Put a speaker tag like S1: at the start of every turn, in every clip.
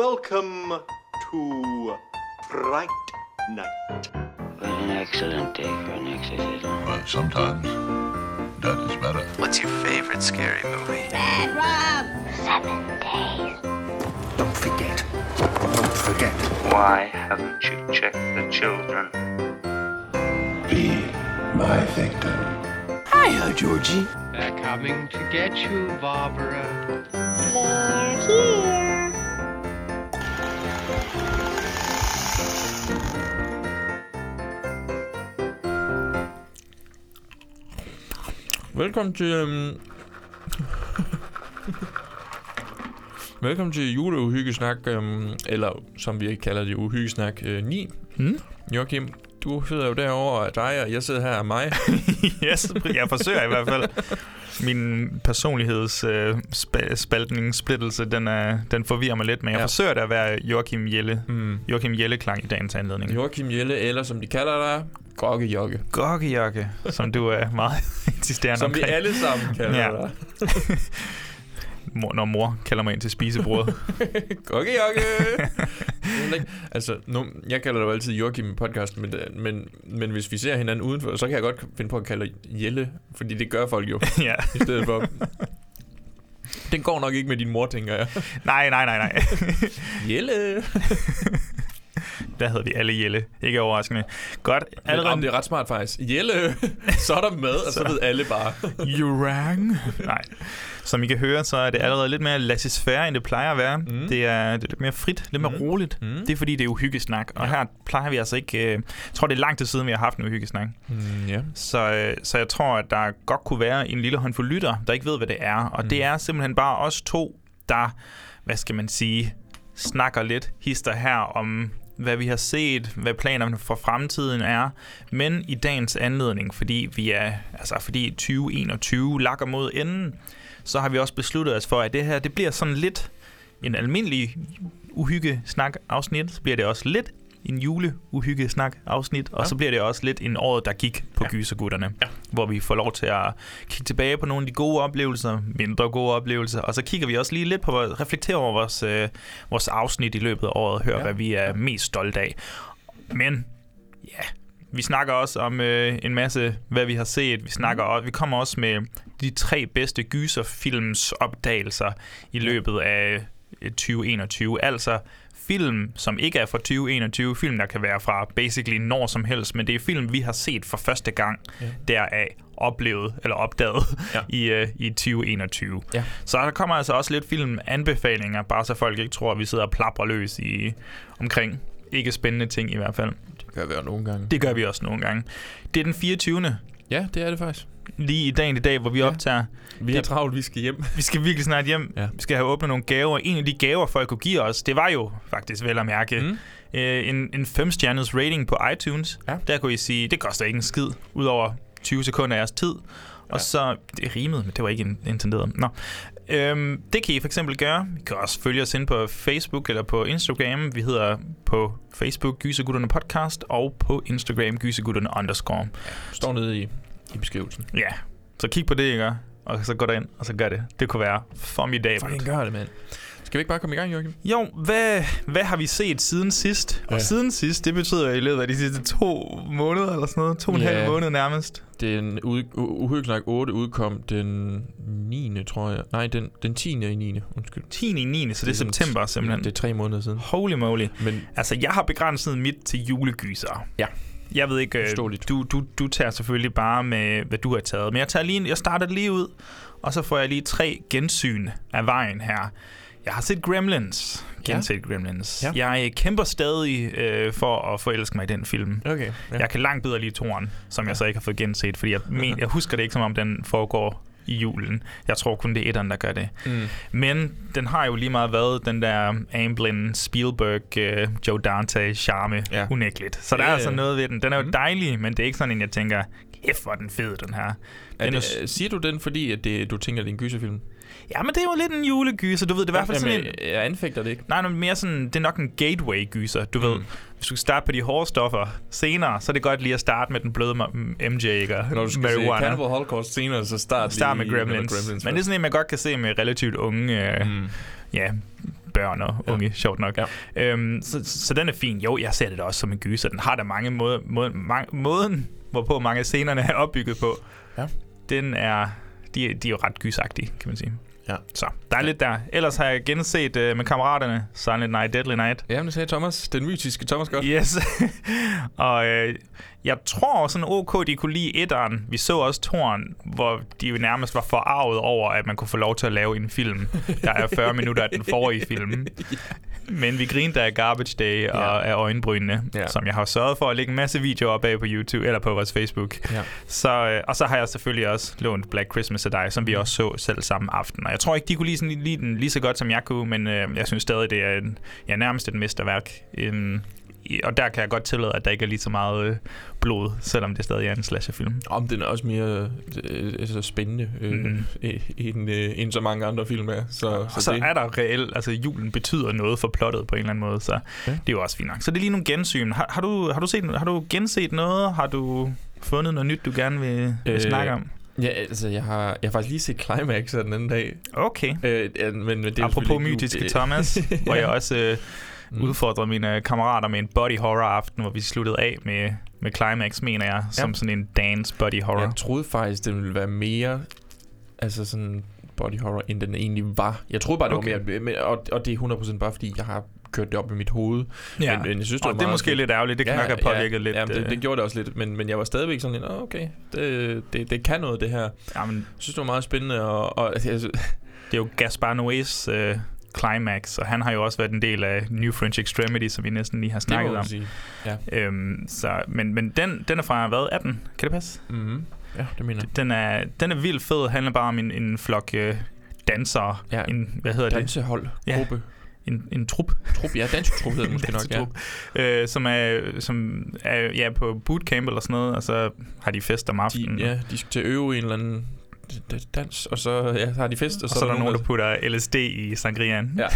S1: Welcome to Fright Night.
S2: What an excellent day for an exorcism.
S3: But sometimes that is better.
S4: What's your favorite scary movie?
S2: Seven days.
S5: Don't forget. Don't forget.
S6: Why haven't you checked the children?
S3: Be my victim.
S5: Hiya, Georgie.
S7: They're coming to get you, Barbara.
S8: Velkommen til... Um... Velkommen til juleuhyggesnak, um, eller som vi kalder det, uhyggesnak uh, 9.
S9: Hmm?
S8: Joachim, du sidder jo derovre af dig, og jeg sidder her af mig.
S9: yes, jeg forsøger i hvert fald. Min personlighedsspaltning, splittelse, den, er, den forvirrer mig lidt, men jeg
S8: Ja.
S9: forsøger da at være Joachim Jelle.
S8: Mm.
S9: Joachim Jelle-klang i dagens anledning.
S8: Joachim Jelle, eller som de kalder dig, Gogge Jokke.
S9: Gokkejokke, som du er meget insisterende
S8: Som vi
S9: omkring.
S8: alle sammen kalder
S9: Ja.
S8: dig.
S9: Mor, når mor kalder mig ind til spisebordet.
S8: Gogge Jokke! altså, nu, jeg kalder dig jo altid Joachim i podcasten, men, men, men hvis vi ser hinanden udenfor, så kan jeg godt finde på at kalde Jelle, fordi det gør folk jo,
S9: ja.
S8: i stedet for... Den går nok ikke med din mor, tænker jeg.
S9: Nej, nej, nej, nej.
S8: Jelle!
S9: Der hedder vi alle Jelle. Ikke overraskende. Godt.
S8: Allerede...
S9: Allerede
S8: det er ret smart faktisk. Jelle! så er der med, og så ved alle bare.
S9: Jurang. Nej. Som I kan høre, så er det allerede lidt mere laissez-faire, end det plejer at være.
S8: Mm.
S9: Det, er, det er lidt mere frit, lidt mere
S8: Mm.
S9: roligt.
S8: Mm.
S9: Det er fordi, det er uhyggesnak. Og
S8: Ja.
S9: her plejer vi altså ikke... Øh, jeg tror, det er lang tid siden, vi har haft en uhyggesnak.
S8: Mm, ja.
S9: Så, øh, så jeg tror, at der godt kunne være en lille håndfuld lytter, der ikke ved, hvad det er. Og
S8: Mm.
S9: det er simpelthen bare os to, der, hvad skal man sige, snakker lidt hister her om hvad vi har set, hvad planerne for fremtiden er, men i dagens anledning, fordi vi er, altså fordi 2021 lakker mod enden, så har vi også besluttet os for, at det her, det bliver sådan lidt en almindelig uhygge-snak afsnit, så bliver det også lidt en jule uhygge snak afsnit og
S8: Ja.
S9: så bliver det også lidt en året, der gik på
S8: Ja.
S9: gysergutterne,
S8: Ja.
S9: hvor vi får lov til at kigge tilbage på nogle af de gode oplevelser, mindre gode oplevelser, og så kigger vi også lige lidt på, at reflektere over vores, øh, vores afsnit i løbet af året, høre
S8: Ja.
S9: hvad vi er mest stolte af. Men ja, vi snakker også om øh, en masse, hvad vi har set. Vi snakker også, vi kommer også med de tre bedste gyserfilms opdagelser i løbet af øh, 2021. Altså film, som ikke er fra 2021, film, der kan være fra basically når som helst, men det er film, vi har set for første gang
S8: Ja.
S9: deraf oplevet eller opdaget
S8: Ja.
S9: i, øh, i 2021.
S8: Ja.
S9: Så der kommer altså også lidt filmanbefalinger, bare så folk ikke tror, at vi sidder og plapper løs i omkring ikke spændende ting i hvert fald.
S8: Det kan være nogle gange.
S9: Det gør vi også nogle gange. Det er den 24.
S8: Ja, det er det faktisk.
S9: Lige i dagen i dag, hvor vi
S8: Ja.
S9: ja. optager.
S8: Vi har
S9: Det-
S8: travlt, vi skal hjem.
S9: Vi skal virkelig snart hjem.
S8: Ja.
S9: Vi skal have åbnet nogle gaver. En af de gaver, folk kunne give os, det var jo faktisk vel at mærke
S8: Mm.
S9: øh, en, en femstjernet rating på iTunes.
S8: Ja.
S9: Der kunne I sige, det koster ikke en skid, udover 20 sekunder af jeres tid. Og
S8: Ja.
S9: så, det rimede, men det var ikke in- intenderet. Nå. Øhm, det kan I for eksempel gøre. I kan også følge os ind på Facebook eller på Instagram. Vi hedder på Facebook Gysergutterne Podcast og på Instagram Gysergutterne underscore.
S8: Står nede i, i beskrivelsen.
S9: Ja, så kig på det, ikke? Og så gå derind, og så gør det. Det kunne være formidabelt.
S8: Fucking gør det, mand. Skal vi ikke bare komme i gang, Joachim?
S9: Jo, hvad, hvad har vi set siden sidst? Ja. Og siden sidst, det betyder i løbet af de sidste to måneder eller sådan noget. To og en
S8: Ja.
S9: halv måned nærmest.
S8: Den ud, u- Uhyggesnak 8 udkom den 9. tror jeg. Nej, den, den 10. i 9. Undskyld.
S9: 10. i 9. Så det er
S8: sådan-
S9: september simpelthen.
S8: Det er tre måneder siden.
S9: Holy moly.
S8: Men
S9: Altså, jeg har begrænset mit til julegyser.
S8: Ja.
S9: Jeg ved ikke, øh, du, du, du tager selvfølgelig bare med, hvad du har taget. Men jeg, tager lige, jeg starter lige ud, og så får jeg lige tre gensyn af vejen her. Jeg har set Gremlins.
S8: Ja.
S9: Genset Gremlins.
S8: Ja.
S9: Jeg kæmper stadig øh, for at forelske mig i den film.
S8: okay. Ja.
S9: Ja. Jeg kan langt bedre lide toren, som jeg så ikke har fået genset, fordi jeg, men, jeg husker det ikke, som om den foregår i julen. Jeg tror kun, det er etteren, der gør det.
S8: Mm.
S9: Men den har jo lige meget været den der Amblin, Spielberg, uh, Joe Dante charme
S8: Ja.
S9: unægteligt. Så der
S8: Ja,
S9: er altså noget ved den. Den er jo
S8: Mhm.
S9: dejlig, men det er ikke sådan en, jeg tænker, kæft hvor er den fed, den her.
S8: Er
S9: Den er,
S8: det, øh, siger du den, fordi at det, du tænker, det er en gyserfilm?
S9: Ja, men det er jo lidt en julegyser, du ved. Det er i hvert fald sådan en...
S8: Jamen, jeg anfægter det ikke.
S9: Nej, nej, mere sådan, det er nok en gateway-gyser, du mm. ved. Hvis du skal starte på de hårde stoffer senere, så er det godt lige at starte med den bløde MJ, ikke?
S8: Når du skal
S9: marijuana.
S8: se Cannibal Holocaust senere, så start,
S9: Start med Gremlins.
S8: Gremlins
S9: Men det er sådan en, man godt kan se med relativt unge, øh,
S8: Mm.
S9: ja, børn og unge, ja. sjovt nok.
S8: Ja.
S9: Øhm, så, så den er fin. Jo, jeg ser det da også som en gyser. Den har da mange måder, måde, mange, måden, hvorpå mange af scenerne er opbygget på.
S8: Ja.
S9: Den er, de, de er jo ret gysagtige, kan man sige.
S8: Ja.
S9: Så der er lidt der. Ellers har jeg genset uh, med kammeraterne Silent Night, Deadly Night.
S8: Jamen, det sagde Thomas. Den mytiske Thomas godt.
S9: Yes. og øh, jeg tror sådan OK, de kunne lide etteren. Vi så også toren, hvor de jo nærmest var forarvet over, at man kunne få lov til at lave en film, der er 40 minutter af den forrige film. Men vi grinte af Garbage Day og
S8: Ja.
S9: af øjenbrynene,
S8: Ja.
S9: som jeg har sørget for at lægge en masse videoer op af på YouTube eller på vores Facebook.
S8: Ja.
S9: Så, øh, og så har jeg selvfølgelig også lånt Black Christmas af dig, som vi også så selv samme aften. Og jeg tror ikke, de kunne lide, sådan, lide den lige så godt, som jeg kunne, men øh, jeg synes stadig, det er en, ja, nærmest et mesterværk. Øhm, og der kan jeg godt tillade, at der ikke er lige så meget øh, blod, selvom det stadig er en slasherfilm.
S8: Om den er også mere øh, altså spændende øh, mm. end, øh, end så mange andre film er. Så,
S9: Og så, så
S8: det,
S9: er der reelt, altså julen betyder noget for plottet på en eller anden måde, så
S8: Ja.
S9: det er jo også fint nok. Så det er lige nogle gensyn. Har, har, du, har, du set, har du genset noget? Har du fundet noget nyt, du gerne vil, vil
S8: Øh,
S9: snakke om?
S8: Ja, altså, jeg har, jeg har faktisk lige set Climax den anden dag.
S9: Okay.
S8: Øh, men, men det er
S9: Apropos mytiske
S8: jul.
S9: Thomas, hvor jeg også øh,
S8: Mm.
S9: udfordrede mine kammerater med en body horror aften, hvor vi sluttede af med, med Climax, mener jeg, som
S8: Ja.
S9: sådan en dance body horror.
S8: Jeg troede faktisk, det ville være mere altså sådan body horror, end den egentlig var. Jeg troede bare, det
S9: Okay.
S8: var mere, men, og, og det er 100% bare, fordi jeg har kørt det op i mit hoved.
S9: Ja.
S8: Men, men jeg synes, det
S9: og
S8: var
S9: det er måske lidt ærgerligt. Det kan nok have påvirket lidt.
S8: Ja, det,
S9: øh,
S8: det gjorde det også lidt, men, men jeg var stadigvæk sådan lidt, "Åh, okay, det, det, det kan noget, det her. Jeg
S9: jamen,
S8: synes, det var meget spændende, og, og altså,
S9: det er jo Gaspar Noés øh, Climax, og han har jo også været en del af New French Extremity, som vi næsten lige har
S8: det
S9: snakket om.
S8: sige. Ja.
S9: Øhm, så, men men den, den er fra, hvad, 18? Kan det passe?
S8: Mm-hmm. ja, det mener jeg.
S9: Den er, den er vildt fed. handler bare om en, en flok øh, dansere.
S8: Ja.
S9: En, hvad hedder det?
S8: Dansehold,
S9: Ja.
S8: gruppe,
S9: En, en trup.
S8: trup, ja, dansetrup hedder det måske nok, ja.
S9: Dansetrup, øh, som er, som er ja, på bootcamp eller sådan noget, og så har de fest om aftenen.
S8: De, ja, de skal til at øve en eller anden dans, og så ja, så har de fest, og,
S9: Og så er der nogen, der putter LSD i sangriaen.
S8: Ja.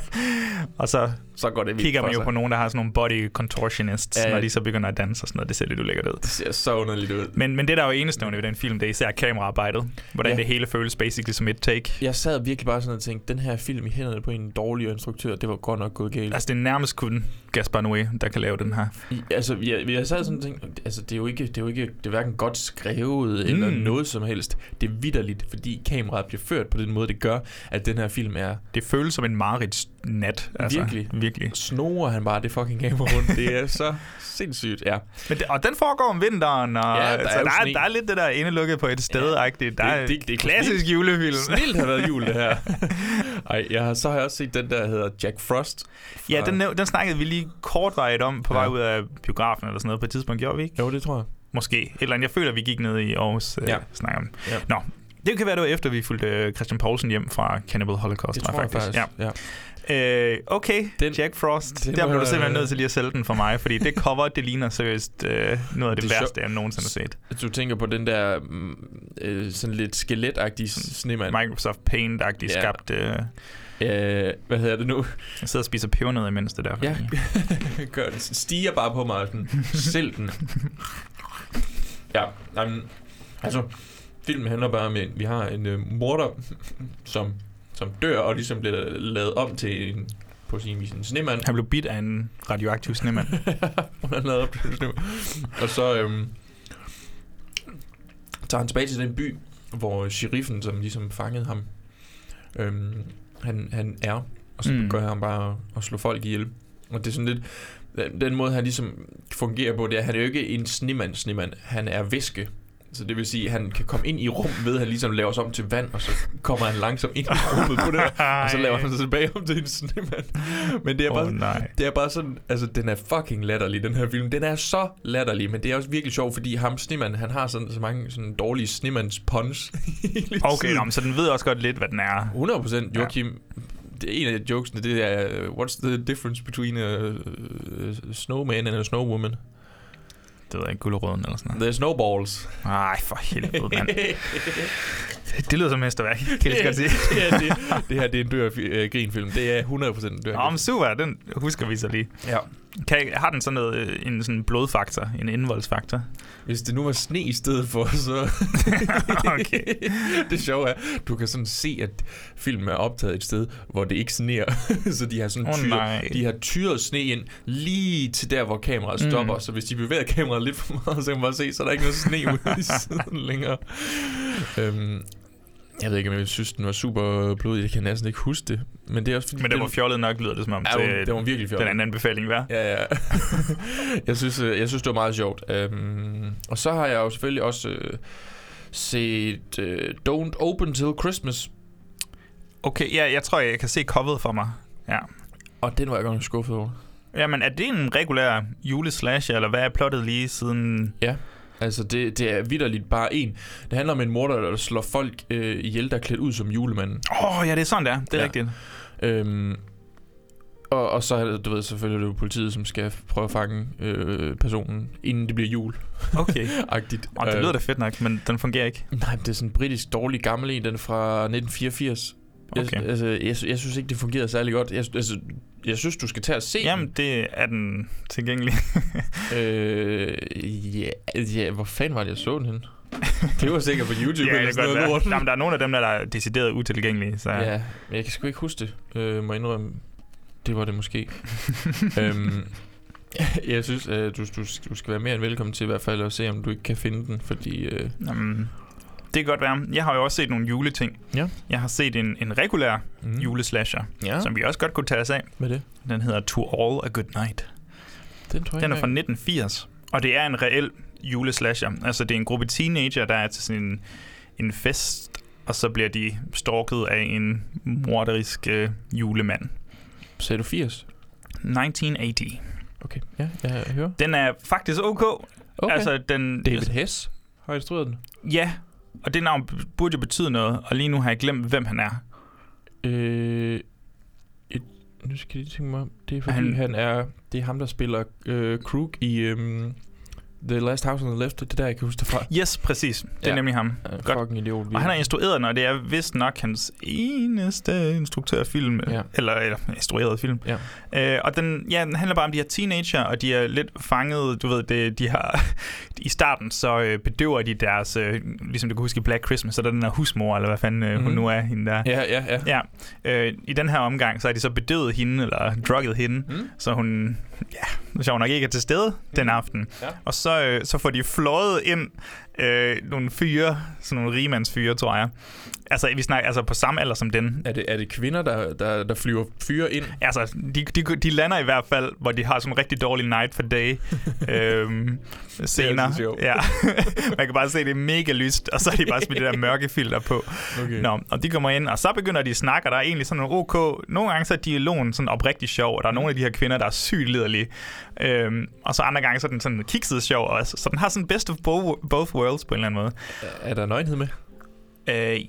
S9: og så
S8: så går det vildt
S9: kigger man jo på nogen, der har sådan nogle body contortionists,
S8: Ja,
S9: når de så begynder at danse og sådan noget. Det ser lidt ulækkert ud.
S8: Det ser så underligt ud.
S9: Men, men det, der er jo enestående ved den film, det er især kameraarbejdet. Hvordan
S8: Ja.
S9: det hele føles basically som et take.
S8: Jeg sad virkelig bare sådan og tænkte, den her film i hænderne på en dårlig instruktør, det var godt nok gået galt.
S9: Altså, det er nærmest kun Gaspar Noé, der kan lave den her.
S8: I, altså, jeg, jeg sad sådan og tænkte, altså, det er jo ikke, det er jo ikke, det er hverken godt skrevet mm. eller noget som helst. Det er vidderligt, fordi kameraet bliver ført på den måde, det gør, at den her film er
S9: Det føles som en marerids nat. Altså,
S8: Virkelig.
S9: Virkelig.
S8: Snorer han bare det fucking kamera rundt. Det er så sindssygt, ja.
S9: Men det, og den foregår om vinteren, og
S8: Ja,
S9: ja,
S8: der
S9: der,
S8: er
S9: der, er, der er lidt det der indelukket på et sted-agtigt. Der
S8: Det- det- det er
S9: klassisk
S8: snilt.
S9: julefilm.
S8: Snilt har været jul, det her. Ej, jeg har, så har jeg også set den der, der hedder Jack Frost. fra-
S9: Ja, den, den snakkede vi lige kortvarigt om på
S8: Ja.
S9: vej ud af biografen eller sådan noget på et tidspunkt, gjorde vi ikke?
S8: Jo, det tror jeg.
S9: Måske. Et eller andet. Jeg føler, at vi gik ned i Aarhus og
S8: Ja.
S9: ja. om.
S8: Ja.
S9: Nå, det kan være, det var efter, vi fulgte øh, Christian Poulsen hjem fra Cannibal Holocaust.
S8: Det tror jeg faktisk.
S9: Ja.
S8: Ja.
S9: Øh, okay,
S8: Den-
S9: Jack Frost.
S8: den
S9: Der blev du simpelthen nødt til lige at sælge den for mig, fordi det cover, det ligner seriøst øh, noget af det,
S8: Det
S9: det værste, jeg nogensinde har set.
S8: Du tænker på den der mm, øh, sådan lidt skeletagtige snemand.
S9: Microsoft Paint-agtigt
S8: Ja.
S9: skabt. Øh,
S8: Øh, hvad hedder det nu?
S9: jeg sidder og spiser pebernødder imens det der.
S8: Ja, gør den. Stiger bare på mig. Sådan. Sælg den. Ja, jamen, altså, filmen handler bare om, at vi har en øh, morder, som, som dør og ligesom bliver lavet om til en, på sin vis en snemand.
S9: Han blev bidt af en radioaktiv snemand.
S8: Hun er lavet op til snemand. Og så øhm, tager han tilbage til den by, hvor sheriffen, som ligesom fangede ham, øhm, han, han er. Og så
S9: Mm.
S8: gør han bare at slå folk ihjel. Og det er sådan lidt... den- måde, han ligesom fungerer på, det er, at han er jo ikke en snemand, snemand. Han er væske. Så det vil sige, at han kan komme ind i rum ved, at han ligesom laver sig om til vand, og så kommer han langsomt ind i rummet på det der, og så laver han sig tilbage om til en snemand. Men det er bare,
S9: oh, nej.
S8: det er bare sådan, altså den er fucking latterlig, den her film. Den er så latterlig, men det er også virkelig sjovt, fordi ham snemand, han har sådan, så mange sådan dårlige snemands puns.
S9: Okay, nå, så den ved også godt lidt, hvad den er.
S8: 100 procent, Joachim. Det er en af jokesene, det er, what's the difference between a, snowman and a snowwoman?
S9: Det ved jeg ikke, gulderøden eller sådan noget.
S8: The snowballs.
S9: Ej, for helvede, mand. Det lyder som mesterværk, kan jeg godt sige.
S8: det, er, det, det her det er en dør uh, grinfilm. Det er 100 procent en dør
S9: Nå, men super, den husker vi så lige.
S8: Ja.
S9: Kan, har den sådan noget, øh, en sådan blodfaktor, en indvoldsfaktor?
S8: Hvis det nu var sne i stedet for, så...
S9: Okay.
S8: det sjove er, du kan sådan se, at filmen er optaget et sted, hvor det ikke sneer. så de har sådan tyret,
S9: nej.
S8: de har tyret sne ind lige til der, hvor kameraet
S9: Mm.
S8: stopper. Så hvis de bevæger kameraet lidt for meget, så kan man bare se, så er der ikke noget sne ude i siden længere. Øhm, jeg ved ikke, om jeg synes, den var super blodig. Jeg kan næsten ikke huske det. Men det er også fordi...
S9: Men det var fjollet nok, lyder det som om,
S8: Ja,
S9: til
S8: det, var virkelig fjollet.
S9: den anden anbefaling, hvad?
S8: Ja, ja. jeg, synes, øh, jeg synes, det var meget sjovt. Um, og så har jeg jo selvfølgelig også uh, set uh, Don't Open Till Christmas.
S9: Okay, ja, jeg tror, jeg kan se coveret for mig. Ja.
S8: Og den var jeg godt nok skuffet over.
S9: Jamen, er det en regulær juleslasher, eller hvad er plottet lige siden...
S8: Altså, det, det er vidderligt bare en. Det handler om en morder, der slår folk øh, ihjel, der er klædt ud som julemanden.
S9: Åh, oh, ja, det er sådan, der. Det er
S8: Ja.
S9: rigtigt.
S8: Øhm, og, og så er det, du ved, selvfølgelig er det jo politiet, som skal prøve at fange øh, personen, inden det bliver jul.
S9: Okay.
S8: Agtigt.
S9: Og det lyder da fedt nok, men den fungerer ikke.
S8: Nej, men det er sådan en britisk dårlig gammel en, den er fra 1984.
S9: Okay.
S8: Jeg, altså, jeg, jeg synes ikke, det fungerede særlig godt. Jeg, altså, jeg synes, du skal tage og se
S9: Jamen, det er den tilgængelig.
S8: den. Øh, ja, ja, hvor fanden var det, jeg så den henne? Det var sikkert på YouTube
S9: ja,
S8: eller sådan noget lort.
S9: Jamen, der er nogle af dem, der er decideret utilgængelige. Så.
S8: Ja, men jeg kan sgu ikke huske det. Øh, må jeg indrømme, det var det måske. øhm, jeg synes, øh, du, du, du skal være mere end velkommen til i hvert fald at se, om du ikke kan finde den, fordi... Øh,
S9: Jamen, det kan godt være. Jeg har jo også set nogle juleting.
S8: Ja.
S9: Jeg har set en, en regulær
S8: mm,
S9: juleslasher,
S8: Ja,
S9: som vi også godt kunne tage os af.
S8: med det.
S9: Den hedder To All A Good Night.
S8: Den tror jeg
S9: Den er fra 1980, og det er en reel juleslasher. Altså, det er en gruppe teenager, der er til sådan en, en fest, og så bliver de stalket af en morderisk øh, julemand.
S8: Sagde du 80?
S9: 1980.
S8: Okay, ja, jeg hører.
S9: Den er faktisk ok.
S8: Okay. Altså,
S9: Altså, den,
S8: David Hess har instrueret den.
S9: Ja, og det navn burde jo betyde noget, og lige nu har jeg glemt, hvem han er.
S8: Øh, et, nu skal jeg lige tænke mig om. Det er fordi, han,
S9: Han-
S8: er... Det er ham, der spiller øh, Krug i øhm, The Last House on the Left. Det er der, jeg kan huske det fra.
S9: Yes, præcis. Det er
S8: Ja.
S9: ja. nemlig ham.
S8: Uh,
S9: Godt.
S8: fucking idiot.
S9: Og han har instrueret den, og det er vist nok hans eneste instruktørfilm,
S8: Ja.
S9: ja. eller, eller instrueret film.
S8: Ja.
S9: Øh, og den, ja, den handler bare om de her teenager, og de er lidt fanget, du ved, det, de har, i starten så øh, bedøver de deres, øh, ligesom du kan huske i Black Christmas, så er der den her husmor, eller hvad fanden øh, mm-hmm. hun
S8: Mhm.
S9: nu er, hende der.
S8: Ja, ja, ja.
S9: Ja, øh, i den her omgang, så har de så bedøvet hende, eller drugget hende,
S8: Mm.
S9: så hun, ja, sjov nok ikke er til stede den aften.
S8: Ja.
S9: Og så, øh, så får de fløjet ind øh, nogle fyre, sådan nogle rigemandsfyre, tror jeg. Altså, vi snakker altså på samme alder som den.
S8: Er det, er det kvinder, der, der, der flyver fyre ind?
S9: Altså, de, de, de lander i hvert fald, hvor de har sådan en rigtig dårlig night for day øhm, scener.
S8: altid sjovt.
S9: Ja. Man kan bare se, det er mega lyst, og så er de bare smidt det der mørke filter på.
S8: Okay.
S9: Nå, og de kommer ind, og så begynder de at snakke, og der er egentlig sådan en ok. Nogle gange så er dialogen sådan oprigtig sjov, og der er nogle af de her kvinder, der er sygt liderlige. Øhm, og så andre gange så er den sådan kikset sjov også. Så den har sådan best of bo- both worlds på en eller anden måde.
S8: Er der nøgenhed med?
S9: Øh,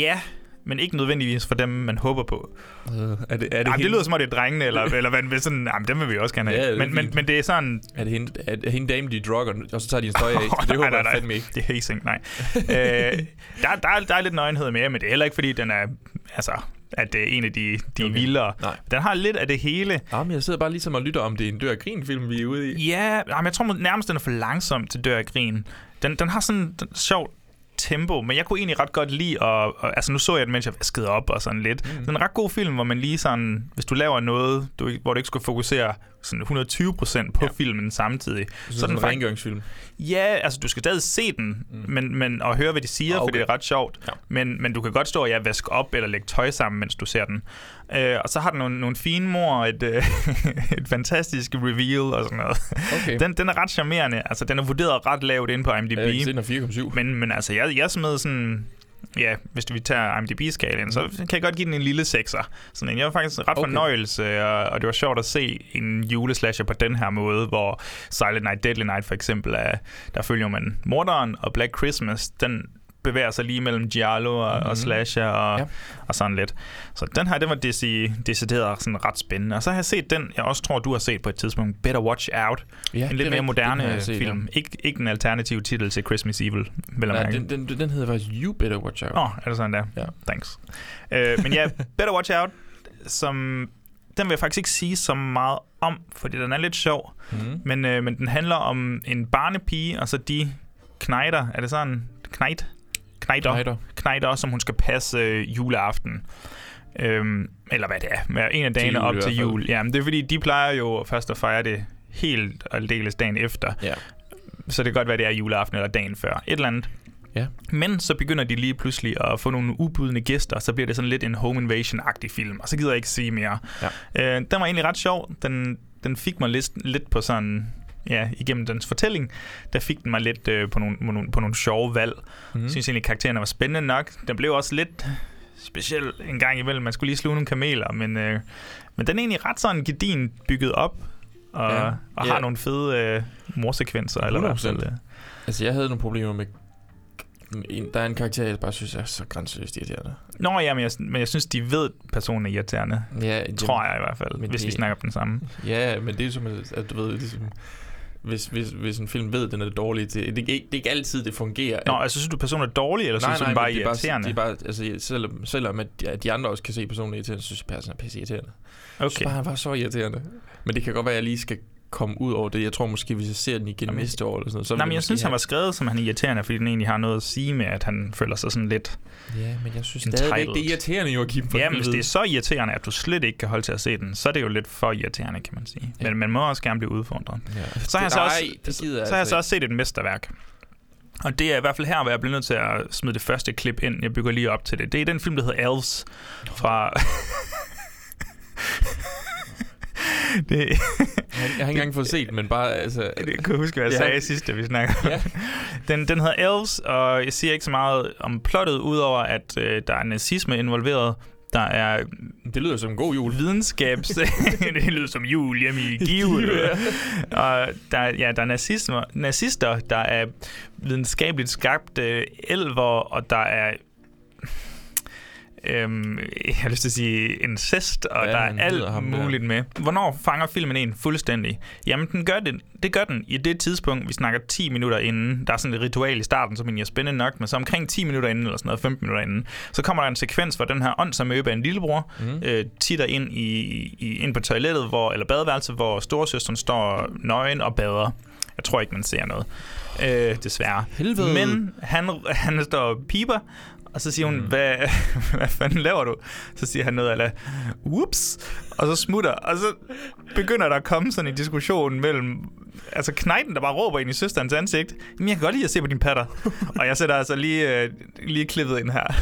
S9: ja, men ikke nødvendigvis for dem, man håber på.
S8: Uh, er det, er det,
S9: Jamen, det lyder som om det er drengene, eller, eller hvad, hvad sådan, jamen, dem vil vi også gerne have.
S8: Ja, det
S9: men, men, men det er sådan,
S8: er det hende, er, er hende dame, de drugger, og så tager de en støj af? Det
S9: nej,
S8: håber
S9: nej,
S8: jeg
S9: nej.
S8: fandme ikke.
S9: det er helt nej. øh, der, der, er, der er lidt nøgenhed med, men det er heller ikke, fordi den er, altså, at det er en af de, de
S8: Okay.
S9: vildere.
S8: Nej.
S9: Den har lidt af det hele.
S8: Jamen, jeg sidder bare ligesom og lytter om, det er en dør grin film, vi er ude i.
S9: Ja, jamen, jeg tror nærmest, den er for langsom til dør grin. Den, den har sådan et sjovt tempo, men jeg kunne egentlig ret godt lide, og, og altså nu så jeg den, mens jeg vaskede op og sådan lidt. Mm. Det er en ret god film, hvor man lige sådan, hvis du laver noget, du, hvor du ikke skulle fokusere sådan 120% på ja. filmen samtidig.
S8: Så,
S9: Så den
S8: en rengøringsfilm.
S9: Ja, altså du skal stadig se den, mm. men, men, og høre, hvad de siger,
S8: Ah,
S9: okay. for
S8: okay.
S9: det er ret sjovt.
S8: Ja.
S9: Men, men du kan godt stå og ja, vaske op eller lægge tøj sammen, mens du ser den. Øh, og så har den nogle, nogle fine mor, et, øh, et fantastisk reveal og sådan noget.
S8: Okay.
S9: Den, den er ret charmerende. Altså, den er vurderet ret lavt inde på IMDb.
S8: Set den er 4,7.
S9: Men, men altså, jeg, jeg smed sådan... Ja, hvis vi tager IMDb-skalaen, så kan jeg godt give den en lille sekser. Sådan en, jeg var faktisk ret
S8: okay.
S9: fornøjelse, og, og det var sjovt at se en juleslasher på den her måde, hvor Silent Night, Deadly Night for eksempel, er, der følger man morderen, og Black Christmas, den bevæger sig lige mellem Giallo og, mm-hmm. og slasher og,
S8: Ja.
S9: ja. og sådan lidt. Så den her, den var deci, decideret sådan ret spændende. Og så har jeg set den, jeg også tror, du har set på et tidspunkt, Better Watch Out.
S8: Ja,
S9: en lidt mere.
S8: Den
S9: moderne
S8: set,
S9: film. Ikke, ikke en alternativ titel til Christmas Evil, vel
S8: Ja. Nej, den, den, den hedder faktisk You Better Watch Out.
S9: Åh, oh, er det sådan der?
S8: Ja.
S9: Thanks. Øh, men ja, Better Watch Out, som den vil jeg faktisk ikke sige så meget om, fordi den er lidt sjov.
S8: Mm.
S9: Men, øh, men den handler om en barnepige, og så de knejder, er det sådan? Knejt? Knejder.
S8: Knejder.
S9: Knejder, som hun skal passe øh, juleaften. Øhm, eller hvad det er, en af dagene
S8: jul
S9: op til jul. Ja, men det er fordi, de plejer jo først at fejre det helt og aldeles dagen efter.
S8: Ja.
S9: Så det kan godt være, det er juleaften eller dagen før. Et eller andet.
S8: Ja.
S9: Men så begynder de lige pludselig at få nogle ubudne gæster, så bliver det sådan lidt en home invasion-agtig film, og så gider jeg ikke sige mere.
S8: Ja.
S9: Øh, den var egentlig ret sjov. Den, den fik mig lidt, lidt på sådan, ja, igennem dens fortælling, der fik den mig lidt øh, på, nogle, på, nogle, på nogle sjove valg.
S8: Mm.
S9: Jeg synes egentlig, karaktererne var spændende nok. Den blev også lidt speciel en gang imellem. Man skulle lige sluge nogle kameler, men, øh, men den er egentlig ret sådan gedin bygget op, og,
S8: Ja.
S9: ja. og
S8: Ja.
S9: har nogle fede øh, morsekvenser. Eller i hvert fald,
S8: 100%.
S9: øh.
S8: Altså, jeg havde nogle problemer med... En, der er en karakter, jeg bare synes er så grænseløst irriterende.
S9: Nå ja, men jeg, men jeg synes, de ved, at personen er irriterende.
S8: Ja,
S9: Tror jeg i hvert fald, hvis vi
S8: det-
S9: snakker om den samme.
S8: Ja, men det er som, at du ved, ligesom, hvis, hvis, hvis en film ved, at den er dårlig, det, det, ikke- det er ikke altid, det fungerer.
S9: Nå, altså synes du, personen er dårlig, eller synes du, den bare er
S8: det
S9: irriterende?
S8: det er bare, altså, selvom, selvom at de, at de andre også kan se personen er irriterende, så synes jeg, personen er pisse irriterende. Jeg synes
S9: okay.
S8: bare, han var så irriterende. Men det kan godt være, at jeg lige skal komme ud over det. Jeg tror måske, hvis jeg ser den igen
S9: Jamen,
S8: næste år eller sådan noget, så
S9: Nej, men jeg synes, han
S8: have-
S9: var skrevet, som han er irriterende, fordi den egentlig har noget at sige med, at han føler sig sådan lidt...
S8: Ja, men jeg synes
S9: Entitled.
S8: stadigvæk, det er irriterende, Joachim. for
S9: Ja, men hvis det er så irriterende, at du slet ikke kan holde til at se den, så er det jo lidt for irriterende, kan man sige.
S8: Ja.
S9: Men man må også gerne blive udfordret.
S8: Ja.
S9: Så har jeg så også,
S8: det gider jeg
S9: så har jeg
S8: altså
S9: så også set et mesterværk. Og det er i hvert fald her, hvor jeg bliver nødt til at smide det første klip ind. Jeg bygger lige op til det. Det er den film, der hedder Elves fra... det,
S8: Jeg, har- ikke engang fået set, men bare, altså...
S9: det kan jeg huske, hvad jeg
S8: Ja.
S9: sagde sidst, da vi snakkede.
S8: Ja.
S9: Den, den hedder Elves, og jeg siger ikke så meget om plottet, udover at øh, der er nazisme involveret. Der er
S8: Det lyder som en god jul.
S9: videnskabs... det lyder som jul hjemme i Give.
S8: Ja.
S9: og der, er- ja, der er nazister, nazister, der er videnskabeligt skabt øh, elver, og der er... Øhm, jeg har lyst til at sige incest, og
S8: Ja,
S9: der er alt
S8: ham der.
S9: muligt med. Hvornår fanger filmen en fuldstændig? Jamen, den gør det, det gør den i det tidspunkt, vi snakker 10 minutter inden. Der er sådan et ritual i starten, som egentlig er spændende nok, men så omkring 10 minutter inden, eller sådan noget, 15 minutter inden, så kommer der en sekvens, hvor den her åndsamøbe af en lillebror
S8: Mm.
S9: øh, titter ind, i, i, ind på toilettet, hvor, eller badeværelset, hvor storesøsteren står nøgen og bader. Jeg tror ikke, man ser noget. Øh, desværre.
S8: Helvede.
S9: Men han, han står og piper, og så siger hun,
S8: Mm.
S9: hvad, hvad fanden laver du? Så siger han noget af, whoops, og så smutter, og så begynder der at komme sådan en diskussion mellem, altså knejten, der bare råber ind i søsterens ansigt, jamen jeg kan godt lide at se på dine patter. og jeg sætter altså lige, øh, lige klippet ind her.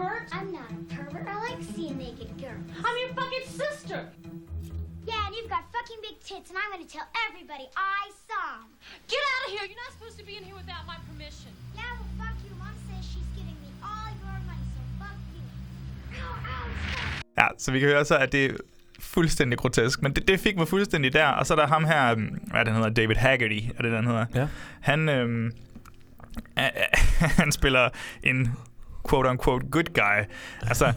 S10: Pervert!
S2: I'm not a pervert. I like seeing naked girls.
S10: I'm your fucking sister!
S2: Yeah, and you've got fucking big tits, and I'm gonna tell everybody I saw 'em.
S10: Get out of here! You're not supposed to be in here without my permission.
S2: Yeah, well, fuck you. Mom says she's giving me all your money, so fuck you. Ow, ow, stop.
S9: Ja, så vi kan høre så, at det er fuldstændig grotesk. Men det, det fik mig fuldstændig der. Og så er der ham her, øhm, hvad den hedder, David Haggerty, er det den hedder.
S8: Ja.
S9: Han, øhm, han spiller en quote-unquote good guy. Altså,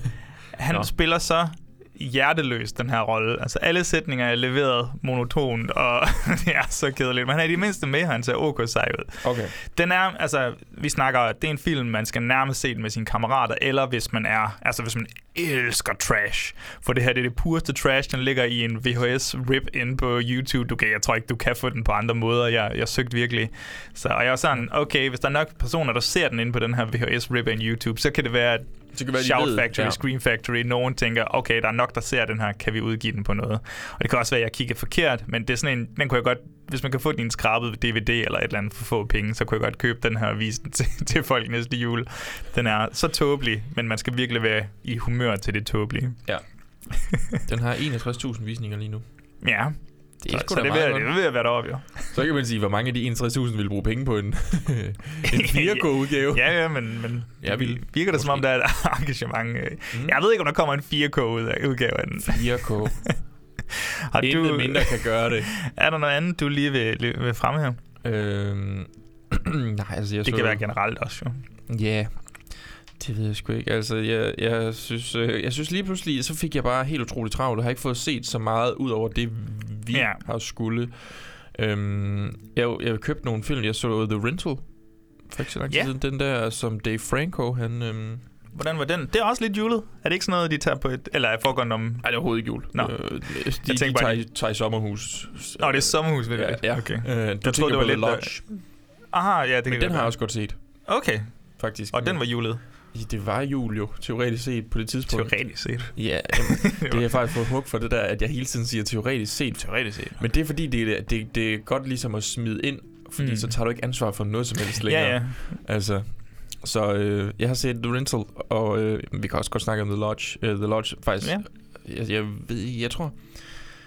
S9: han
S8: Nå.
S9: spiller så hjerteløst, den her rolle. Altså, alle sætninger er leveret monotont, og det er så kedeligt. Men han er i det mindste med, han ser ok sej ud.
S8: Okay.
S9: Den er, altså, vi snakker, det er en film, man skal nærmest se den med sine kammerater, eller hvis man er, altså hvis man elsker trash. For det her, det er det pureste trash, den ligger i en VHS-rip inde på YouTube. Du kan, jeg tror ikke, du kan få den på andre måder. Jeg, jeg søgte virkelig. Så, og jeg var sådan, okay, hvis der er nok personer, der ser den inde på den her VHS-rip af YouTube, så kan det være, at
S8: Så kan være,
S9: Shout
S8: ved-
S9: Factory,
S8: ja.
S9: ja. Scream Factory, nogen tænker, okay, der er nok, der ser den her, kan vi udgive den på noget? Og det kan også være, at jeg kigger forkert, men det er sådan en, den kunne jeg godt, hvis man kan få en skrabet DVD eller et eller andet for få penge, så kunne jeg godt købe den her og vise den til, til folk næste jul. Den er så tåbelig, men man skal virkelig være i humør til det tåbelige.
S8: Ja. Den har 61.000 visninger lige nu.
S9: Ja,
S8: Det er
S9: så,
S8: sgu
S9: så
S8: da
S9: det,
S8: meget
S9: vil, det vil jeg være deroppe, jo.
S8: Så kan man sige, hvor mange af de 61.000 vil bruge penge på en, en 4K-udgave.
S9: Ja, ja, men, men
S8: Jeg vil.
S9: virker det som om, der er et engagement. øh.
S8: Mm.
S9: Jeg ved ikke, om der kommer en 4K-udgave af den.
S8: 4K.
S9: Har
S8: Intet mindre kan gøre det.
S9: Er der noget andet, du lige vil, vil fremhæve?
S8: Øhm, nej, altså jeg
S9: Det
S8: så...
S9: kan være generelt også, jo.
S8: Ja. Det ved jeg sgu ikke. Altså, jeg, jeg, synes, øh, jeg synes lige pludselig, så fik jeg bare helt utroligt travlt. Jeg har ikke fået set så meget ud over det, vi
S9: Ja.
S8: har skulle. Øhm, jeg, jeg købte nogle film. Jeg så The Rental. For ikke så lang tid
S9: Ja.
S8: siden. Den der, som Dave Franco, han... Øhm,
S9: Hvordan var den? Det er også lidt julet. Er det ikke sådan noget, de tager på et... Eller er foregående om...
S8: ej, det er overhovedet ikke jul.
S9: Nå.
S8: Øh, de, de,
S9: tænker
S8: de tager,
S9: de-
S8: i- tager i sommerhus.
S9: Nå, det er sommerhus, ved
S8: Ja,
S9: det.
S8: ja.
S9: Okay.
S8: Øh, du
S9: Jeg troede, det var lidt, øh,
S8: Lodge.
S9: Aha, ja, det kan
S8: Men den
S9: godt
S8: har jeg også godt set,
S9: Okay,
S8: faktisk.
S9: og den var julet.
S8: Ja, Det var jul jo, teoretisk set på det tidspunkt.
S9: Teoretisk set.
S8: Ja, jamen, det har jeg faktisk fået hug for det der, at jeg hele tiden siger teoretisk set.
S9: Teoretisk set.
S8: Men det er fordi, det er, det, det er godt ligesom at smide ind, fordi
S9: mm.
S8: så tager du ikke ansvar for noget som helst længere.
S9: Ja, ja.
S8: Altså, så øh, jeg har set The Rental, og øh, vi kan også godt snakke om The Lodge. Uh, The Lodge, faktisk.
S9: Ja.
S8: Jeg, jeg, ved, jeg tror...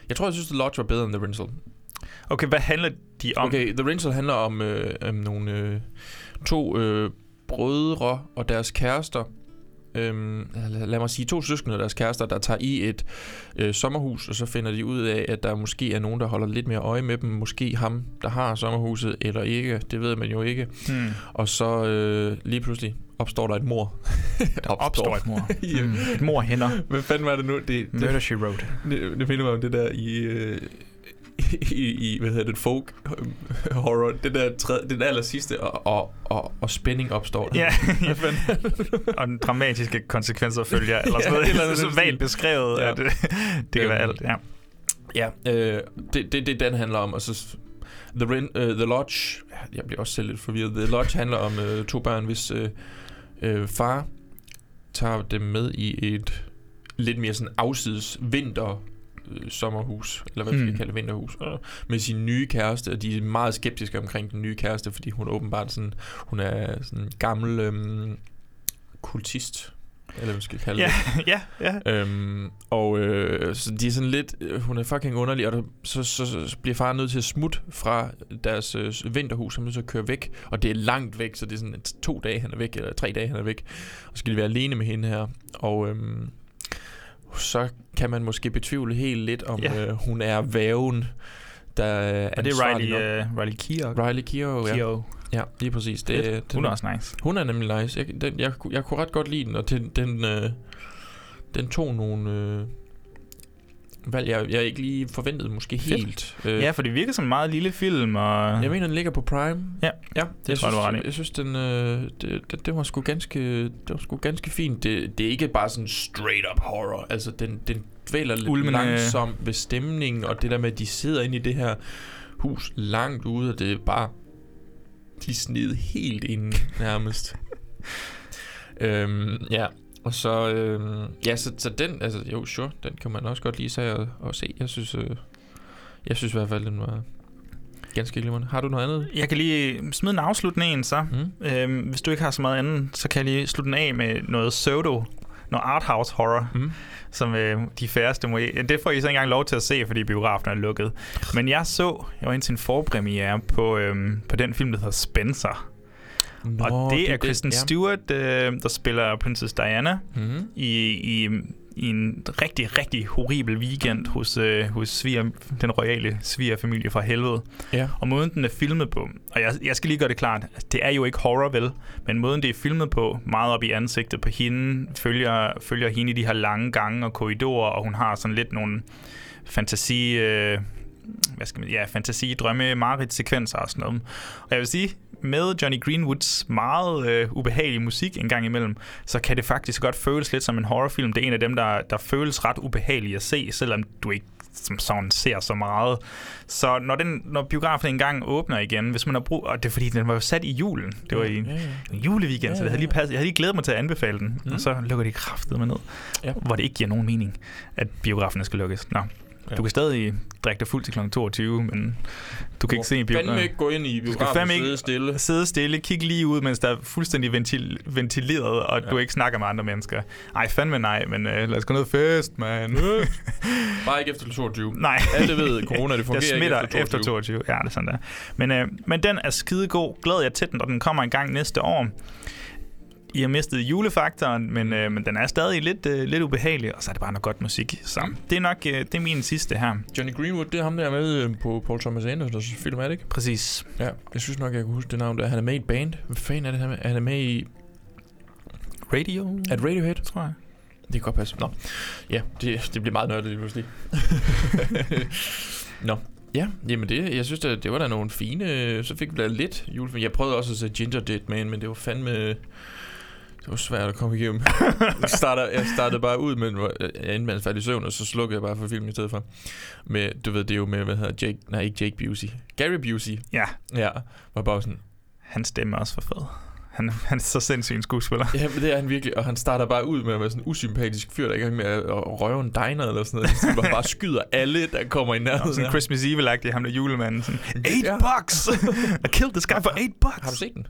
S8: Jeg tror, jeg synes, The Lodge var bedre end The Rental.
S9: Okay, hvad handler de om?
S8: Okay, The Rental handler om, øh, om nogle øh, to øh, brødre og deres kærester. Øhm, lad, mig sige to søskende og deres kærester, der tager i et øh, sommerhus, og så finder de ud af, at der måske er nogen, der holder lidt mere øje med dem. Måske ham, der har sommerhuset, eller ikke. Det ved man jo ikke.
S9: Hmm.
S8: Og så øh, lige pludselig opstår der et mor. der
S9: Opstår et mor.
S8: Ja.
S9: Hmm. Et mor hænder.
S8: Hvad fanden var det nu? Det, det,
S9: Murder, she wrote.
S8: det, det minder mig om det der i, øh, i, i hvad hedder det, folk øh, horror. Det der tredje, den aller sidste, og, og, og, og spænding opstår. der.
S9: Ja,
S8: fanden?
S9: og den dramatiske konsekvenser følger, eller sådan
S8: Ja,
S9: noget.
S8: et eller
S9: så vagt beskrevet,
S8: Ja.
S9: at det, det kan være
S8: Øhm,
S9: alt, ja.
S8: Ja, øh, det, det, det den handler om. Og så The, Ren, uh, The Lodge, jeg bliver også selv lidt forvirret. The Lodge handler om øh, to børn, hvis øh, øh, far tager dem med i et lidt mere sådan afsides vinter sommerhus, eller hvad skal
S9: Hmm.
S8: kalde det, vinterhus, øh, med sin nye kæreste, og de er meget skeptiske omkring den nye kæreste, fordi hun er åbenbart sådan, hun er sådan en gammel øhm, kultist, eller hvad skal kalde
S9: Ja,
S8: det.
S9: ja, ja.
S8: Øhm, og øh, så de er sådan lidt, øh, hun er fucking underlig, og der, så, så, så bliver far nødt til at smutte fra deres øh, vinterhus, han er nødt til at køre væk, og det er langt væk, så det er sådan to dage, han er væk, eller tre dage, han er væk, og så skal de være alene med hende her, og øhm, så kan man måske betvivle helt lidt, om
S9: Ja.
S8: øh, hun er væven, der er
S9: Og det er Riley, uh, Riley Keough.
S8: Riley Keough, ja.
S9: Keough.
S8: Ja, lige præcis. Det,
S9: Fedt.
S8: den,
S9: Hun er også nice.
S8: hun er nemlig nice. Jeg, den, jeg, jeg kunne ret godt lide den, og den, den, øh, den tog nogle øh, valg, jeg, jeg ikke lige forventede måske
S9: Fedt.
S8: helt. Øh,
S9: Ja, for det virker som en meget lille film, og...
S8: Jeg mener, den ligger på Prime.
S9: Ja,
S8: ja
S9: det tror jeg,
S8: synes,
S9: du ret.
S8: Jeg synes, den, øh, det, det, det, var sgu ganske, det var sgu ganske fint. Det, det er ikke bare sådan straight up horror. Altså, den, den dvæler lidt
S9: Ulmende-
S8: langsomt ved stemningen, og det der med, at de sidder inde i det her hus langt ude, og det er bare... De snedet helt ind nærmest. øhm, ja, og så... Øhm, ja, så, så den... Altså, jo, sure, den kan man også godt lige sige og, og se. Jeg synes... Øh, jeg synes i hvert fald, den var ganske glimrende. Har du noget andet?
S9: Jeg kan lige smide en afslutning en, så.
S8: Mm?
S9: Øhm, hvis du ikke har så meget andet, så kan jeg lige slutte den af med noget pseudo, noget arthouse horror,
S8: Mm?
S9: som øh, de færreste må... Det får I så ikke engang lov til at se, fordi biografen er lukket. Men jeg så, jeg var ind til en forpremiere på, øhm, på den film, der hedder Spencer.
S8: Nå,
S9: og det, er
S8: den,
S9: Kristen
S8: ja.
S9: Stewart, øh, der spiller Princess Diana
S8: Mm?
S9: i, i, i en rigtig, rigtig horribel weekend hos, øh, hos sviger, den royale svigerfamilie fra helvede.
S8: Ja.
S9: Og måden, den er filmet på, og jeg, jeg skal lige gøre det klart, det er jo ikke horror, vel? Men måden, det er filmet på, meget op i ansigtet på hende, følger, følger hende i de her lange gange og korridorer, og hun har sådan lidt nogle fantasi... Øh, hvad skal man, ja, fantasi, drømme, mareridt sekvenser og sådan noget. Og jeg vil sige, med Johnny Greenwoods meget øh, ubehagelige musik en gang imellem, så kan det faktisk godt føles lidt som en horrorfilm. Det er en af dem, der, der føles ret ubehagelig at se, selvom du ikke som sådan ser så meget. Så når, den, når biografen engang åbner igen, hvis man har brug... Og det er fordi, den var jo sat i julen. Det var i en
S8: Ja, ja.
S9: en juleweekend,
S8: Ja,
S9: så det havde
S8: ja,
S9: lige passet. Jeg havde lige glædet mig til at anbefale den,
S8: Mm.
S9: og så lukker de kraftet med ned.
S8: Ja.
S9: Hvor det ikke giver nogen mening, at biograferne skal lukkes. Nå.
S8: Ja.
S9: Du kan stadig drikke dig fuld til kl. 22, men du kan ikke se
S8: fandme
S9: biografen.
S8: ikke gå ind i
S9: Du
S8: biografen og sidde stille.
S9: sidde stille, kig lige ud, mens der er fuldstændig ventil- ventileret, og ja. Du ikke snakker med andre mennesker. Ej, fandme nej, men uh, lad os gå ned og fest, man.
S8: Bare ikke efter 22.
S9: nej.
S8: Alle ved, corona det fungerer
S9: smitter
S8: ikke efter 22.
S9: efter 22. Ja, det er sådan der. Men, øh, men den er skidegod. Glæder jeg til den, og den kommer en gang næste år. I har mistet julefaktoren, men, øh, men den er stadig lidt, øh, lidt ubehagelig, og så er det bare noget godt musik. Så
S8: Mm.
S9: det er nok øh, det er min sidste her.
S8: Johnny Greenwood, det er ham der er med øh, på Paul Thomas Andersons film, er det ikke?
S9: Præcis.
S8: Ja, jeg synes nok, jeg kan huske det navn der. Han er med i et band. Hvad fanden er det, han er med? Han er med i...
S9: Radio,
S8: At Radiohead?
S9: tror jeg.
S8: Det kan godt passe. Nå. Ja, det, det bliver meget nørdet lige pludselig. Nå. Ja, jamen det, jeg synes, det, det var da nogle fine... Så fik vi da lidt julefilm. Jeg prøvede også at se Ginger Dead Man, men det var fandme... Det var svært at komme igennem. jeg, starter, jeg startede bare ud med, jeg endte med at i søvn, og så slukkede jeg bare for filmen i stedet for. Med, du ved, det er jo med, hvad hedder Jake, nej ikke Jake Busey, Gary Busey.
S9: Ja,
S8: Ja, var bare sådan,
S9: hans stemme er også for fed. Han, han er så sindssygt en skuespiller.
S8: Ja, men det er han virkelig, og han starter bare ud med at være sådan en usympatisk fyr, der er i gang med at, røve en diner eller sådan noget. Han bare skyder alle, der kommer i nærheden.
S9: sådan
S8: af ham.
S9: Christmas Evil-agtig, ham der julemanden. Sådan, eight
S8: Ja.
S9: bucks! I killed this guy for eight bucks!
S8: Har du set den?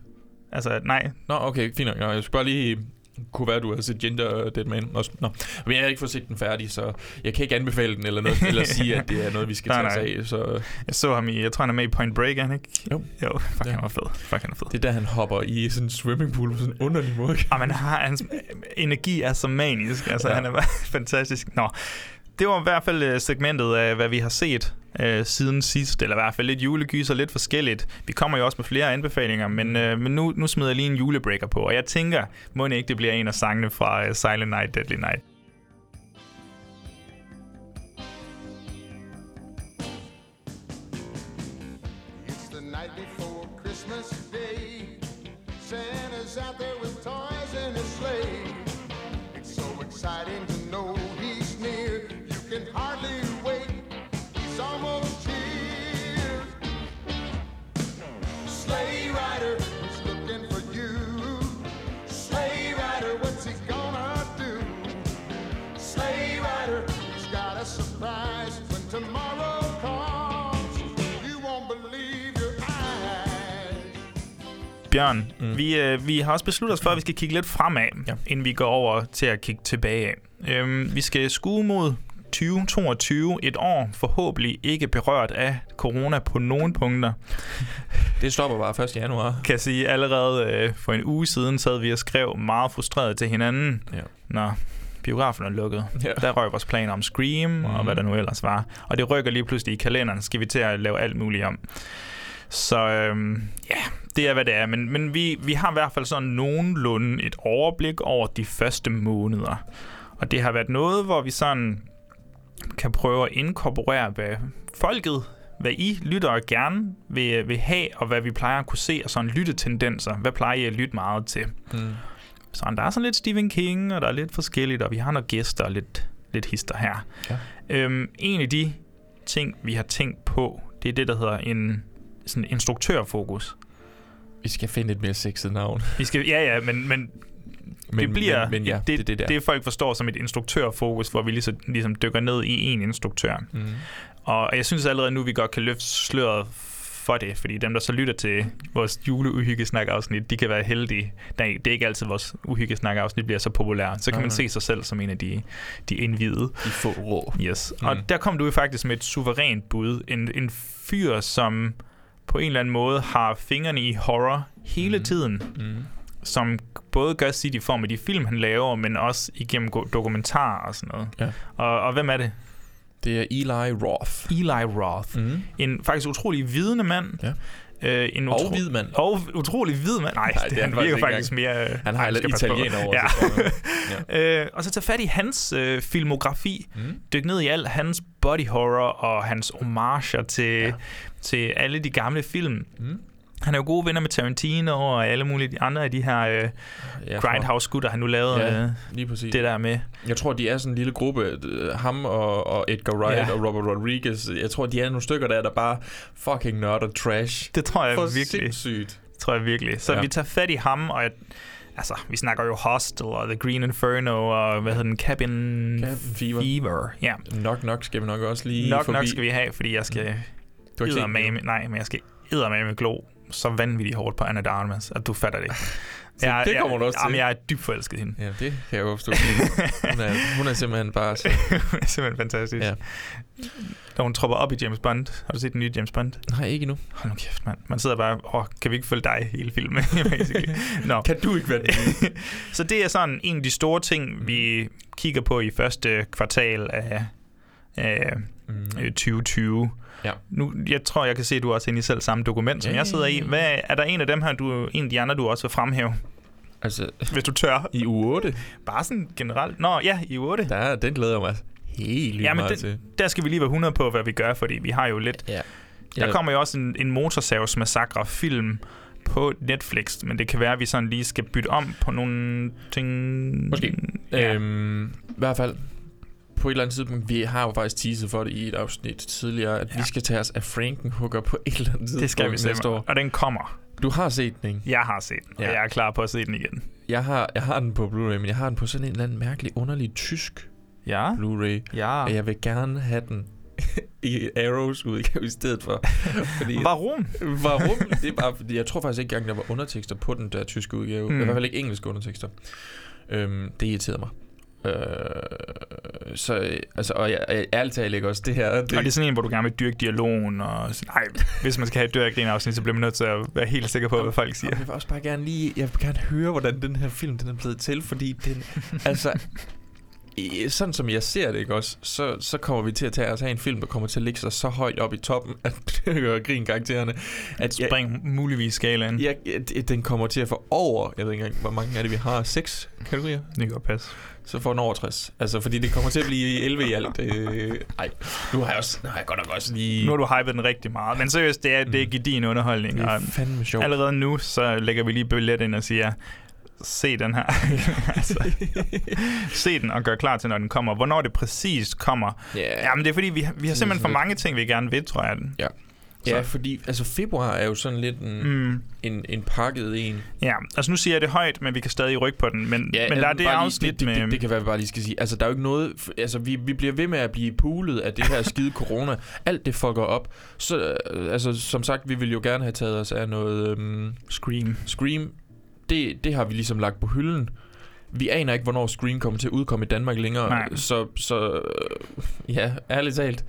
S9: Altså, nej.
S8: Nå, okay, fint nok. Jeg skulle bare lige kunne være, at du har set Ginger Dead Man også. Nå. Men jeg har ikke fået set den færdig, så jeg kan ikke anbefale den eller noget, eller sige, at det er noget, vi skal tage os af. Så
S9: Jeg så ham i, jeg tror han er med i Point Break, han ikke?
S8: Jo.
S9: Jo, fuck,
S8: Ja.
S9: han var fed. Fuck, han er fed.
S8: det er der, han hopper i sådan en swimmingpool på sådan en underlig måde.
S9: Og man har, hans energi er så manisk. Altså,
S8: Ja.
S9: ja. han er bare fantastisk. Nå, det var i hvert fald øh, segmentet af, hvad vi har set øh, siden sidst, eller i hvert fald lidt julegyser, lidt forskelligt. Vi kommer jo også med flere anbefalinger, men, øh, men nu, nu smider jeg lige en julebreaker på, og jeg tænker, må ikke det bliver en af sangene fra øh, Silent Night, Deadly Night. Bjørn, mm. vi, øh, vi har også besluttet os for, at vi skal kigge lidt fremad,
S8: Ja.
S9: inden vi går over til at kigge tilbage. Øhm, vi skal skue mod 2022, et år forhåbentlig ikke berørt af corona på nogen punkter.
S8: Det stopper bare 1. januar.
S9: Kan jeg sige, allerede øh, for en uge siden sad vi og skrev meget frustreret til hinanden,
S8: Ja.
S9: når biografen er lukket.
S8: Ja.
S9: Der røg vores planer om Scream mm. og hvad der nu ellers var. Og det rykker lige pludselig i kalenderen, skal vi til at lave alt muligt om. Så øhm, ja, det er hvad det er. Men, men vi, vi har i hvert fald sådan nogenlunde et overblik over de første måneder. Og det har været noget, hvor vi sådan kan prøve at inkorporere, hvad folket, hvad I lytter gerne vil, vil have, og hvad vi plejer at kunne se af sådan lyttetendenser. Hvad plejer I at lytte meget til?
S8: Mm.
S9: Så der er sådan lidt Stephen King, og der er lidt forskelligt, og vi har nogle gæster og lidt, lidt hister her.
S8: Ja.
S9: Øhm, en af de ting, vi har tænkt på, det er det, der hedder en sådan instruktørfokus.
S8: Vi skal finde et mere sexet navn.
S9: Vi skal, ja, ja, men, men,
S8: Men,
S9: det bliver
S8: men, men ja,
S9: det,
S8: det, det der.
S9: det, folk forstår som et instruktørfokus, hvor vi ligesom, ligesom dykker ned i en instruktør.
S8: Mm.
S9: Og jeg synes allerede nu, vi godt kan løfte sløret for det, fordi dem, der så lytter til vores juleuhyggesnak-afsnit, de kan være heldige. Nej, det er ikke altid, vores uhyggesnak-afsnit bliver så populære. Så kan
S8: Nej,
S9: man se sig selv som en af de, de indvidede.
S8: De få rå.
S9: Yes.
S8: Mm.
S9: Mm. Og der kom du faktisk med et suverænt bud. En, en fyr, som på en eller anden måde har fingrene i horror hele
S8: Mm.
S9: tiden.
S8: Mm.
S9: Som både gør sit i form af de film, han laver, men også igennem dokumentarer og sådan noget.
S8: Ja.
S9: Og, og hvem er det?
S8: Det er Eli Roth.
S9: Eli Roth.
S8: Mm.
S9: En faktisk utrolig vidende mand.
S8: Ja.
S9: Øh, en
S8: Og
S9: utro-
S8: hvid mand.
S9: Og utrolig hvid mand. Nej,
S8: Nej,
S9: det, han virker
S8: faktisk
S9: mere... øh,
S8: Han har lidt italiener over
S9: Ja.
S8: sig. Ja.
S9: Øh, og så tage fat i hans øh, filmografi,
S8: Mm.
S9: dyk ned i al hans body horror og hans homager til, ja. Til alle de gamle film.
S8: Mm.
S9: Han er jo gode venner med Tarantino og alle mulige andre af de her øh, Grindhouse-gutter, han nu lavede
S8: Ja,
S9: øh,
S8: lige præcis.
S9: det der med.
S8: Jeg tror, de er sådan en lille gruppe. øh, Ham og, og Edgar Wright
S9: Ja.
S8: og Robert Rodriguez. Jeg tror, de er nogle stykker der, der bare fucking nørder trash.
S9: Det tror jeg
S8: For
S9: virkelig.
S8: sindssygt.
S9: Det tror jeg virkelig. Så
S8: Ja.
S9: vi tager fat i ham, og jeg, altså, vi snakker jo Hostel og The Green Inferno og hvad hedder den? Cabin,
S8: Cabin Fever.
S9: Fever. Ja.
S8: Nok nok skal vi nok også lige
S9: Nok,
S8: forbi.
S9: nok skal vi have, fordi jeg skal
S8: Du har ikke
S9: eddermame, nej, men jeg skal eddermame glo så vanvittigt hårdt på Anna de Armas, at du fatter det.
S8: Så det kommer du også
S9: Jamen,
S8: til.
S9: jeg er dybt forelsket hende.
S8: Ja, det kan jeg jo forstå. hun, er, hun er simpelthen bare så...
S9: Hun er simpelthen fantastisk.
S8: Ja.
S9: Da hun tropper op i James Bond. Har du set den nye James Bond?
S8: Nej, ikke nu.
S9: Hold nu kæft, mand. Man sidder bare, åh, kan vi ikke følge dig hele filmen, basically. Nå.
S8: Kan du ikke være det?
S9: Så det er sådan en af de store ting, vi kigger på i første kvartal af, af
S8: Mm.
S9: øh, 2020.
S8: Ja.
S9: Nu, jeg tror, jeg kan se, at du er også inde i selv samme dokument, som
S8: Ja,
S9: jeg sidder i. Hvad, er der en af dem her, du, en af de andre, du også vil fremhæve?
S8: Altså,
S9: hvis du tør.
S8: i uge 8,
S9: Bare sådan generelt. Nå, ja, i 8.
S8: der, er- den glæder jeg mig helt
S9: Ja, men
S8: meget
S9: den,
S8: til.
S9: der skal vi lige være 100 på, hvad vi gør, fordi vi har jo lidt...
S8: Ja.
S9: Der kommer jo også en, en motorsavsmassakre film på Netflix, men det kan være, at vi sådan lige skal bytte om på nogle ting.
S8: Måske.
S9: Ja.
S8: Øhm, I hvert fald, på et eller andet tidspunkt, vi har jo faktisk teaset for det i et afsnit tidligere, at ja. Vi skal tage os af Frankenhooker på et eller andet tidspunkt
S9: det skal vi
S8: næste år.
S9: Og den kommer.
S8: Du har set den, ikke?
S9: Jeg har set den, ja. Og jeg er klar på at se den igen.
S8: Jeg har, jeg har den på Blu-ray, men jeg har den på sådan en eller anden mærkelig, underlig tysk
S9: Ja?
S8: Blu-ray.
S9: Ja.
S8: Og jeg vil gerne have den i Arrows udgave i stedet for. Fordi,
S9: Varum?
S8: Varum? Det er bare fordi, jeg tror faktisk ikke engang, der var undertekster på den der tyske udgave.
S9: Mm.
S8: Mm. I hvert fald ikke engelske undertekster. Øhm, det irriterede mig. Øh, så, altså, og jeg, jeg ærligt talt ikke også det her. Det,
S9: Og det er sådan en, hvor du gerne vil dyrke dialogen, og sådan, ej, hvis man skal have et dyrke en afsnit, så bliver man nødt til at være helt sikker på, hvad folk siger.
S8: Og jeg vil også bare gerne lige, jeg vil gerne høre, hvordan den her film den er blevet til, fordi den, altså, sådan som jeg ser det, ikke også, så, så kommer vi til at tage os af en film, der kommer til at ligge sig så højt op i toppen, at det gør grin karaktererne, at jeg,
S9: Spring muligvis skalaen.
S8: jeg, jeg, den kommer til at få over, jeg ved ikke engang, hvor mange er det, vi har, seks kategorier?
S9: Det kan godt passe.
S8: Så får den over 60. Altså, fordi det kommer til at blive 11 i alt. Øh, ej, nu har jeg også, nu har jeg godt nok også lige...
S9: Nu har du hypet den rigtig meget. Men seriøst, det er, det er din underholdning.
S8: det er fandme sjovt.
S9: allerede nu, så lægger vi lige billet ind og siger, se den her. altså, se den og gør klar til, når den kommer. Hvornår det præcis kommer.
S8: Ja.
S9: Jamen, det er fordi, vi, har- vi har simpelthen for mange ting, vi gerne vil, tror jeg.
S8: Ja. Ja, fordi altså februar er jo sådan lidt en,
S9: Mm.
S8: en, en pakket en.
S9: Ja, altså nu siger jeg det højt, men vi kan stadig rykke på den. Men,
S8: Ja,
S9: men der er det
S8: bare lige-
S9: afsnit
S8: det, det,
S9: med...
S8: det, det kan være, vi bare lige skal sige. Altså, der er jo ikke noget... Altså, vi, vi bliver ved med at blive pulet af det her skide corona. Alt det fucker op. Så, øh, altså, som sagt, vi vil jo gerne have taget os af noget... Øhm,
S9: Scream.
S8: Scream. Det, det har vi ligesom lagt på hylden. Vi aner ikke, hvornår Scream kommer til at udkomme i Danmark længere.
S9: Nej.
S8: Så, så øh, ja, ærligt talt.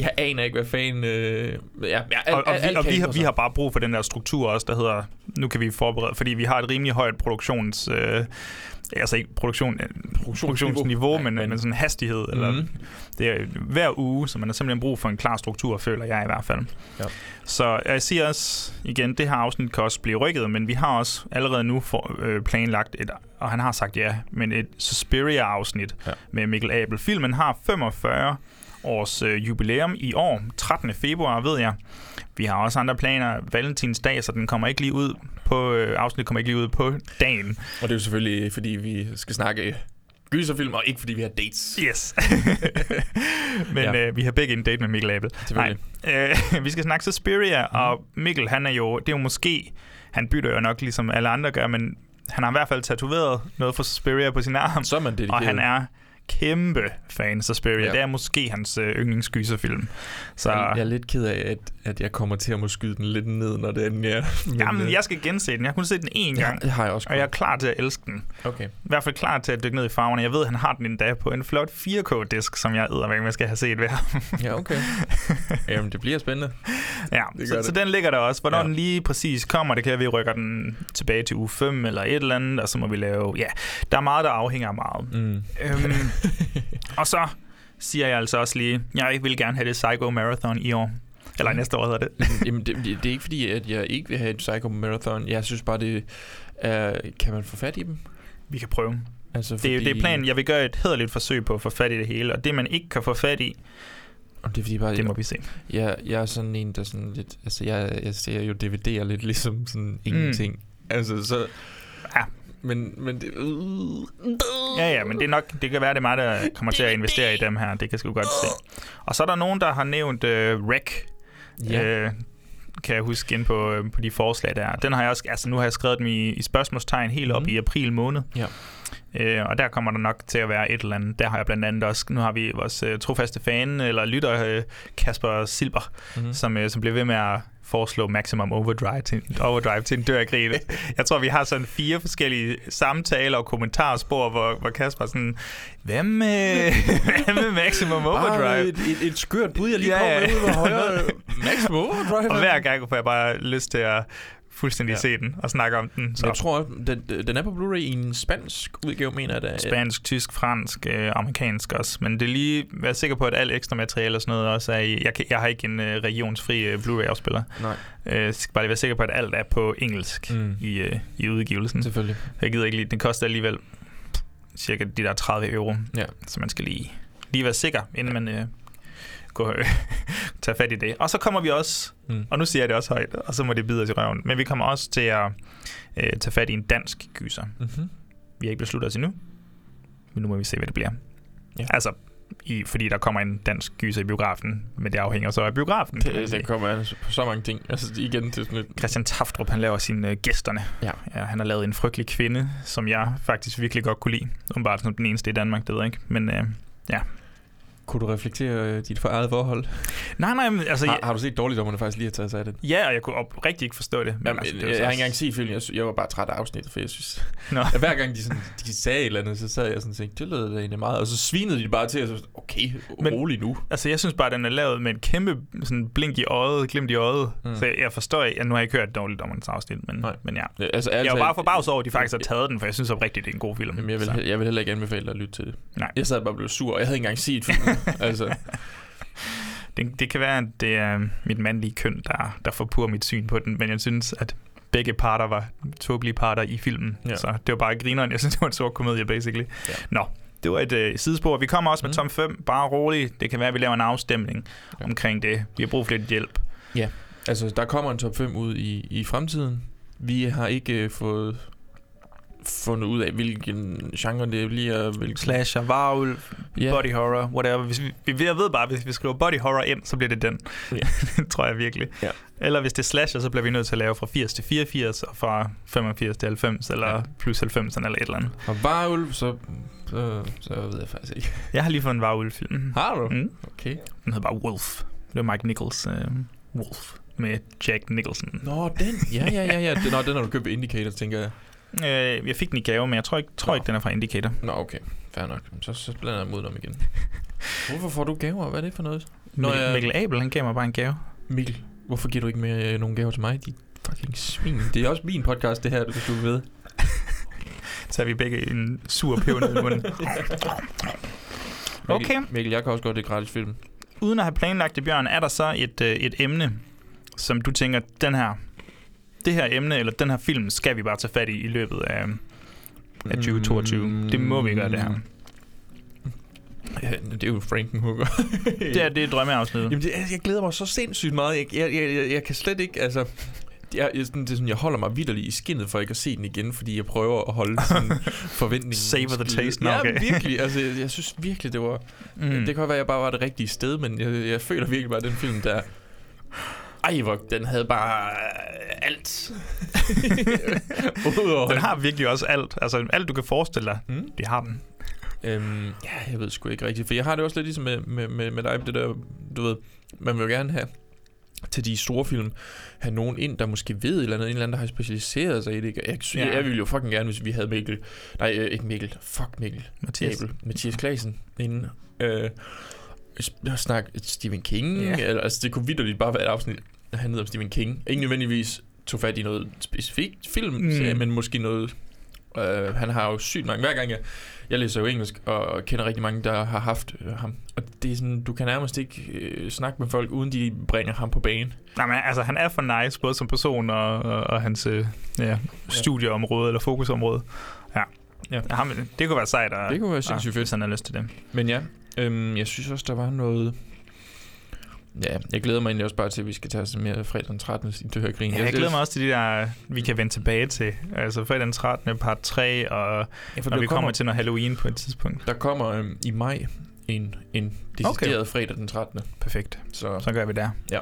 S8: Jeg aner ikke, hvad fanden... Øh, ja, ja, al,
S9: Og, og,
S8: al,
S9: vi, og vi, har, vi har bare brug for den der struktur også, der hedder, nu kan vi forberede, fordi vi har et rimelig højt produktions... Øh, altså ikke produktion, øh, produktionsniveau,
S8: Nej,
S9: men,
S8: men-
S9: sådan hastighed. Mm. Eller,
S8: Mhm.
S9: det er hver uge, så man har simpelthen brug for en klar struktur, føler jeg i hvert fald.
S8: Ja.
S9: Så jeg siger også igen, det her afsnit kan også blive rykket, men vi har også allerede nu for, øh, planlagt et, og han har sagt ja, men et Suspiria-afsnit
S8: ja.
S9: med Mikkel Abel. Filmen har 45 års øh, jubilæum i år, 13. februar, ved jeg. Vi har også andre planer. Valentinsdag, så den kommer ikke lige ud på, øh, afsnittet kommer ikke lige ud på dagen.
S8: Og det er jo selvfølgelig, fordi vi skal snakke gyserfilm, og ikke fordi vi har dates.
S9: Yes. Men
S8: Ja.
S9: øh, vi har begge en date med Mikkel Abel. Nej, øh, vi skal snakke Suspiria, mm. og Mikkel, han er jo, det er jo måske, han bytter jo nok ligesom alle andre gør, men han har i hvert fald tatoveret noget for Suspiria på sin arm,
S8: Så er man dedikeret.
S9: og han er kæmpe fan af Suspiria.
S8: Ja.
S9: Ja. Det er måske hans øh, yndlingsgyserfilm. Så
S8: Jeg, jeg er lidt ked af, at, at jeg kommer til at må skyde den lidt ned, når den er... Men,
S9: jamen,
S8: øh,
S9: jeg skal gense den. Jeg har kun set den én
S8: ja,
S9: gang,
S8: det har jeg også.
S9: og jeg er klar til at elske den.
S8: Okay.
S9: I hvert fald klar til at dykke ned i farverne. Jeg ved, at han har den endda på en flot 4K-disk, som jeg eddermame jeg skal have set ved ham.
S8: Ja, okay. Jamen, det bliver spændende.
S9: Ja,
S8: Det
S9: så,
S8: det.
S9: så den ligger der også. Hvornår
S8: Ja.
S9: ja. den lige præcis kommer, det kan vi rykker den tilbage til uge 5 eller et eller andet, og så må vi lave... Ja, der er meget, der afhænger af meget.
S8: Mm.
S9: Øhm, og så siger jeg altså også lige, jeg vil gerne have det Psycho Marathon i år. Eller næste år hedder det.
S8: Jamen, det, det, det er ikke fordi, at jeg ikke vil have et Psycho Marathon. Jeg synes bare, det er... Kan man få fat i dem?
S9: Vi kan prøve.
S8: Altså,
S9: Det, er- det er planen. Jeg vil gøre et hederligt forsøg på at få fat i det hele, og det, man ikke kan få fat i,
S8: Og det er fordi bare...
S9: det må vi se.
S8: Jeg, jeg er sådan en, der sådan lidt... Altså, jeg, jeg ser jo DVD'er lidt ligesom sådan ingenting. Mm. Altså, så... Men, men det...
S9: Ja, ja, men det er nok, det kan være, det er mig, der kommer til at investere i dem her. Det kan jeg sgu godt se. Og så er der nogen, der har nævnt uh, Rec.
S8: Ja.
S9: Øh, kan jeg huske ind på, øh, på de forslag der. Den har jeg også, altså nu har jeg skrevet dem i, i spørgsmålstegn helt op mm. i april måned.
S8: Ja.
S9: Øh, og der kommer der nok til at være et eller andet. Der har jeg blandt andet også, nu har vi vores øh, trofaste fan, eller lytter, øh, Kasper Silber, mm. som, øh, som bliver ved med at foreslå Maximum Overdrive til, overdrive til en dør grin. Jeg tror, vi har sådan fire forskellige samtaler og kommentarspor, hvor, hvor Kasper er sådan, hvad med, hvad med Maximum Overdrive?
S8: Bare et, et, et skørt bud, jeg lige
S9: Ja,
S8: kom med ud med højre. Max Overdrive.
S9: Og hver gang får jeg bare lyst til at fuldstændig
S8: Ja.
S9: se den og snakke om den.
S8: Så jeg tror, den, den er på Blu-ray i en spansk udgave, mener jeg da.
S9: Spansk, tysk, fransk, øh, amerikansk også. Men det er lige være sikker på, at alt ekstra materiale og sådan noget også er i... Jeg, kan, jeg har ikke en øh, regionsfri øh, Blu-ray-afspiller.
S8: Nej.
S9: Øh, skal bare lige være sikker på, at alt er på engelsk
S8: Mm.
S9: i, øh, i udgivelsen.
S8: Selvfølgelig.
S9: Jeg gider ikke lige... Det koster alligevel cirka de der 30 euro.
S8: Ja.
S9: Så man skal lige, lige være sikker, inden man øh, går, øh, tager fat i det. Og så kommer vi også...
S8: Mm.
S9: Og nu siger jeg det også højt, og så må det bide os i røven. Men vi kommer også til at øh, tage fat i en dansk gyser.
S8: Mm-hmm.
S9: Vi har ikke besluttet os endnu, men nu må vi se, hvad det bliver.
S8: Ja.
S9: Altså, i, fordi der kommer en dansk gyser i biografen, men det afhænger så af biografen.
S8: Det, det kommer altså på så mange ting. Altså igen til sådan et...
S9: Christian Taftrup, han laver sine øh, gæsterne.
S8: Ja.
S9: ja. Han har lavet en frygtelig kvinde, som jeg faktisk virkelig godt kunne lide. Bare som den eneste i Danmark, det ved jeg ikke. Men øh, ja.
S8: Kunne du reflektere øh, dit for eget forhold?
S9: Nej, nej, men altså...
S8: Har,
S9: jeg,
S8: har du set dårligdommerne faktisk lige har taget sig af det?
S9: ja, og jeg kunne oprigtigt ikke forstå det. Men
S8: Jamen,
S9: altså,
S8: jeg,
S9: det
S8: jeg, jeg har ikke engang set filmen. Jeg, jeg var bare træt af afsnittet, for jeg synes...
S9: Nå.
S8: At hver gang de, sådan, de sagde et eller andet, så sad jeg sådan og tænkte, det lød da egentlig meget. Og så svinede de bare til, og så okay,
S9: Men-
S8: rolig nu.
S9: Altså, jeg synes bare, at den er lavet med en kæmpe sådan, blink i øjet, glimt i øjet.
S8: Mm.
S9: Så jeg, jeg forstår ikke, at nu har jeg ikke hørt dårligt om afsnit, men,
S8: Nej.
S9: men ja.
S8: Ja, Altså,
S9: Jeg var bare forbavset over, at de faktisk har taget den, for jeg synes oprigtigt, det er en god film.
S8: Jamen, jeg, vil,
S9: Så.
S8: jeg vil heller ikke anbefale dig at lytte til det.
S9: Nej.
S8: Jeg sad bare og blev sur, og jeg havde ikke engang set filmen. altså,
S9: Det, det kan være, at det er mit mandlige køn, der, der forpurrer mit syn på den, men jeg synes, at begge parter var tåbelige parter i filmen.
S8: Ja.
S9: Ja. Så det var bare grineren. Jeg synes, det var en stor komedie, basically.
S8: Ja.
S9: Nå, det var et øh, sidespor. Vi kommer også med
S8: Mm.
S9: tom 5. Bare roligt. Det kan være, at vi laver en afstemning
S8: Ja.
S9: omkring det. Vi har brug for lidt hjælp.
S8: altså, der kommer en top 5 ud i, i fremtiden. Vi har ikke øh, fået fundet ud af, hvilken genre det bliver. Hvilken...
S9: Slasher, varulv,
S8: Ja.
S9: body horror, whatever. Hvis vi, vi, jeg ved bare, hvis vi skriver body horror ind, så bliver det den. Det tror jeg virkelig.
S8: Ja.
S9: Eller hvis det er slasher, så bliver vi nødt til at lave fra 80 til 84, og fra 85 til 90, eller
S8: ja.
S9: plus 90 eller et eller andet.
S8: Og varulv, så, så, så ved jeg faktisk ikke.
S9: Jeg har lige fået en varulv-film.
S8: Har du?
S9: Mm.
S8: Okay.
S9: Den hedder bare Wolf. Det var Mike Nichols uh, Wolf med Jack Nicholson.
S8: Nå, den. Ja, ja, ja, ja. Den, nå, den har du købt ved Indicator, tænker jeg.
S9: Øh, jeg fik den i gave, men jeg tror ikke, tror
S8: Nå.
S9: ikke den er fra Indicator.
S8: Nå, okay. Fair nok. Så, så blander jeg mod dem igen. Hvorfor får du gaver? Hvad er det for noget? Nå,
S9: Mikkel,
S8: ja.
S9: Mikkel Abel, han gav mig bare en gave.
S8: Mikkel, hvorfor giver du ikke mere øh, nogle gaver til mig? De fucking svin. Det er også min podcast, det her, du du ved.
S9: Så er vi begge en sur peber ned i munden. Okay.
S8: Mikkel, Mikkel, jeg kan også godt det gratis film.
S9: Uden at have planlagt det, Bjørn, er der så et, øh, et emne, som du tænker, den her, det her emne, eller den her film, skal vi bare tage fat i i løbet af, af 2022. Det må vi gøre, det her.
S8: Ja, det er jo Frankenhooker.
S9: Det er, det er drømmeafsnittet.
S8: Jamen, det, jeg glæder mig så sindssygt meget. Jeg, jeg, jeg, jeg, jeg kan slet ikke, altså... Jeg, jeg, det er sådan, jeg holder mig vidderligt i skinnet for ikke at se den igen, fordi jeg prøver at holde sådan forventningen.
S9: Savor the taste,
S8: Ja,
S9: okay.
S8: virkelig. Altså, jeg, jeg synes virkelig, det var... Mm. Det kan godt være, at jeg bare var det rigtige sted, men jeg, jeg føler virkelig bare, at den film der... Ej, hvor den havde bare alt. Udover
S9: Den har virkelig også alt. Altså alt, du kan forestille dig,
S8: Mm.
S9: det har den.
S8: Øhm, ja, jeg ved sgu ikke rigtigt. For jeg har det også lidt ligesom med, med, med, med dig, det der, du ved, man vil jo gerne have til de store film, have nogen ind, der måske ved et eller andet, en eller anden, der har specialiseret sig i det. Jeg, jeg,
S9: Ja.
S8: jeg ville jo fucking gerne, hvis vi havde Mikkel, nej, øh, ikke Mikkel, fuck Mikkel,
S9: Mathias.
S8: Abel, Mathias Klasen inden. Øh, snakke Stephen King,
S9: Ja.
S8: eller, altså det kunne vidderligt bare være et afsnit, der handlede om Stephen King. Ikke nødvendigvis tog fat i noget specifikt film,
S9: Mm.
S8: mm. men måske noget Øh, han har jo sygt mange. Hver gang jeg, jeg læser jo engelsk, og kender rigtig mange, der har haft øh, ham. Og det er sådan, du kan nærmest ikke øh, snakke med folk, uden de bringer ham på banen.
S9: Nej, men altså, han er for nice, både som person og, og, og hans øh, ja, studieområde eller fokusområde. Ja.
S8: Ja.
S9: Ham, det kunne være sejt. At,
S8: Det kunne være sindssygt fedt.
S9: Hvis han har lyst til det.
S8: Men ja, øhm, jeg synes også, der var noget... Ja, jeg glæder mig egentlig også bare til, at vi skal tage os mere fredag den 13. i det her grin.
S9: Ja, jeg glæder mig også til de der, vi kan vende tilbage til. Altså fredag den 13. part 3, og
S8: ja,
S9: når vi kommer,
S8: kommer
S9: til noget Halloween på et tidspunkt.
S8: Der kommer øhm, i maj en, en decideret okay. fredag den 13.
S9: Perfekt.
S8: Så,
S9: Så gør vi det.
S8: Ja.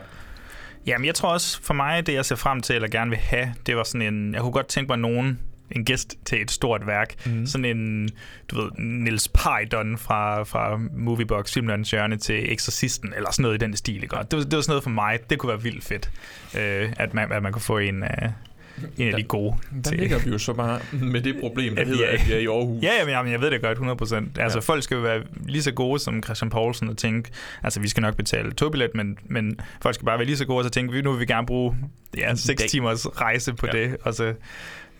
S9: Jamen, jeg tror også, for mig, det jeg ser frem til, eller gerne vil have, det var sådan en, jeg kunne godt tænke mig nogen, en gæst til et stort værk.
S8: Mhm.
S9: Sådan en, du ved, Nils Pajdon fra, fra Moviebox, Filmlandens Hjørne til Exorcisten, eller sådan noget i den stil, ikke? Det var, det var sådan noget for mig, det kunne være vildt fedt, øh, at, man, at man kunne få en af en af de gode.
S8: Der ligger vi jo så bare med det problem, der
S9: vi
S8: hedder,
S9: er-
S8: at vi er i Aarhus.
S9: Ja, jamen, jamen, jeg ved det godt, 100%. Altså,
S8: Ja.
S9: ja. folk skal jo være lige så gode som Christian Poulsen og tænke, altså, vi skal nok betale togbillet, men, men folk skal bare være lige så gode, og så tænke, vi nu vil vi gerne bruge ja, 6
S8: dag.
S9: timers rejse på
S8: Ja.
S9: ja. det, og så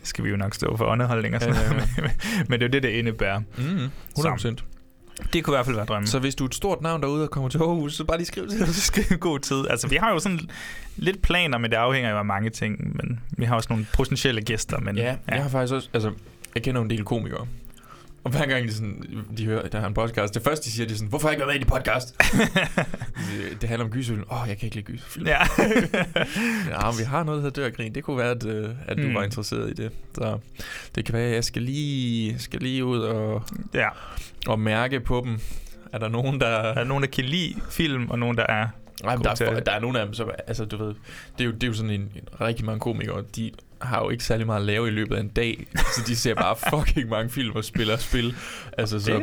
S9: skal vi jo nok stå for underholdning og sådan
S8: Ja, ja,
S9: noget. men det er jo det, det indebærer.
S8: Mm, 100%.
S9: Det kunne i hvert fald være drømmen.
S8: Så hvis du er et stort navn derude og kommer til Aarhus, så bare lige skriv til os.
S9: så skal god tid. Altså, vi har jo sådan lidt planer, men det afhænger jo af mange ting. Men vi har også nogle potentielle gæster. Men,
S8: Ja, jeg har faktisk også, altså, jeg kender en del komikere. Og hver gang de, sådan, de hører, der har en podcast, det første de siger, de er sådan, hvorfor har jeg ikke været med i din podcast? det, det handler om gyserfilm. Åh, oh, jeg kan ikke lide gyserfilm.
S9: Ja.
S8: ja, men vi har noget, der hedder Grin. Det kunne være, at, øh, at du
S9: Mm.
S8: var interesseret i det. Så det kan være, at jeg skal lige, skal lige ud og,
S9: ja.
S8: og mærke på dem. Er der nogen, der...
S9: Der er nogen, der kan lide film, og nogen, der er
S8: Nej, men der, er, der er nogle af dem, så, altså du ved, det er jo, det er jo sådan en, en rigtig mange komikere, de har jo ikke særlig meget at lave i løbet af en dag, så de ser bare fucking mange film og spiller spil. Altså, så,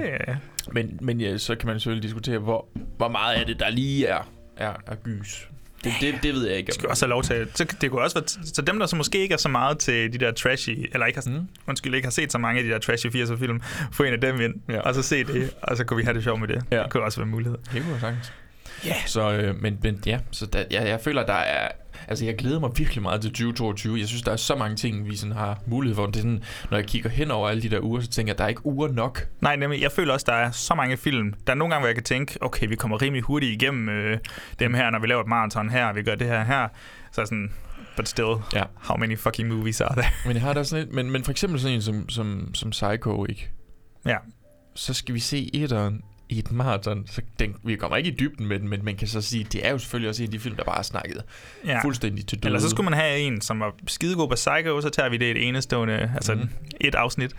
S8: men, men ja, så kan man selvfølgelig diskutere, hvor, hvor meget af det, der lige er, er, er gys. Det, det, det ved jeg ikke.
S9: skal også have lov til. Så det kunne også være, så dem, der så måske ikke er så meget til de der trashy, eller ikke har,
S8: Mm.
S9: undskyld, ikke har set så mange af de der trashy 80'er film, få en af dem ind,
S8: Ja.
S9: og så se det, og så kunne vi have det sjovt med det.
S8: Ja.
S9: Det kunne også være en mulighed.
S8: Det kunne sagtens.
S9: Ja.
S8: Så, øh, men, men ja, så der, jeg, jeg føler, der er... Altså, jeg glæder mig virkelig meget til 2022. Jeg synes, der er så mange ting, vi sådan har mulighed for. Det er sådan, når jeg kigger hen over alle de der uger, så tænker jeg, der er ikke uger nok.
S9: Nej, nemlig, jeg føler også, der er så mange film. Der er nogle gange, hvor jeg kan tænke, okay, vi kommer rimelig hurtigt igennem øh, dem her, når vi laver et maraton her, og vi gør det her her. Så sådan, but still,
S8: Ja.
S9: how many fucking movies are there?
S8: Men jeg har da sådan lidt, men, men for eksempel sådan en som, som, som Psycho, ikke?
S9: Ja.
S8: Så skal vi se etteren i et maraton. Så den, vi kommer ikke i dybden med den, men man kan så sige, det er jo selvfølgelig også en af de film, der bare er snakket
S9: Ja.
S8: fuldstændig til døde.
S9: Eller så skulle man have en, som var skidegod på Psycho, så tager vi det et enestående, altså
S8: Mhm.
S9: mm. et afsnit.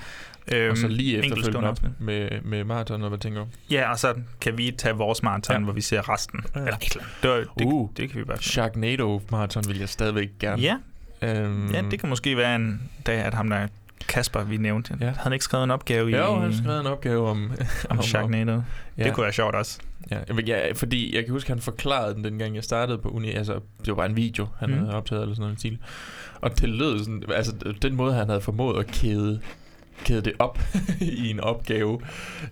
S9: Øhm,
S8: og så lige
S9: enkeltstående
S8: efterfølgende op med, med maraton, og hvad tænker du?
S9: Ja, og så kan vi tage vores maraton,
S8: Ja.
S9: hvor vi ser resten.
S8: Ja.
S9: Eller et eller andet. Det,
S8: Uh.
S9: det kan vi bare finde.
S8: Sharknado maraton vil jeg stadigvæk gerne.
S9: Ja,
S8: Øhm,
S9: ja, det kan måske være en dag, at ham der Kasper, vi nævnte,
S8: Ja.
S9: havde han ikke skrevet en opgave i,
S8: Jo, han har skrevet en opgave om...
S9: om Sharknado?
S8: Ja.
S9: Det kunne være sjovt også.
S8: Ja, ja, fordi jeg kan huske, han forklarede den, dengang jeg startede på uni. Altså, det var bare en video, han mm. Havde optaget eller sådan noget stil. Og det lød sådan, altså den måde, han havde formået at kæde, kæde det op i en opgave,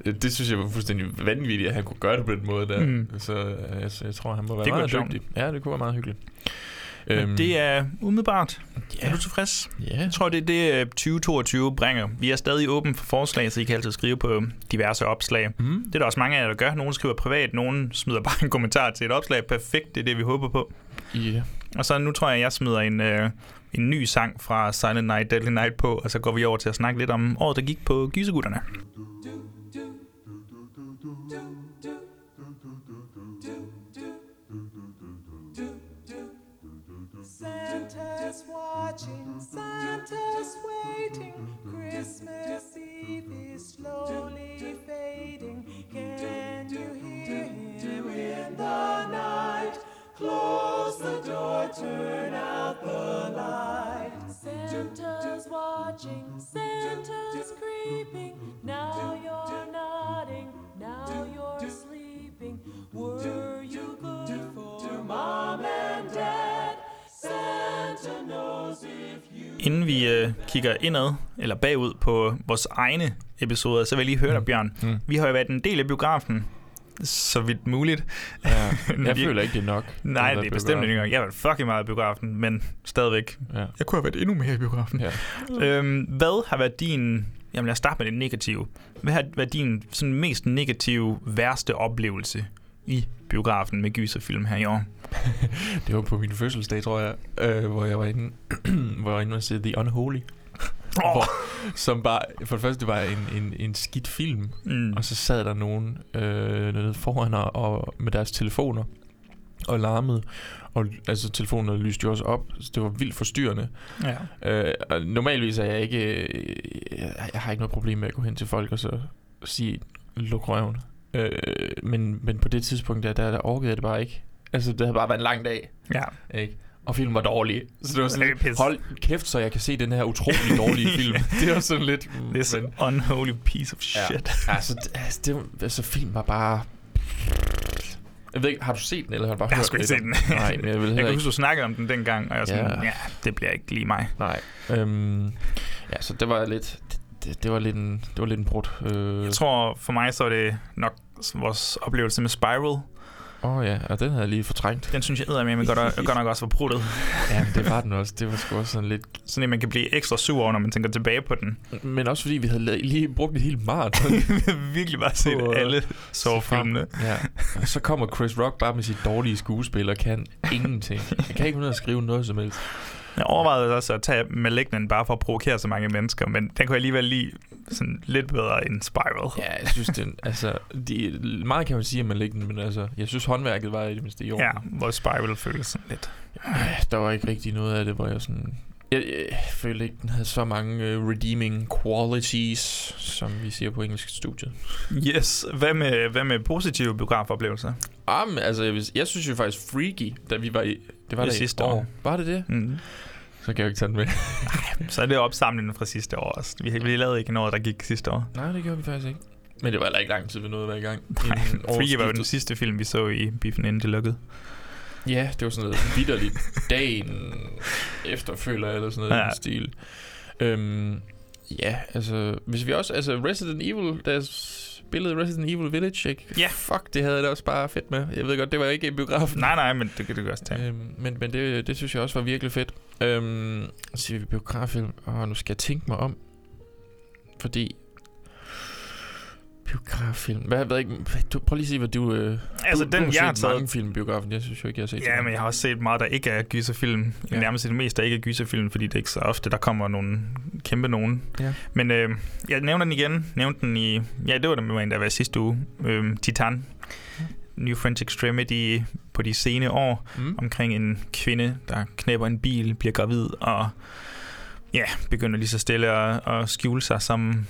S8: det synes jeg var fuldstændig vanvittigt, at han kunne gøre det på den måde der. Mm. Så altså, jeg tror, han må være
S9: Det
S8: meget
S9: sjovt.
S8: dygtig. Ja, det kunne være meget hyggeligt.
S9: Men det er umiddelbart.
S8: ja,
S9: Er du tilfreds?
S8: ja.
S9: Jeg tror, det er det, øh, 2022 bringer. Vi er stadig åben for forslag, så I kan altid skrive på diverse opslag.
S8: Mm.
S9: Det er der også mange af jer, der gør. Nogle skriver privat, nogle smider bare en kommentar til et opslag. Perfekt, det er det, vi håber på.
S8: Ja.
S9: Og så nu tror jeg, jeg smider en, øh, en ny sang fra Silent Night, Deadly Night på, og så går vi over til at snakke lidt om året, der gik på Gysergutterne.
S11: Santa's watching, Santa's waiting. Christmas Eve is slowly fading. Can you hear him in the night? Close the door, turn out the light.
S9: Inden vi øh, kigger indad, eller bagud på vores egne episoder, så vil jeg lige høre dig, Bjørn.
S8: Mm.
S9: Vi har jo været en del af biografen, så vidt muligt.
S8: ja. Jeg føler ikke, det er nok.
S9: Nej, det er bestemt ikke engang. Jeg har været fucking meget i biografen, men stadigvæk.
S8: Ja.
S9: Jeg kunne have været endnu mere i biografen.
S8: Ja.
S9: Øhm, hvad har været din... Jamen lad os starte med det negative. Hvad har været din sådan, mest negative, værste oplevelse i biografen med gyserfilm her i år?
S8: Det var på min fødselsdag, tror jeg, øh, hvor jeg var inde, hvor jeg var inde og se The Unholy.
S9: Åh.
S8: Hvor, som bare, for det første, det var en, en, en skidt film,
S9: Mm.
S8: og så sad der nogen øh, nede foran og, og med deres telefoner og larmede. Og altså, telefonerne lyste jo også op, så det var vildt forstyrrende.
S9: Ja.
S8: Øh, og normalvis er jeg ikke... Øh, jeg, jeg har ikke noget problem med at gå hen til folk og så sige, luk røven. Øh, men, men på det tidspunkt, der, der, der orkede jeg det bare ikke. Altså, det havde bare været en lang dag.
S9: ja.
S8: Ikke? Og filmen var dårlig. Så det var sådan lidt, hold kæft, så jeg kan se den her utrolig dårlige film. det var sådan lidt... mm,
S9: This
S8: men-
S9: unholy piece of
S8: Ja.
S9: shit.
S8: altså, det, altså, det, altså, film var bare... Jeg ved ikke, har du set den, eller har du bare
S9: Jeg har
S8: hørt
S9: sgu ikke set den.
S8: Nej, men jeg vil
S9: Jeg kan
S8: ikke.
S9: huske, du snakkede om den dengang, og jeg var sådan,
S8: Ja.
S9: ja, det bliver ikke lige mig.
S8: Nej. Øhm, ja, så det var lidt... Det, det, det var lidt en, det var lidt en brud. Øh,
S9: Jeg tror, for mig så er det nok vores oplevelse med Spiral.
S8: Åh oh, ja, og den havde jeg lige fortrængt.
S9: Den synes jeg eddermame med godt, godt nok også var bruttet.
S8: Ja, men det var den også. Det var sgu også sådan lidt...
S9: Sådan at man kan blive ekstra sur over, når man tænker tilbage på den.
S8: Men også fordi vi havde lige brugt et helt maraton.
S9: Virkelig bare set
S8: På, øh,
S9: alle sovefilmene.
S8: Ja. Og så kommer Chris Rock bare med sit dårlige skuespil og kan ingenting. Jeg kan ikke af at skrive noget som helst.
S9: Jeg overvejede også at tage Malignant bare for at provokere så mange mennesker, men den kunne jeg alligevel lide sådan lidt bedre end Spiral.
S8: Ja, jeg synes, den, altså, de, meget kan man sige, lægger den, men altså, jeg synes, håndværket var i det mindste i orden.
S9: Ja, hvor Spiral føles sådan lidt.
S8: Ej, Der var ikke rigtig noget af det, hvor jeg sådan... Jeg, jeg følte ikke, den havde så mange uh, redeeming qualities, som vi siger på engelsk studiet.
S9: Yes. Hvad med, hvad med positive biografoplevelser?
S8: Ah, men, altså, jeg, jeg synes jo faktisk Freaky, da vi var i... Det var
S9: Det
S8: der i
S9: sidste
S8: år.
S9: år.
S8: Var det det?
S9: Mm.
S8: Så kan jeg jo ikke tage den med.
S9: Så er det opsamlingen fra sidste år også. Vi, vi lavede ikke noget, der gik sidste år.
S8: Nej, det gjorde vi faktisk ikke. Men det var heller ikke lang tid, vi nåede at være i gang.
S9: Nej, Freaky var jo den sidste film, vi så i Biffen inden det lukkede.
S8: Ja, det var sådan noget vidderligt. Dagen efter, føler jeg, eller sådan noget
S9: Ja.
S8: ja. stil. Øhm, ja, altså, hvis vi også, altså Resident Evil, der spillede Resident Evil Village, ikke?
S9: Ja.
S8: Fuck, det havde jeg da også bare fedt med. Jeg ved godt, det var ikke i biografen.
S9: Nej, nej, men det kan du også tage.
S8: Øhm, men men det, det synes jeg også var virkelig fedt. Øhm, så siger vi biograffilm, og nu skal jeg tænke mig om, fordi biograffilm, hvad, hvad, ikke, du, prøv lige at sige, hvad du... Øh,
S9: Altså,
S8: du,
S9: den,
S8: du har
S9: jeg har
S8: set
S9: taget-
S8: mange film biografen, jeg synes jo ikke, jeg har set
S9: Ja, men jeg har også set meget, der ikke er gyserfilm. Ja. Nærmest det meste, der ikke er gyserfilm, fordi det er ikke så ofte, der kommer nogle kæmpe nogen.
S8: Ja.
S9: Men øh, jeg nævner den igen. Nævnte den i... Ja, det var den, der var sidste uge. Øh, Titan. New French Extremity på de sene år.
S8: Mm.
S9: Omkring en kvinde, der knæber en bil, bliver gravid og ja, begynder lige så stille at, at skjule sig som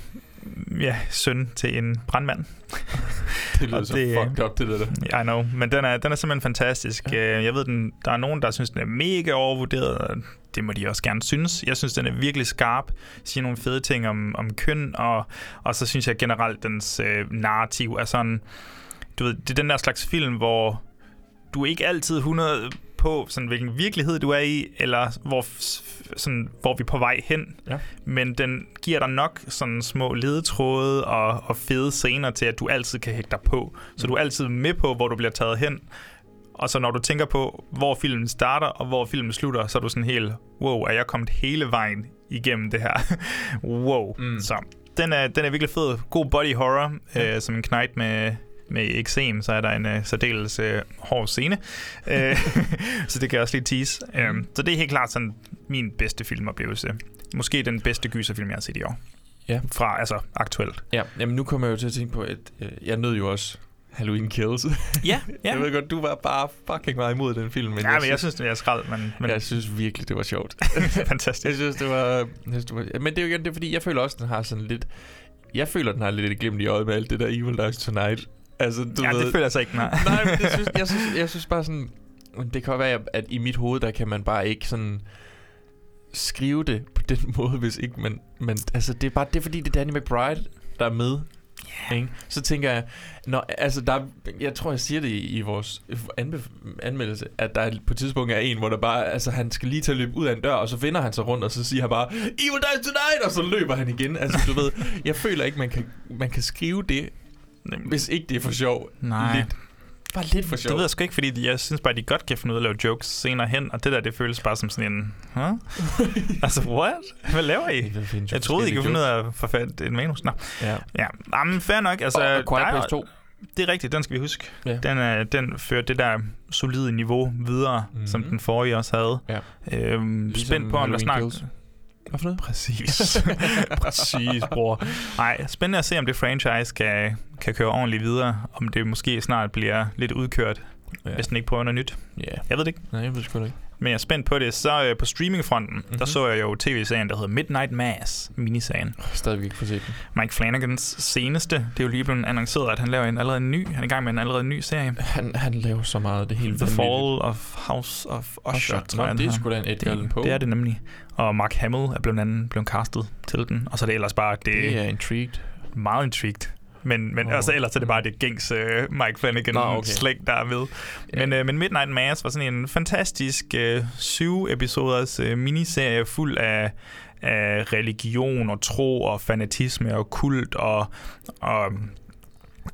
S9: ja, søn til en brandmand.
S8: Det lyder så
S9: det, øh,
S8: fucked up, det der.
S9: I know, men den er, den er simpelthen fantastisk. Ja. Jeg ved, den, der er nogen, der synes, den er mega overvurderet, det må de også gerne synes. Jeg synes, den er virkelig skarp, siger nogle fede ting om, om køn, og, og så synes jeg generelt, dens øh, narrativ er sådan, du ved, det er den der slags film, hvor du er ikke altid 100 på, sådan, hvilken virkelighed du er i, eller hvor, sådan, hvor vi er på vej hen.
S8: Ja.
S9: Men den giver dig nok sådan små ledetråde og, og fede scener til, at du altid kan hægte dig på. Så du er altid med på, hvor du bliver taget hen. Og så når du tænker på, hvor filmen starter og hvor filmen slutter, så er du sådan helt, wow, er jeg kommet hele vejen igennem det her? wow.
S8: Mm.
S9: Så den er, den er virkelig fed. God body horror, ja. øh, som en knight med med eksem, så er der en uh, særdeles uh, hård scene. Uh, så det kan jeg også lige tease. Um, så det er helt klart sådan min bedste filmoplevelse. Måske den bedste gyserfilm, jeg har set i år.
S8: Ja.
S9: Fra, altså, aktuelt.
S8: Ja, jamen nu kommer jeg jo til at tænke på, at øh, jeg nød jo også Halloween Kills.
S9: Ja, ja.
S8: jeg ved godt, du var bare fucking meget imod den film. Men
S9: ja, men jeg synes, det er skrald, men, men
S8: Jeg synes virkelig, det var sjovt.
S9: fantastisk.
S8: jeg synes, det var... Jeg synes, det var men det er jo igen, det er fordi, jeg føler også, den har sådan lidt... Jeg føler, den har lidt et glimt i øjet med alt det der Evil Dies Tonight. Altså, du
S9: ja,
S8: ved,
S9: det føler jeg så ikke, nej.
S8: Nej, men det synes, jeg, synes, jeg synes bare sådan... Det kan være, at i mit hoved, der kan man bare ikke sådan skrive det på den måde, hvis ikke man... man altså, det er bare det, er fordi det er Danny McBride, der er med. Yeah. Ikke? Så tænker jeg, når, altså der, er- jeg tror, jeg siger det i, i vores anbe- anmeldelse, at der er på et tidspunkt er en, hvor der bare, altså han skal lige til at løbe ud af en dør, og så vender han sig rundt, og så siger han bare, Evil Dies Tonight, og så løber han igen. Altså, du ved, jeg føler ikke, man kan, man kan skrive det, hvis ikke det er for sjov.
S9: Nej.
S8: Lidt, bare lidt for sjov.
S9: Det ved jeg sgu ikke, fordi jeg synes bare, de godt kan finde ud af at lave jokes senere hen, og det der, det føles bare som sådan en... Huh? altså, what? Hvad laver I?
S8: Jo
S9: Jeg troede, I kunne finde ud af at forfatte et manus. Nå.
S8: Ja.
S9: Ja, Jamen, fair nok. Altså,
S8: Og- og Quiet
S9: der er-
S8: Place 2.
S9: Det er rigtigt, den skal vi huske.
S8: Ja.
S9: Den, er, den fører det der solide niveau videre,
S8: Mhm.
S9: mm-hmm. som den forrige også havde.
S8: Ja.
S9: Øhm,
S8: Ligesom
S9: spændt på, om der snart...
S8: Hvad for noget?
S9: Præcis. Præcis, bror. Nej, spændende at se, om det franchise kan, kan køre ordentligt videre. Om det måske snart bliver lidt udkørt,
S8: Ja.
S9: hvis den ikke prøver noget nyt.
S8: Ja.
S9: Jeg ved det ikke.
S8: Nej, jeg ved sgu da ikke.
S9: Men jeg er spændt på det. Så øh, på streamingfronten, mm-hmm. der så jeg jo tv-serien, der hedder Midnight Mass, miniserien.
S8: Stadigvæk ikke få set den.
S9: Mike Flanagans seneste. Det er jo lige blevet annonceret, at han laver en allerede ny. Han er i gang med en allerede ny serie.
S8: Han, han laver så meget, det helt
S9: The
S8: vanvittigt.
S9: Fall of House of Usher,
S8: Usher.
S9: tror
S8: Nå,
S9: jeg,
S8: det er sgu da en Edgar Allan
S9: det,
S8: Poe.
S9: det er det nemlig. Og Mark Hamill er blandt andet blevet castet til den. Og så er det ellers bare, det,
S8: Det er intrigued.
S9: meget intrigued. Men, men oh. altså, ellers er det bare det gængs uh, Mike Flanagan
S8: Nå,
S9: okay. slæng, der er med. Men, uh, men Midnight Mass var sådan en fantastisk uh, syv episoders uh, miniserie fuld af, af religion og tro og fanatisme og kult og... og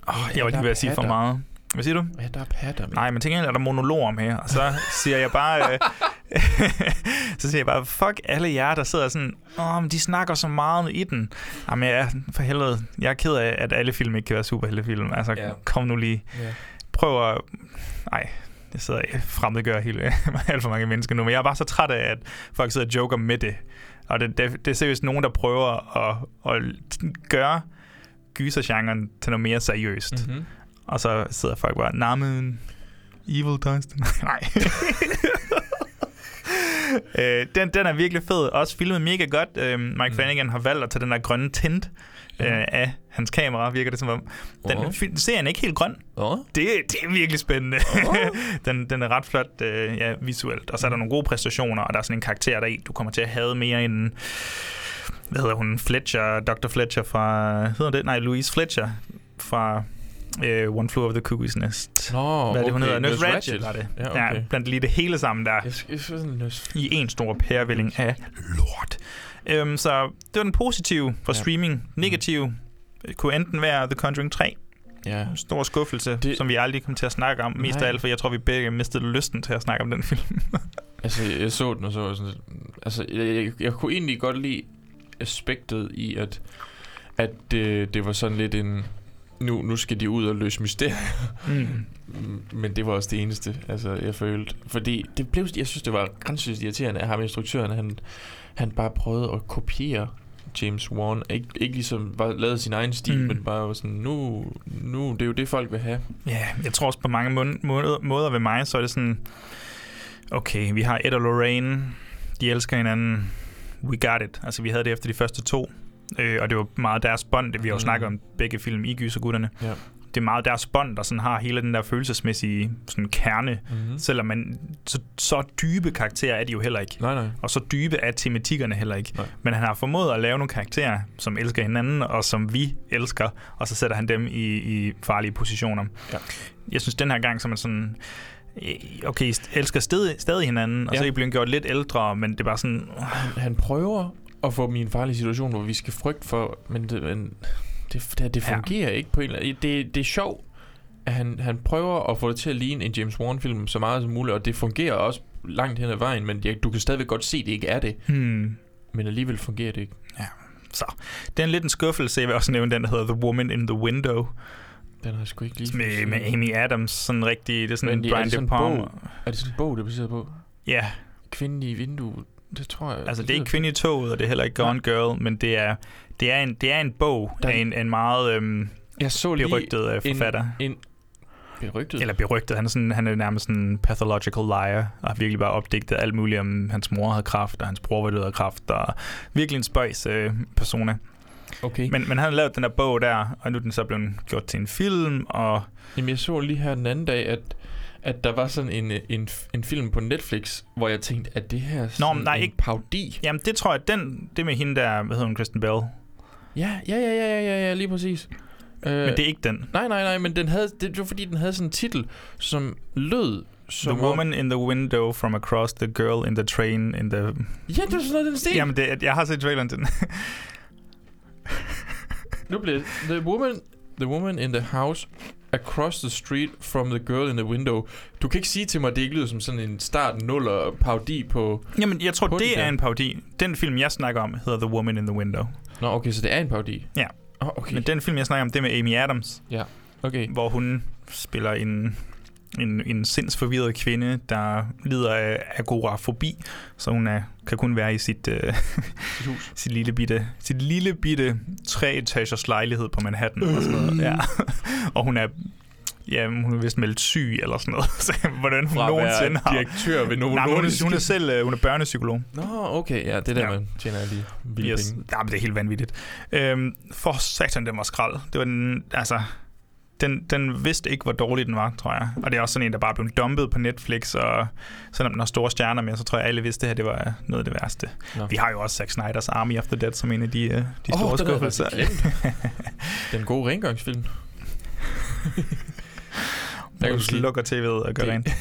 S9: oh, jeg var lige ved at sige for meget. Hvad siger du?
S8: Ja, der er patter med.
S9: Nej, men gengæld er der monologer med, og så siger jeg bare, øh, så siger jeg bare, fuck alle jer, der sidder sådan, åh, men de snakker så meget i den. Jamen, jeg er, for helvede, jeg er ked af, at alle film ikke kan være superheltefilm. Altså,
S8: Ja.
S9: kom nu lige.
S8: Ja.
S9: Prøv at... Nej, jeg sidder og fremmedgør helt, alt for mange mennesker nu, men jeg er bare så træt af, at folk sidder og joker med det. Og det, det, det er seriøst nogen, der prøver at, at gøre gysergenren til noget mere seriøst.
S8: Mhm.
S9: Og så sidder folk bare, nej, men Evil Dust. Nej. øh, den, den er virkelig fed. Også filmet mega godt. Øh, Mike
S8: Mm.
S9: Flanagan har valgt at tage den der grønne tint øh, af hans kamera, virker det som om. Den
S8: Åh.
S9: oh. serien er ikke helt grøn.
S8: Åh.
S9: Det, det er virkelig spændende. den, den er ret flot øh, ja, visuelt. Og så er der nogle gode præstationer, og der er sådan en karakter der i, du kommer til at have mere end... Hvad hedder hun? Fletcher, Dr. Fletcher fra... Hedder det? Nej, Louise Fletcher fra uh, One Flew Over the Cuckoo's Nest.
S8: Nå,
S9: Hvad er det, hun
S8: okay.
S9: hedder? Nurse
S8: Nurse
S9: Ratched, var det.
S8: Ja, okay.
S9: ja, blandt lige det hele sammen der.
S8: Jeg jeg nurse.
S9: I en stor pærevælling af lort. Øhm, så det var den positive for
S8: Ja.
S9: streaming. Negativ kunne enten være The Conjuring 3.
S8: Ja.
S9: En stor skuffelse,
S8: Det-
S9: som vi aldrig kom til at snakke om. Mest
S8: Nej.
S9: af alt, for jeg tror, vi begge mistede lysten til at snakke om den film.
S8: Altså, jeg så den, og så var sådan Altså, jeg, jeg, jeg kunne egentlig godt lide aspektet i, at, at det, det var sådan lidt en... Nu, nu skal de ud og løse mysterier.
S9: mm.
S8: Men det var også det eneste, altså, jeg følte. Fordi det blev, jeg synes, det var grænseløst irriterende, at ham instruktøren, han, han bare prøvede at kopiere James Wan. Ik- ikke ligesom bare lavet sin egen stil, mm. Men bare var sådan, nu, nu, det er jo det, folk vil have.
S9: Ja, jeg tror også på mange måder, måder, måder ved mig, så er det sådan, okay, vi har Ed og Lorraine, de elsker hinanden, we got it. Altså, vi havde det efter de første to, øh, og det var meget deres bånd, det vi har jo
S8: Mm.
S9: snakket om begge film i Gysergutterne.
S8: Ja.
S9: Det er meget deres bånd, der sådan har hele den der følelsesmæssige sådan kerne,
S8: Mm-hmm.
S9: selvom man, så, så dybe karakterer er de jo heller ikke.
S8: Nej, nej.
S9: Og så dybe er tematikkerne heller ikke.
S8: Nej.
S9: Men han har formået at lave nogle karakterer, som elsker hinanden, og som vi elsker, og så sætter han dem i, i farlige positioner.
S8: Ja.
S9: Jeg synes, den her gang, så man sådan... øh, Okay, elsker stadig, stadig hinanden, og
S8: Ja.
S9: så er I blevet gjort lidt ældre, men det er bare sådan...
S8: Han prøver at få dem i en farlig situation, hvor vi skal frygte for, men det, men det, det, det
S9: Ja.
S8: fungerer ja. ikke på en eller anden... Det, det er sjovt, at han, han prøver at få det til at ligne en James Wan-film så meget som muligt, og det fungerer også langt hen ad vejen, men det, du kan stadigvæk godt se, at det ikke er det.
S9: Hmm.
S8: Men alligevel fungerer det ikke.
S9: Så det er en lidt en skuffelse. Jeg vil også nævne den, der hedder The Woman in the Window,
S8: Den har jeg sgu ikke lige
S9: med, med Amy Adams. Sådan rigtig... Det er sådan
S8: Men
S9: en
S8: det- er
S9: Brian
S8: det sådan
S9: De
S8: en
S9: Palma.
S8: bog? Er det sådan en bog, det er baseret på?
S9: Ja,
S8: Kvinden i vinduet? Det tror jeg...
S9: Altså, det er ikke Kvinde i toget, og det er heller ikke Gone Girl, men det er, det er, en, det er en bog
S8: Der-
S9: af en, en meget øhm,
S8: Jeg så lige
S9: berygtet øh, forfatter.
S8: En, en berygtet?
S9: Eller berygtet. Han er, sådan, han er nærmest sådan en pathological liar, og har virkelig bare opdigtet alt muligt om, hans mor havde kraft, og hans bror var død af kraft, og virkelig en spøjs øh, persona.
S8: Okay. Men,
S9: Men, men han har lavet den der bog der, og nu er den så blevet gjort til en film, og
S8: Jamen, jeg så lige her den anden dag, at, at der var sådan en, en, en film på Netflix, hvor jeg tænkte, at det her sådan
S9: men nej,
S8: en
S9: ikke-
S8: paudi?
S9: jamen det tror jeg, den, det med hende der, hvad hedder hun, Kristen Bell,
S8: Ja, ja, ja, ja, ja, ja, ja lige præcis. Øh,
S9: men det er ikke den.
S8: Nej, nej, nej, men den havde, det var fordi, den havde sådan en titel, som lød som
S9: The woman in the window from across the girl in the train in the...
S8: Om, ja, det var sådan noget, den stil.
S9: Jamen, det, jeg har set traileren til den.
S8: Nu bliver det, the woman, the woman in the house across the street from the girl in the window. Du kan ikke sige til mig, at det ikke lyder som sådan en start nuller paudi på...
S9: Jamen, jeg tror,
S8: På
S9: det er en parodi. Den film, jeg snakker om, hedder The Woman in the Window.
S8: Nå, okay, så det er en paudi.
S9: Ja.
S8: Oh, okay.
S9: Men den film, jeg snakker om, det er med Amy Adams,
S8: okay.
S9: hvor hun spiller en, en, en sindsforvirret kvinde, der lider af agorafobi, så hun er, kan kun være i sit, øh,
S8: Sit hus.
S9: sit lille bitte, sit lille bitte treetagers lejlighed på Manhattan. Og, sådan noget. Ja. og hun er Ja, hun er vist meldt syg eller sådan noget. Så hvordan hun
S8: Fra
S9: nogensinde har...
S8: direktør ved Novo
S9: Nej, hun, er, hun er selv øh, hun er børnepsykolog.
S8: Nå, okay, ja, det er der,
S9: Ja.
S8: man tjener lige vilde
S9: Yes.
S8: penge.
S9: Ja, men det er helt vanvittigt. Øhm, for satan, den var skrald. Det var den, altså... den, den vidste ikke, hvor dårlig den var, tror jeg. Og det er også sådan en, der bare blev dumpet på Netflix, og selvom den har store stjerner med, så tror jeg, alle vidste, at det her det var noget af det værste.
S8: Nå.
S9: Vi har jo også Zack Snyder's Army of the Dead som en af de, øh, de
S8: Åh,
S9: store
S8: den
S9: skuffelser.
S8: Den gode rengøringsfilm.
S9: Hvor
S8: kan
S9: du slukker tv'et og gør rent.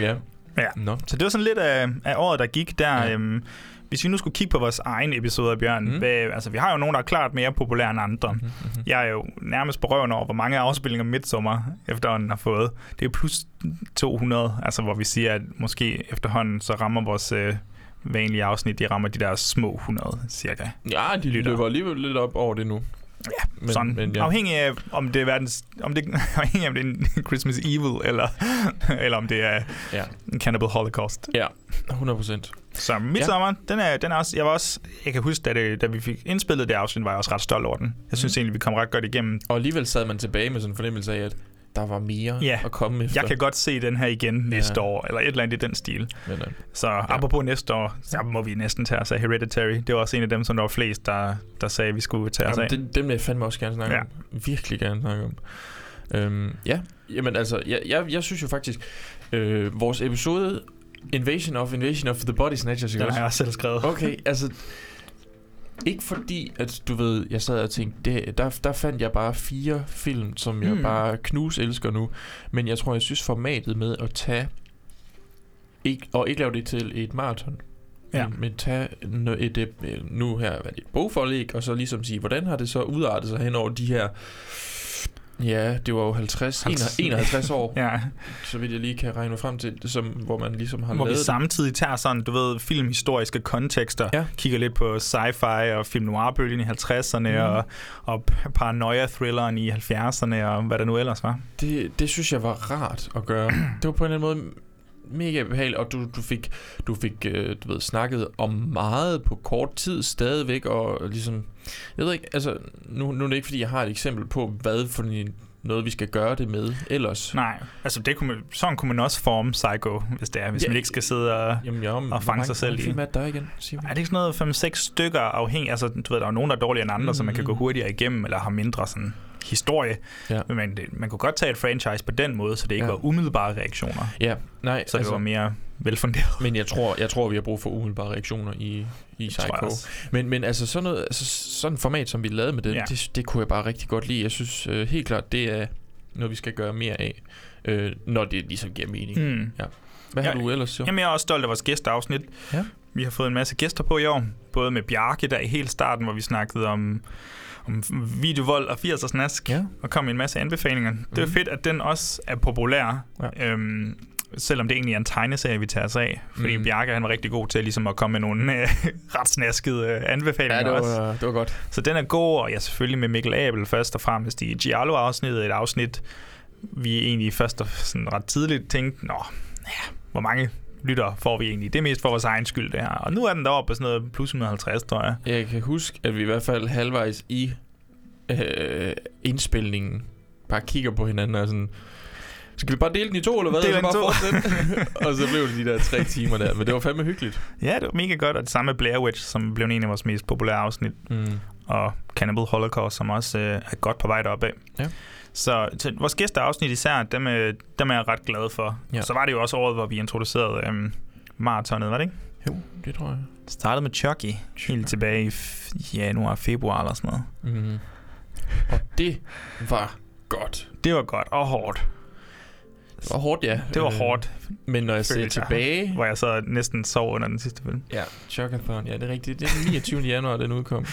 S8: ja.
S9: Ja.
S8: Nå.
S9: Så det var sådan lidt af, af året, der gik der.
S8: Ja.
S9: Øhm, hvis vi nu skulle kigge på vores egen episode, Bjørn,
S8: Mm.
S9: mm. hvad, altså vi har jo nogen, der er klart mere populære end andre.
S8: Mhm,
S9: Mm-hmm. Jeg er jo nærmest på røven over, hvor mange afspillinger Midsommer efterhånden har fået. Det er plus 200, altså hvor vi siger, at måske efterhånden så rammer vores øh, vanlige afsnit, de rammer de der små 100 cirka.
S8: Ja, de
S9: Lytter.
S8: løber alligevel lidt op over det nu.
S9: Ja,
S8: Men-
S9: sådan.
S8: men ja.
S9: Afhængig af, om det er verdens, om det, afhængig af, om det er en Christmas Evil, eller, eller om det er
S8: Ja.
S9: en Cannibal Holocaust.
S8: Ja, 100 procent.
S9: Så Midsommar, ja. den, er, den er også, jeg var også, jeg kan huske, da, det, da vi fik indspillet det afsnit, var jeg også ret stolt over den. Jeg synes
S8: Mhm.
S9: egentlig, vi kom ret godt igennem.
S8: Og alligevel sad man tilbage med sådan en fornemmelse af, at der var mere
S9: Ja.
S8: at komme efter.
S9: Jeg kan godt se den her igen næste
S8: Ja.
S9: år, eller et eller andet i den stil.
S8: Men, øh,
S9: Så ja. apropos næste år, så må vi næsten tage os af Hereditary. Det var også en af dem, som der var flest, der, der sagde, at vi skulle tage os af.
S8: dem vil jeg fandme også gerne snakke
S9: Ja.
S8: om. Virkelig gerne snakke om. Øhm, ja, jamen altså, jeg, jeg, jeg synes jo faktisk, øh, vores episode Invasion of Invasion of the Body Snatchers,
S9: Den har jeg også selv skrevet.
S8: Okay, altså... Ikke fordi, at du ved, jeg sad og tænkte, det, der, der fandt jeg bare fire film, som jeg
S9: Mm.
S8: bare knus elsker nu. Men jeg tror, jeg synes formatet med at tage, ikke, og ikke lave det til et maraton,
S9: Ja.
S8: men, no- et, et, nu her hvad det, et bogforlæg, og så ligesom sige, hvordan har det så udartet sig hen over de her, ja, det var jo 50, 51 år,
S9: Ja,
S8: så vidt jeg lige kan regne frem til, som, hvor man ligesom har
S9: hvor vi samtidig tager sådan, du ved, filmhistoriske kontekster,
S8: Ja.
S9: kigger lidt på sci-fi og film noir-bølgen i 50'erne,
S8: Mhm.
S9: mm. og, og paranoia-thrilleren i 70'erne, og hvad der nu ellers var.
S8: Det, det synes jeg var rart at gøre. det var på en eller anden måde mega behageligt, og du, du fik, du fik øh, du ved, snakket om meget på kort tid stadigvæk, og ligesom, jeg ved ikke, altså, nu, nu er det ikke, fordi jeg har et eksempel på, hvad for en, noget, vi skal gøre det med ellers.
S9: Nej, altså det kunne man, sådan kunne man også forme Psycho, hvis det er, hvis
S8: Ja.
S9: man ikke skal sidde og...
S8: Jamen, ja,
S9: og fange sig selv i.
S8: film er der igen, Simon?
S9: Er det ikke sådan noget 5-6 stykker afhængig? Altså, du ved, der er nogen, der er dårligere end andre, mm. så man kan gå
S8: Mhm.
S9: hurtigere igennem, eller har mindre sådan historie.
S8: Ja.
S9: Men det, man kunne godt tage et franchise på den måde, så det ikke
S8: Ja.
S9: var umiddelbare reaktioner.
S8: Ja, nej,
S9: Så det
S8: altså,
S9: var mere velfunderet.
S8: men jeg tror, jeg tror, vi har brug for umiddelbare reaktioner i, i
S9: jeg
S8: Psycho. Men, men altså sådan noget, altså sådan et format, som vi lavede med det,
S9: Ja.
S8: ja. det, det kunne jeg bare rigtig godt lide. Jeg synes øh, helt klart, det er noget, vi skal gøre mere af, øh, når det ligesom giver mening. Mm.
S9: Mm.
S8: Hvad har
S9: Ja,
S8: du ellers så?
S9: Jamen, jeg er også stolt af vores gæsteafsnit.
S8: Ja.
S9: Vi har fået en masse gæster på i år. Både med Bjarke, der i helt starten, hvor vi snakkede om, om videovold og 80'ers snask.
S8: Ja.
S9: Og kom med en masse anbefalinger. Det er
S8: Mhm.
S9: fedt, at den også er populær.
S8: Ja.
S9: Øhm, selvom det egentlig er en tegneserie, vi tager os af. Fordi mm. Bjarke han var rigtig god til ligesom at komme med nogle øh, ret snaskede øh, anbefalinger
S8: Ja, det
S9: også.
S8: var, det var godt.
S9: Så den er god, og ja, selvfølgelig med Mikkel Abel først og fremmest i Giallo-afsnittet. Et afsnit, vi egentlig først og sådan ret tidligt tænkte, nå, ja, hvor mange lytter får vi egentlig? Det er mest for vores egen skyld, det her. Og nu er den deroppe på sådan noget plus 150, tror jeg.
S8: Jeg kan huske, at vi i hvert fald halvvejs i øh, indspilningen bare kigger på hinanden og sådan... Skal vi bare dele den i to, eller hvad?
S9: Del den
S8: bare
S9: to.
S8: og så blev det de der tre timer der. Men det var fandme hyggeligt.
S9: Ja, det var mega godt, og det samme med Blair Witch, som blev en af vores mest populære afsnit.
S8: Mm.
S9: og Cannibal Holocaust, som også øh, er godt på vej deroppe af.
S8: Ja.
S9: Så til vores gæsteafsnit især, dem, øh, dem er jeg ret glad for.
S8: Ja.
S9: Så var det jo også året, hvor vi introducerede øh, maratonet, var det ikke?
S8: Jo, det tror jeg.
S9: Startede med Chucky, helt tilbage i f- januar, februar eller sådan noget.
S8: Mm. Og det var godt.
S9: Det var godt og hårdt.
S8: Det var hårdt, ja.
S9: Det var
S8: Øh,
S9: hårdt,
S8: Men når jeg ser
S9: følte jeg.
S8: tilbage...
S9: hvor jeg så næsten sov under den sidste film.
S8: Ja, Chuckathon, ja, det er rigtigt. Det er den 29. januar, den udkom.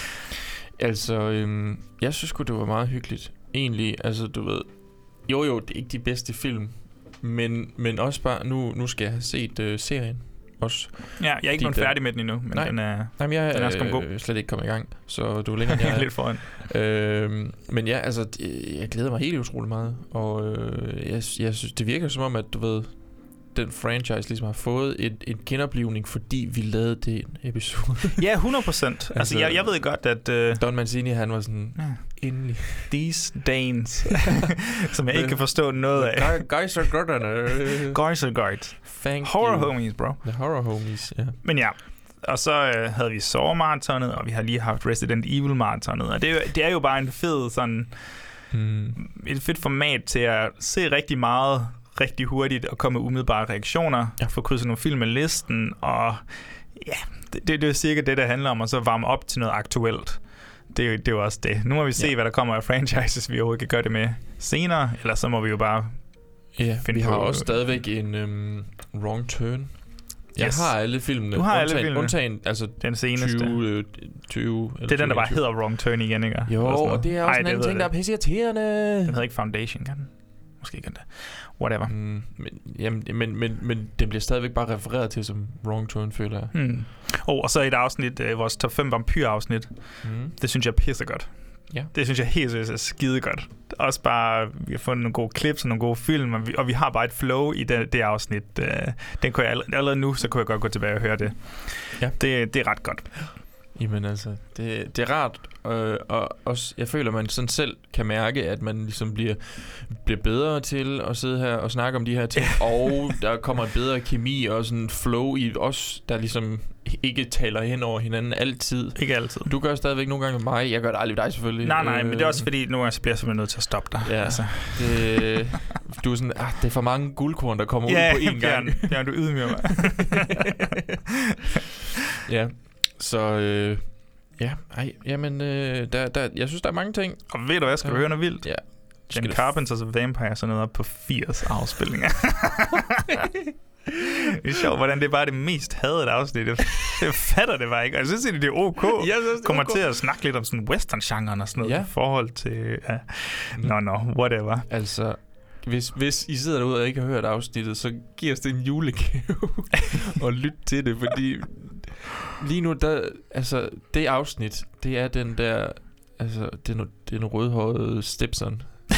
S8: Altså, øhm, jeg synes sgu, det var meget hyggeligt. Egentlig, altså, du ved... Jo, jo, det er ikke de bedste film. Men, men også bare, nu, nu skal jeg have set øh, serien også.
S9: Ja, jeg er ikke
S8: den-
S9: færdig med den endnu, men
S8: Nej.
S9: den er,
S8: Jamen, jeg
S9: Den er
S8: er
S9: god.
S8: øh, slet ikke kommet i gang, så du er længere end jeg er.
S9: lidt foran.
S8: Øhm, men ja, altså, det- jeg glæder mig helt utrolig meget. Og øh, jeg, jeg synes, det virker som om, at du ved, den franchise ligesom har fået et, en genoplivning, fordi vi lavede det en episode.
S9: Ja, 100 procent. altså,
S8: Altså-
S9: jeg, jeg ved godt, at uh,
S8: Don Mancini, han var sådan,
S9: Ja.
S8: endelig.
S9: these Danes, som jeg ikke kan forstå noget af.
S8: Guys are good.
S9: Guys are guys.
S8: Thank
S9: Horror
S8: you.
S9: homies, bro.
S8: The horror homies, ja.
S9: Men ja, Og så øh, havde vi Saw maratonet og vi har lige haft Resident Evil maratonet Og det er, jo, det er jo bare en fed sådan...
S8: Hmm.
S9: Et fedt format til at se rigtig meget rigtig hurtigt og komme med umiddelbare reaktioner. Ja. Få krydset nogle film med listen, og ja, det, det, det er cirka det, der handler om, at så varme op til noget aktuelt. Det, er jo- det er jo også det. Nu må vi se, ja. hvad der kommer af franchises, vi overhovedet kan gøre det med senere, eller så må vi jo bare
S8: Ja,
S9: finde
S8: vi har
S9: på-
S8: også stadigvæk en um, Wrong Turn. Jeg
S9: Yes.
S8: har alle filmene.
S9: Du har alle
S8: undtagen,
S9: filmene.
S8: Undtagen, altså
S9: den seneste.
S8: 20, øh, 20 eller
S9: Det er den, der bare
S8: 20.
S9: hedder Wrong Turn igen, ikke?
S8: Jo, og det er også en
S9: det
S8: anden ting, der er
S9: ikke.
S8: pisseirriterende.
S9: Den hedder ikke Foundation, kan den? Måske kan det. Whatever.
S8: Mm, men, jamen, men, men, men den bliver stadigvæk bare refereret til som Wrong Turn, føler jeg.
S9: Hmm. Oh, og så et afsnit, øh, vores top 5 vampyrafsnit.
S8: Mm.
S9: Det synes jeg er pissegodt.
S8: Ja.
S9: Det synes jeg helt seriøst er skide godt. Også bare, vi har fundet nogle gode clips og nogle gode film, og vi, og vi har bare et flow i det, det afsnit. Øh, Den kunne jeg allerede, allerede nu, så kunne jeg godt gå tilbage og høre det.
S8: Ja.
S9: Det, det er ret godt.
S8: Jamen altså, det, det er rart, øh, og også, jeg føler, man sådan selv kan mærke, at man ligesom bliver, bliver bedre til at sidde her og snakke om de her ting, og der kommer en bedre kemi og sådan flow i os, der ligesom ikke taler hen over hinanden altid.
S9: Ikke altid.
S8: Du gør stadigvæk nogle gange med mig, jeg gør det aldrig med dig selvfølgelig.
S9: Nej, nej, men det er
S8: Øh,
S9: også fordi, nu er jeg bliver jeg simpelthen nødt til at stoppe dig.
S8: Ja,
S9: Altså.
S8: det, du er sådan, ah, det er for mange guldkorn, der kommer
S9: Ja,
S8: ud på én gang.
S9: Bjørn, du ydmyger mig.
S8: ja, så øh, ja, ej, jamen, øh, der, der, jeg synes, der er mange ting.
S9: Og ved du hvad, skal du høre noget vildt?
S8: Ja.
S9: John
S8: Skal
S9: Carpenter's Vampire er sådan noget op på 80 afspilninger. det er sjovt, hvordan det er bare det mest hadede afsnit. Jeg fatter det bare ikke. Og jeg synes egentlig, det er ok.
S8: Jeg synes, det er
S9: Kommer
S8: ok.
S9: til at snakke lidt om sådan western-genren og sådan noget
S8: Ja.
S9: i forhold til... Ja. Nå, nå, whatever.
S8: Altså, hvis, hvis I sidder derude og ikke har hørt afsnittet, så giv os det en julegave og lyt til det, fordi lige nu, der, altså, det afsnit, det er den der, altså, den, den rødhårede Stepson.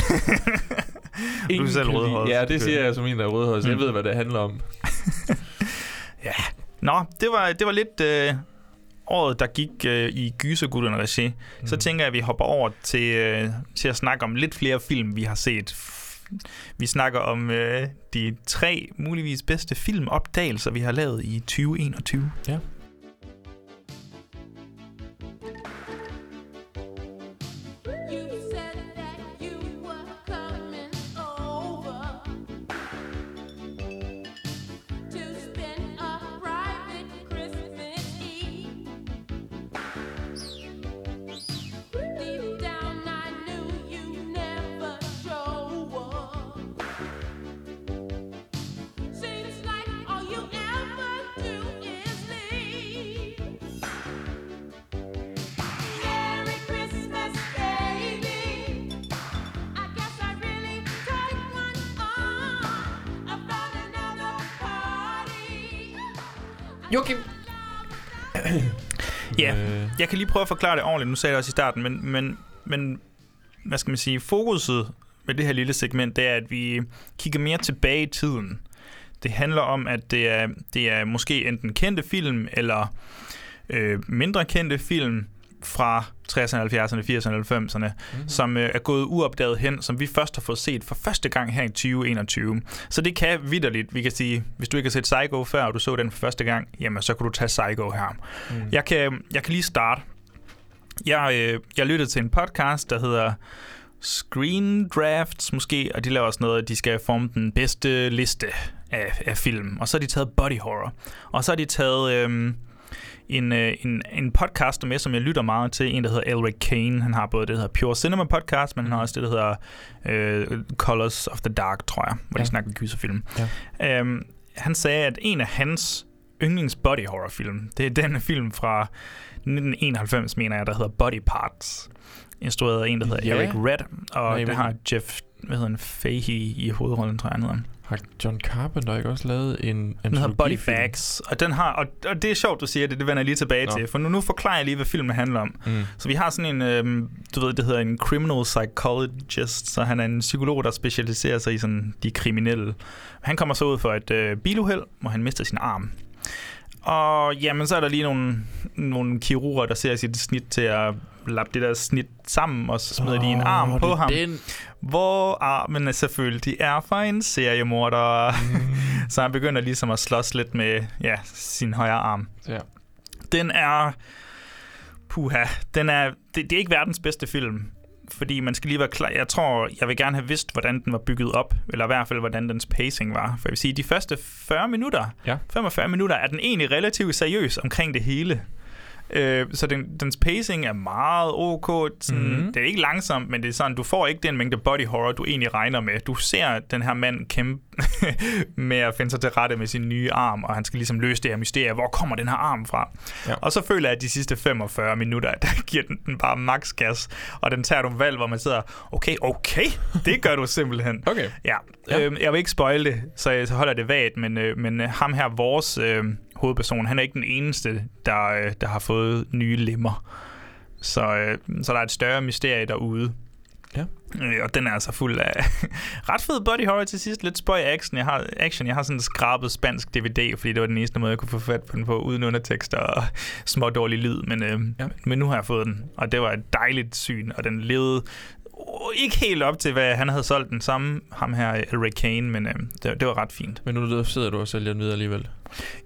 S9: Du er selv rødhåret,
S8: Ja, det siger jeg som en, der er rødhåret, så jeg
S9: Mm.
S8: ved, hvad det handler om.
S9: Ja. Nå, det var, det var lidt øh, året, der gik øh, i gysergutterne regi. Mm. Så tænker jeg, at vi hopper over til, øh, til at snakke om lidt flere film, vi har set. Vi snakker om øh, de tre muligvis bedste filmopdagelser, vi har lavet i 2021.
S8: Ja. Joachim.
S9: Ja, jeg kan lige prøve at forklare det ordentligt. Nu sagde jeg det også i starten, men, men, men hvad skal man sige, fokuset med det her lille segment, det er, at vi kigger mere tilbage i tiden. Det handler om, at det er, det er måske enten kendte film, eller øh, mindre kendte film fra 60'erne, 70'erne, 80'erne, 90'erne, mm-hmm. som øh, er gået uopdaget hen, som vi først har fået set for første gang her i 2021. Så det kan vidderligt, vi kan sige, hvis du ikke har set Psycho før, og du så den for første gang, jamen så kan du tage Psycho her.
S8: Mm.
S9: Jeg, kan, jeg kan lige starte. Jeg, øh, jeg lyttede til en podcast, der hedder Screen Drafts måske, og de laver også noget, at de skal forme den bedste liste af, af film. Og så har de taget body horror. Og så har de taget øhm, en, øh, en, en podcaster med, som jeg lytter meget til. En, der hedder Elric Kane. Han har både det, der hedder Pure Cinema Podcast, men han har også det, der hedder øh, Colors of the Dark, tror jeg, hvor ja. De snakker gyserfilm.
S8: Ja.
S9: Øhm, han sagde, at en af hans yndlings body horror film, det er den film fra 1991, mener jeg, der hedder Body Parts. Instrueret af en, der hedder
S8: Ja.
S9: Eric Red, og
S8: Nej, men-
S9: har Jeff hvad hedder han, Fahey i hovedrollen, tror jeg, han hedder.
S8: Har John Carpenter ikke også lavet en
S9: Den hedder Body? Bags, og, den har, og, og det er sjovt, du siger det, det vender jeg lige tilbage
S8: Nå.
S9: til, for nu, nu forklarer jeg lige, hvad filmen handler om.
S8: Mm.
S9: Så vi har sådan en, øhm, du ved, det hedder en criminal psychologist, så han er en psykolog, der specialiserer sig i sådan de kriminelle. Han kommer så ud for et øh, biluheld, hvor han mister sin arm. Og jamen, så er der lige nogle, nogle kirurger, der ser sit snit til at lappe det der snit sammen, og så smider de en arm på ham.
S8: Den.
S9: Hvor armen er selvfølgelig er fra en seriemorder.
S8: Mm.
S9: så han begynder ligesom at slås lidt med ja, sin højre arm.
S8: Ja.
S9: Den er... Puha. Den er, det, det er ikke verdens bedste film. Fordi man skal lige være klar. Jeg tror, jeg vil gerne have vidst, hvordan den var bygget op. Eller i hvert fald, hvordan dens pacing var. For jeg vil sige, de første 40 minutter,
S8: Ja.
S9: 45 minutter, er den egentlig relativt seriøs omkring det hele. Øh, så den, dens pacing er meget ok. Sådan,
S8: Mhm.
S9: mm-hmm. Det er ikke langsomt, men det er sådan, du får ikke den mængde body horror, du egentlig regner med. Du ser den her mand kæmpe med at finde sig til rette med sin nye arm, og han skal ligesom løse det her mysterie. Hvor kommer den her arm fra?
S8: Ja.
S9: Og så føler jeg, at de sidste 45 minutter, der giver den, den bare max gas, og den tager nogle valg, hvor man sidder, okay, okay, det gør du simpelthen.
S8: Okay.
S9: Ja,
S8: Ja.
S9: Øh, jeg vil ikke spoil det, så jeg så holder det vagt, men, øh, men øh, ham her, vores øh, hovedperson, han er ikke den eneste, der, øh, der har fået nye lemmer. Så, øh, så der er et større mysterie derude.
S8: Ja.
S9: Øh, og den er altså fuld af ret fed body horror til sidst. Lidt spøj action. Jeg har, action. Jeg har sådan en skrabet spansk DVD, fordi det var den eneste måde, jeg kunne få fat på den på, uden undertekster og små dårlig lyd. Men, øh,
S8: Ja.
S9: men nu har jeg fået den, og det var et dejligt syn, og den levede ikke helt op til, hvad han havde solgt den samme, ham her, Ray Kane, men øh, det, det var ret fint.
S8: Men nu der sidder du og sælger den videre alligevel.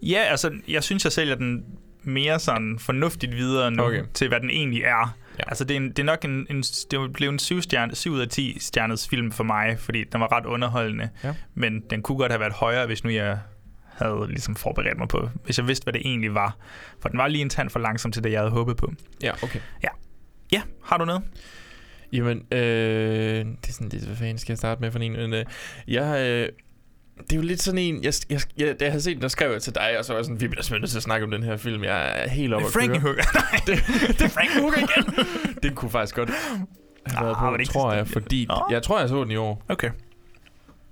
S9: Ja, altså, jeg synes, jeg sælger den mere sådan fornuftigt videre nu,
S8: Okay.
S9: til hvad den egentlig er.
S8: Ja.
S9: Ja. Altså, det er, en, det er nok en, en, det blev en 7, stjerne, 7 ud af 10 stjernes film for mig, fordi den var ret underholdende.
S8: Ja.
S9: Men den kunne godt have været højere, hvis nu jeg havde ligesom forberedt mig på, hvis jeg vidste, hvad det egentlig var. For den var lige en tand for langsom til det, jeg havde håbet på.
S8: Ja, okay.
S9: Ja, har du noget?
S8: Jamen, øh, det er sådan lidt, hvad fanden skal jeg starte med for en? Men, øh, jeg, øh, det er jo lidt sådan en, jeg, jeg, jeg, da jeg havde set den, der skrev jeg til dig, og så var jeg sådan, vi bliver nødt til at snakke om den her film. Jeg er helt oppe at køre.
S9: Frankenhooker. Nej,
S8: Det,
S9: det er Frankenhooker igen.
S8: det kunne faktisk godt have været
S9: Ah,
S8: på,
S9: det
S8: tror jeg, fordi
S9: Nå.
S8: jeg tror, jeg så den i år.
S9: Okay.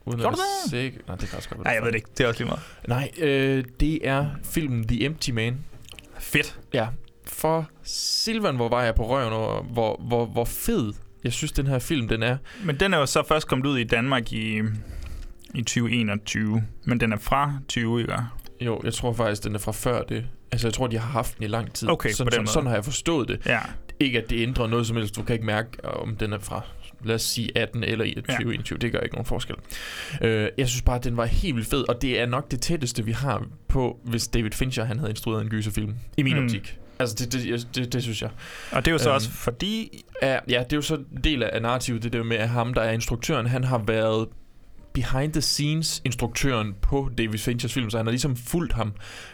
S8: Uden
S9: Gjorde du det?
S8: sikker. Nej, det kan også godt være.
S9: Nej, jeg ved det ikke. Det er også lige meget.
S8: Nej, øh, det er filmen The Empty Man.
S9: Fedt.
S8: Ja, for Silvan, hvor var jeg på røven over, hvor, hvor, hvor fed jeg synes, den her film, den er.
S9: Men den er jo så først kommet ud i Danmark i, i 2021. Men den er fra 20, ikke?
S8: Jo, jeg tror faktisk, den er fra før det. Altså, jeg tror, de har haft den i lang tid.
S9: Okay, på
S8: sådan,
S9: den
S8: sådan,
S9: måde.
S8: sådan har jeg forstået det.
S9: Ja.
S8: Ikke, at det ændrer noget som helst. Du kan ikke mærke, om den er fra, lad os sige, 18 eller i 2021. Det gør ikke nogen forskel. Øh, jeg synes bare, at den var helt vildt fed, og det er nok det tætteste, vi har på, hvis David Fincher han havde instrueret en gyserfilm. I min
S9: Mm.
S8: optik. Altså, det, det, det, det synes jeg.
S9: Og det er jo så
S8: Øhm,
S9: også fordi...
S8: Ja, ja, det er jo så en del af narrativet, det der med, at ham, der er instruktøren, han har været behind the scenes instruktøren på David Finchers film, så han har ligesom fulgt ham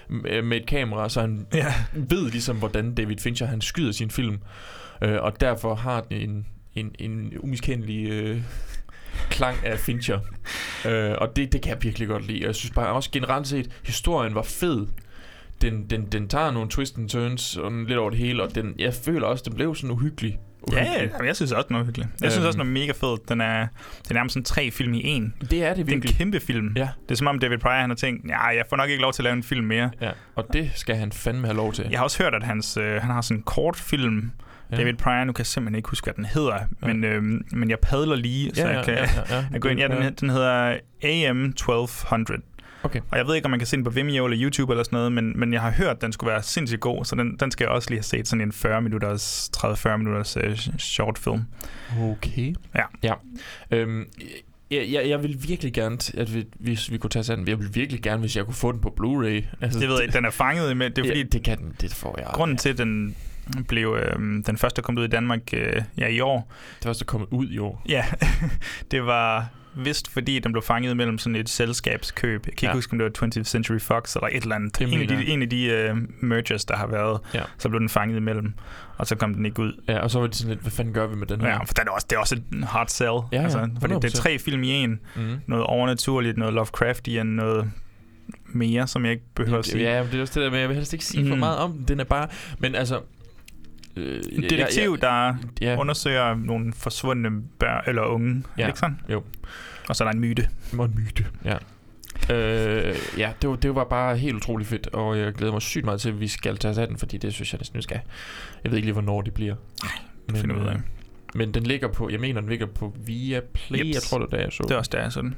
S8: med med et kamera, så han
S9: Ja.
S8: ved ligesom, hvordan David Fincher han skyder sin film. Øh, og derfor har den en, en, en umiskendelig øh, klang af Fincher. Øh, og det, det kan jeg virkelig godt lide. Jeg synes bare også generelt set, historien var fed. Den, den, den tager nogle twists and turns sådan lidt over det hele, og den, jeg føler også, den blev sådan uhyggelig.
S9: Ja,
S8: uhyggelig.
S9: ja, jamen, jeg synes også, den er hyggeligt. Jeg synes
S8: Øhm.
S9: også, den er mega fed. Den er, det er nærmest sådan tre film i en.
S8: Det er det
S9: Det er en
S8: virkelig.
S9: kæmpe film.
S8: Ja.
S9: Det er som om David Pryor han har tænkt, ja, jeg får nok ikke lov til at lave en film mere.
S8: Ja, og det skal han fandme have lov til.
S9: Jeg har også hørt, at hans, øh, han har sådan en kortfilm,
S8: Ja.
S9: ja. David Pryor, nu kan jeg simpelthen ikke huske, hvad den hedder, men, øhm, men jeg padler lige, så
S8: Ja, ja,
S9: jeg kan
S8: ja, ja, ja.
S9: jeg gå ind. Ja, den, den hedder AM 1200.
S8: Okay.
S9: Og jeg ved ikke, om man kan se den på Vimeo eller YouTube eller sådan noget, men, men jeg har hørt, at den skulle være sindssygt god, så den, den skal jeg også lige have set sådan en 40 minutters, 30-40 minutters uh, short film.
S8: Okay.
S9: Ja.
S8: Ja. Øhm, jeg, jeg, jeg vil virkelig gerne, at vi, hvis vi kunne tage sådan, jeg vil virkelig gerne, hvis jeg kunne få den på Blu-ray. Altså,
S9: Det ved jeg, den er fanget med, det er fordi,
S8: ja, det kan den, det får jeg.
S9: grunden til, at den blev øhm, den første, der kom ud i Danmark øh, ja, i år,
S8: Det var også kommet ud i år.
S9: ja, det var vist fordi, den blev fanget mellem sådan et selskabskøb. Jeg kan ikke
S8: Ja.
S9: huske, om det var 20th Century Fox eller et eller andet.
S8: Det
S9: En af de, en af de øh, mergers, der har været,
S8: Ja.
S9: så blev den fanget imellem, og så kom den ikke ud.
S8: Ja, og så var det sådan lidt, hvad fanden gør vi med den her?
S9: Ja, for den er også, det er også et hard sell.
S8: Ja, ja,
S9: altså, fordi det
S8: 100%.
S9: er tre film i en.
S8: Mm.
S9: Noget overnaturligt, noget Lovecraftian, noget mere, som jeg ikke behøver at sige.
S8: Ja, men det er også det der med, jeg vil helst ikke sige mm. for
S9: Mhm.
S8: meget om den. Den er bare, men altså... Øh,
S9: En detektiv, der
S8: ja,
S9: undersøger nogle forsvundne børn eller unge. Ja.
S8: Ja.
S9: Ikke sådan?
S8: Jo.
S9: Og så er der en myte.
S8: Det en myte. Ja. Øh, ja, det var, det var bare helt utroligt fedt, og jeg glæder mig sygt meget til, at vi skal tage os af den, fordi det synes jeg næsten, vi skal. Jeg ved ikke lige, hvornår det bliver. Nej,
S9: finder vi ud af.
S8: øh, Men den ligger på, jeg mener, den ligger på Via Play,
S9: Jeps.
S8: jeg tror, det var da, jeg så.
S9: Det er også der, sådan.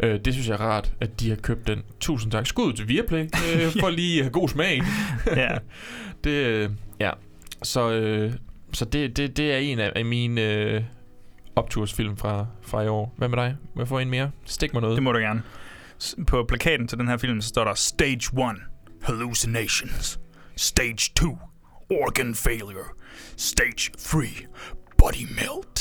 S8: Øh, det synes jeg er rart, at de har købt den. Tusind tak. Skud til Viaplay, øh, for lige at have god smag.
S9: ja.
S8: det, øh, ja. Så, øh, så det, det, det er en af, af mine øh, optursfilm fra, fra i år. Hvad med dig? Må jeg få en mere? Stik mig noget.
S9: Det må du gerne. På plakaten til den her film, så står der Stage 1, Hallucinations. Stage 2, organ failure. Stage 3, body melt.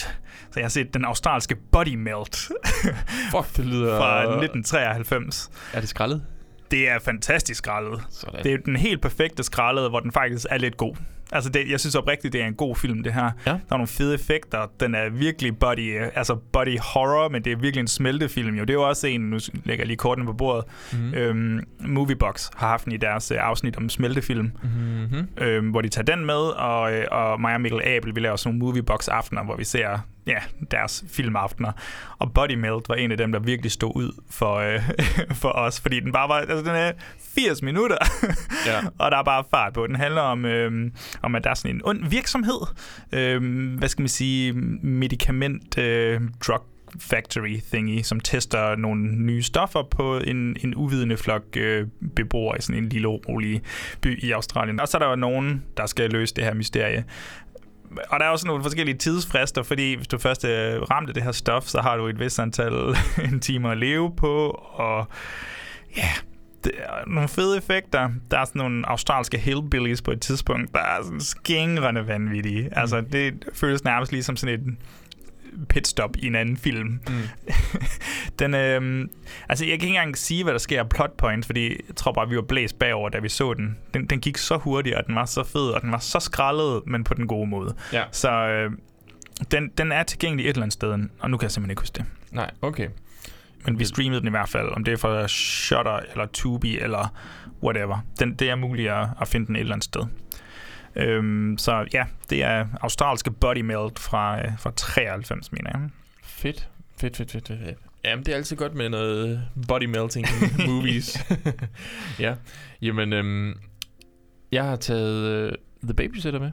S9: Så jeg har set den australske body melt
S8: Fuck, det lyder...
S9: fra 1993.
S8: Er det skrællet?
S9: Det er fantastisk skrællet.
S8: Sådan.
S9: Det er den helt perfekte skrællet, hvor den faktisk er lidt god. Altså, det, jeg synes oprigtigt, det er en god film, det her.
S8: Ja.
S9: Der er nogle fede effekter. Den er virkelig body, altså body horror, men det er virkelig en smeltefilm. Jo. Det er jo også en, nu lægger jeg lige kortene på bordet.
S8: Mhm.
S9: Mm-hmm. Øhm, Moviebox har haft den i deres øh, afsnit om smeltefilm,
S8: Mhm.
S9: øhm, hvor de tager den med, og, øh, og mig og Mikkel Abel, vi laver sådan nogle Moviebox-aftener, hvor vi ser ja, deres filmaftener. Og Body Melt var en af dem, der virkelig stod ud for, øh, for os, fordi den bare var, altså den er 80 minutter,
S8: Ja.
S9: og der er bare fart på. Den handler om, øh, om at der er sådan en ond virksomhed, øh, hvad skal man sige, medicament, øh, drug factory thingy, som tester nogle nye stoffer på en, en uvidende flok øh, beboere i sådan en lille rolig by i Australien. Og så er der jo nogen, der skal løse det her mysterie. Og der er også nogle forskellige tidsfrister, fordi hvis du først er ramt af det her stof, så har du et vist antal timer at leve på, og ja, det er nogle fede effekter. Der er sådan nogle australske hillbillies på et tidspunkt, der er sådan skængrende vanvittige. Altså, det føles nærmest ligesom sådan et pitstop i en anden film.
S8: Mm.
S9: Den, øhm, altså, jeg kan ikke engang sige, hvad der sker af plot points, fordi jeg tror bare, vi var blæst bagover, da vi så den. Den, den gik så hurtigt, og den var så fed, og den var så skrællet, men på den gode måde.
S8: Ja.
S9: Så øh, den, den er tilgængelig et eller andet sted, og nu kan jeg simpelthen ikke huske det.
S8: Nej, okay.
S9: Men vi streamede den i hvert fald, om det er fra Shutter eller Tubi eller whatever. Den, det er muligt at, at finde den et eller andet sted. Øhm, så ja, det er australske Body Melt fra, øh, fra 93, mener jeg.
S8: Fedt. Fedt, fedt, fedt, fedt. fedt. Jamen, det er altid godt med noget body melting movies. ja. Jamen, øhm, jeg har taget øh, The Babysitter med.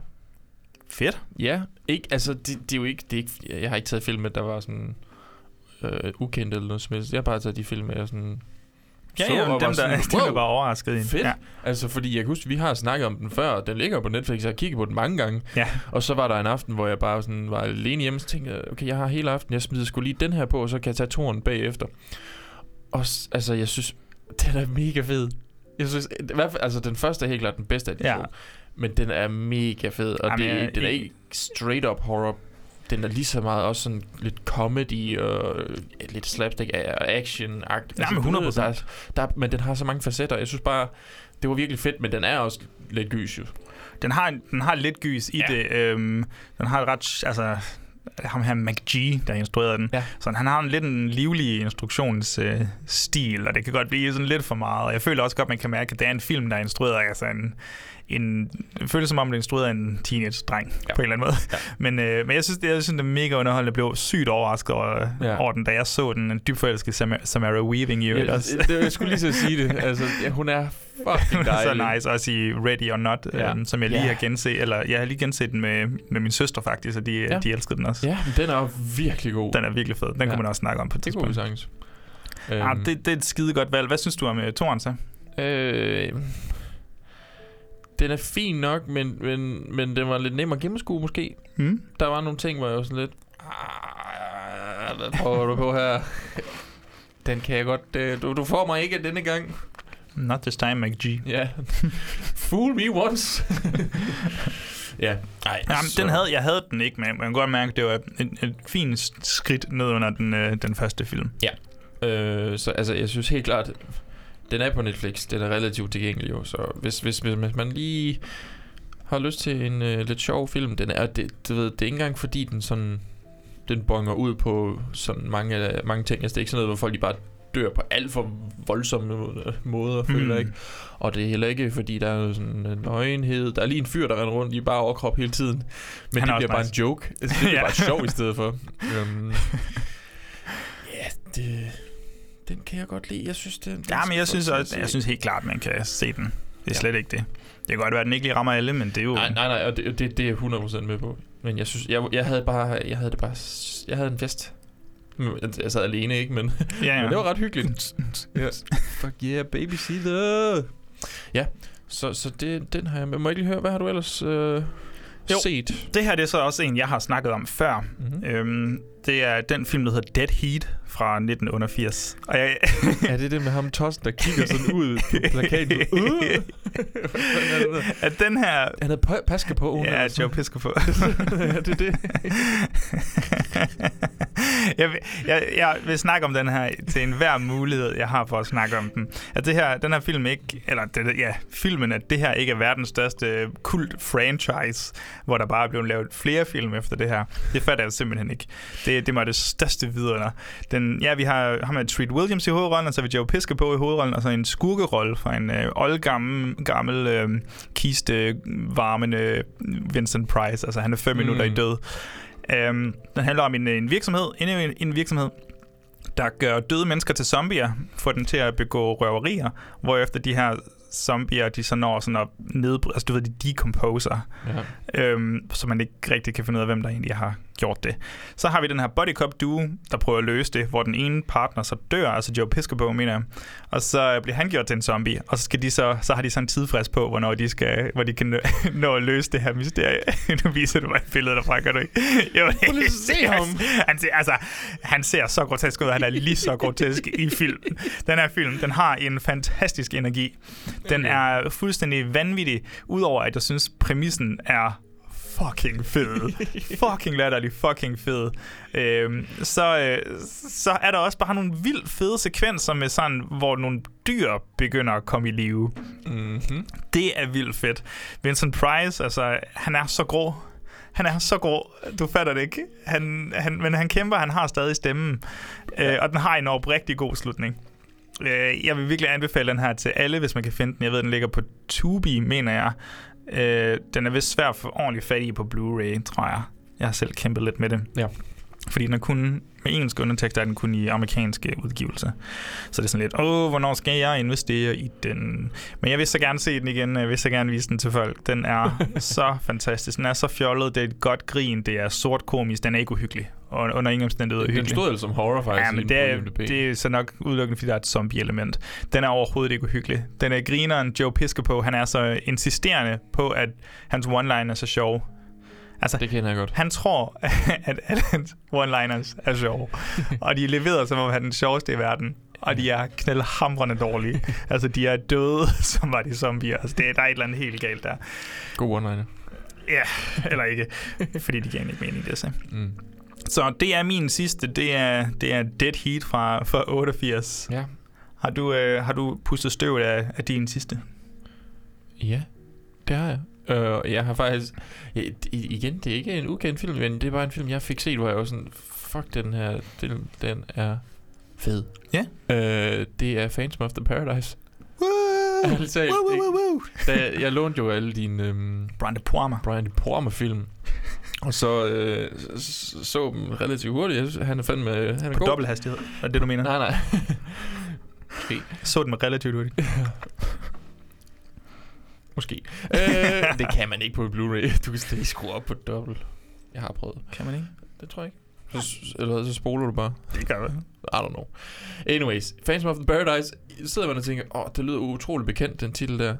S9: Fedt.
S8: Ja, ikke, altså, det, det er jo ikke, det er ikke, jeg har ikke taget film med, der var sådan øh, ukendt eller noget som helst. Jeg har bare taget de film med, jeg sådan
S9: Ja,
S8: så
S9: ja,
S8: og
S9: dem,
S8: var
S9: der,
S8: sådan,
S9: dem, der var overrasket i.
S8: Fedt.
S9: Ja.
S8: Altså, fordi jeg kan huske, vi har snakket om den før, og den ligger på Netflix, jeg har kigget på den mange gange.
S9: Ja.
S8: Og så var der en aften, hvor jeg bare sådan var alene hjemme, så tænkte okay, jeg har hele aften, jeg smider sgu lige den her på, og så kan jeg tage toren bagefter. Og altså, jeg synes, den er mega fed. Jeg synes, i hvert fald, altså den første er helt klart den bedste af de
S9: Ja.
S8: to. Men den er mega fed, og
S9: Jamen,
S8: det,
S9: jeg-
S8: den er ikke straight up horror. Den er lige så meget også sådan lidt comedy og øh, lidt slapstick og action -agt.
S9: Ja, men 100%.
S8: Der er, der, er- men den har så mange facetter. Jeg synes bare, det var virkelig fedt, men den er også lidt gys jo.
S9: Den har, den har lidt gys i
S8: Ja.
S9: det. Øhm, den har et ret... Altså, ham her McG, der instruerede den.
S8: Ja.
S9: Så han har en lidt en livlig instruktionsstil, øh, og det kan godt blive sådan lidt for meget. Og jeg føler også godt, man kan mærke, at det er en film, der er instrueret af altså en, en det føles som om, det er instrueret af en teenage-dreng ja. på en eller anden måde. Ja. Men, øh, men jeg synes, det, jeg synes, det er mega underholdende. Jeg blev sygt overrasket over,
S8: Ja.
S9: over den, da jeg så den. En dybt forelsket Samara, Samara Weaving i øvrigt
S8: Ja,
S9: også.
S8: det, jeg skulle lige at sige det. Altså, ja, hun er fucking
S9: så
S8: dejlig.
S9: nice også i Ready or Not,
S8: Ja.
S9: øhm, som jeg lige
S8: Ja.
S9: har genset, eller jeg har lige genset den med, med min søster faktisk, og de,
S8: Ja.
S9: de elskede den også.
S8: Ja, den er virkelig god.
S9: Den er virkelig fed. Den
S8: Ja.
S9: kunne man også snakke om på et
S8: det kunne vi
S9: tidspunkt.
S8: sagtens.
S9: Ja,
S8: Øhm,
S9: det, det er et skide godt valg. Hvad synes du om uh, toren så?
S8: Øh, den er fin nok, men, men, men den var lidt nem at gennemskue måske.
S9: Hmm?
S8: Der var nogle ting, hvor jeg var sådan lidt... "Ah, Hvad prøver du på her? Den kan jeg godt... øh, Du, du får mig ikke denne gang.
S9: Not this time, McG.
S8: Ja. Fool me once. ja. Ej,
S9: Jamen, den havde, jeg havde den ikke, men man kan godt mærke, at det var et, et fint skridt ned under den, øh, den første film.
S8: Øh, så altså, jeg synes helt klart, den er på Netflix. Den er relativt tilgængelig jo. Så hvis, hvis, hvis, hvis man lige har lyst til en øh, lidt sjov film, den er, det, du ved, det er ikke engang fordi den sådan, den bonger ud på sådan mange, mange ting. Altså, det er ikke sådan noget, hvor folk de bare dør på alt for voldsomme måder, føler jeg ikke. Og det er heller ikke, fordi der er sådan en nøgenhed. Der er lige en fyr, der render rundt i bare overkrop hele tiden. Men
S9: Han
S8: det
S9: er
S8: bliver bare
S9: nice.
S8: en joke. Altså, det bliver
S9: Ja.
S8: bare sjov i stedet for. Um, ja, det, den kan jeg godt lide. Jeg synes, det, den
S9: Ja, men jeg synes, også, jeg synes helt klart, man kan se den. Det er
S8: Ja.
S9: slet ikke det. Det kan godt være, at den ikke lige rammer alle, men det er jo...
S8: Nej, nej, nej, og det, det, det er jeg 100% med på. Men jeg synes, jeg, jeg havde bare, jeg havde det bare, jeg havde en fest. Jeg, sad alene, ikke? Men,
S9: Ja, ja.
S8: men det var ret hyggeligt. ja. Fuck yeah, babysitter. Ja, så, så det, den har jeg med. Må jeg lige høre, hvad har du ellers... Øh...
S9: Jo.
S8: set.
S9: Det her det er så også en, jeg har snakket om før.
S8: Mhm.
S9: Mm-hmm. Øhm, det er den film, der hedder Dead Heat fra 1988. Og jeg,
S8: Er det det med ham tossen, der kigger sådan ud på plakaten? Uh!
S9: at den her...
S8: Han havde pa- paske på.
S9: Ja. Joe Pisco på.
S8: ja, det er det.
S9: jeg, vil, jeg, jeg vil snakke om den her til enhver mulighed, jeg har for at snakke om den. At det her, den her film ikke, eller det, ja, filmen, at det her ikke er verdens største kult franchise, hvor der bare er blevet lavet flere film efter det her. Det fatter jeg simpelthen ikke. Det, det var det største videre. Den, ja, vi har ham med Treat Williams i hovedrollen, og så har vi Joe Pisco på i hovedrollen, og så en skurkerolle fra en øh, oldgammel gammel, øh, kiste varmende Vincent Price. Altså han er fem
S8: Mm.
S9: mm. minutter i død. Um, den handler om en, en virksomhed, endnu en, en virksomhed, der gør døde mennesker til zombier, får dem til at begå røverier, hvorefter de her zombier, de så når sådan at nedbryde, altså du ved, de decomposer,
S8: Ja.
S9: øhm, så man ikke rigtig kan finde ud af, hvem der egentlig har gjort det. Så har vi den her body cop duo, der prøver at løse det, hvor den ene partner så dør, altså Joe Piscopo, mener jeg, og så bliver han gjort til en zombie, og så, skal de så, så har de så en tidsfrist på, hvornår de, skal, hvor de kan nå, at løse det her mysterie. nu viser du mig et billede derfra, gør du ikke? Jo, det
S8: Prøv lige se ham.
S9: han ser, altså, han ser så grotesk ud, og han er lige så grotesk i film. Den her film, den har en fantastisk energi. Den er fuldstændig vanvittig, udover at jeg synes, præmissen er fucking fed. fucking latterlig, fucking fed. Øhm, så, øh, så er der også bare nogle vildt fede sekvenser med sådan, hvor nogle dyr begynder at komme i live.
S8: Mm-hmm.
S9: Det er vildt fedt. Vincent Price, altså, han er så grå. Han er så grå. Du fatter det ikke. Han, han, men han kæmper, han har stadig stemmen. Øh, og den har en oprigtig god slutning. Øh, jeg vil virkelig anbefale den her til alle, hvis man kan finde den. Jeg ved, den ligger på Tubi, mener jeg. Øh, den er vist svær at få ordentligt fat i på Blu-ray, tror jeg. Jeg har selv kæmpet lidt med det.
S8: Ja.
S9: Fordi den er kun, med engelsk undertekst er den kun i amerikanske udgivelser. Så det er sådan lidt, åh, hvornår skal jeg investere i den? Men jeg vil så gerne se den igen. Jeg vil så gerne vise den til folk. Den er så fantastisk. Den er så fjollet. Det er et godt grin. Det er sort komisk. Den er ikke uhyggelig. Og under ingen omstændighed
S8: Den
S9: uhyggelig.
S8: stod altså som horror, faktisk.
S9: Ja, men det
S8: på
S9: er, det er så nok udelukkende, fordi der er et zombie-element. Den er overhovedet ikke uhyggelig. Den er grineren. Joe Piscopo, han er så insisterende på, at hans one-line er så sjov. Altså,
S8: Det kender jeg godt.
S9: han tror, at alle one-liners er sjove. og de er leveret som om han er den sjoveste i verden. Og de er knaldhamrende dårlige. altså, de er døde, som var de zombier. Altså, det, der er et eller andet helt galt der.
S8: God one-liner.
S9: Ja, eller ikke. Fordi de giver ikke mening, det sagde.
S8: Mm.
S9: Så det er min sidste. Det er, det er Dead Heat fra, fra 88.
S8: Ja.
S9: Har du, øh, har du pustet støvet af, af din sidste?
S8: Ja, det har jeg. Øh, jeg har faktisk... I- igen, det er ikke en ukendt film, men det er bare en film, jeg fik set, hvor jeg var sådan... Fuck, den her film, den er fed.
S9: Ja.
S8: Øh, det er Phantom of the Paradise.
S9: Woo!
S8: Talt,
S9: Woo, woo, woo, woo.
S8: Da, jeg lånte jo alle dine øhm,
S9: Brian De Palma.
S8: Brian De Palma-film. Og så øh, s- så dem relativt hurtigt. Han er fandme... Han er
S9: På
S8: god.
S9: dobbelt hastighed. Er det det, du mener?
S8: Nej, nej. Måske.
S9: Så den med relativt hurtigt.
S8: Måske. øh, det kan man ikke på Blu-ray. Du kan slet ikke skrue op på dobbelt. Jeg har prøvet.
S9: Kan man ikke?
S8: Det tror jeg ikke. Så, eller så spoler du bare.
S9: Det gør det.
S8: I don't know. Anyways, Phantom of the Paradise, sidder man og tænker, åh, oh, det lyder utroligt bekendt, den titel der.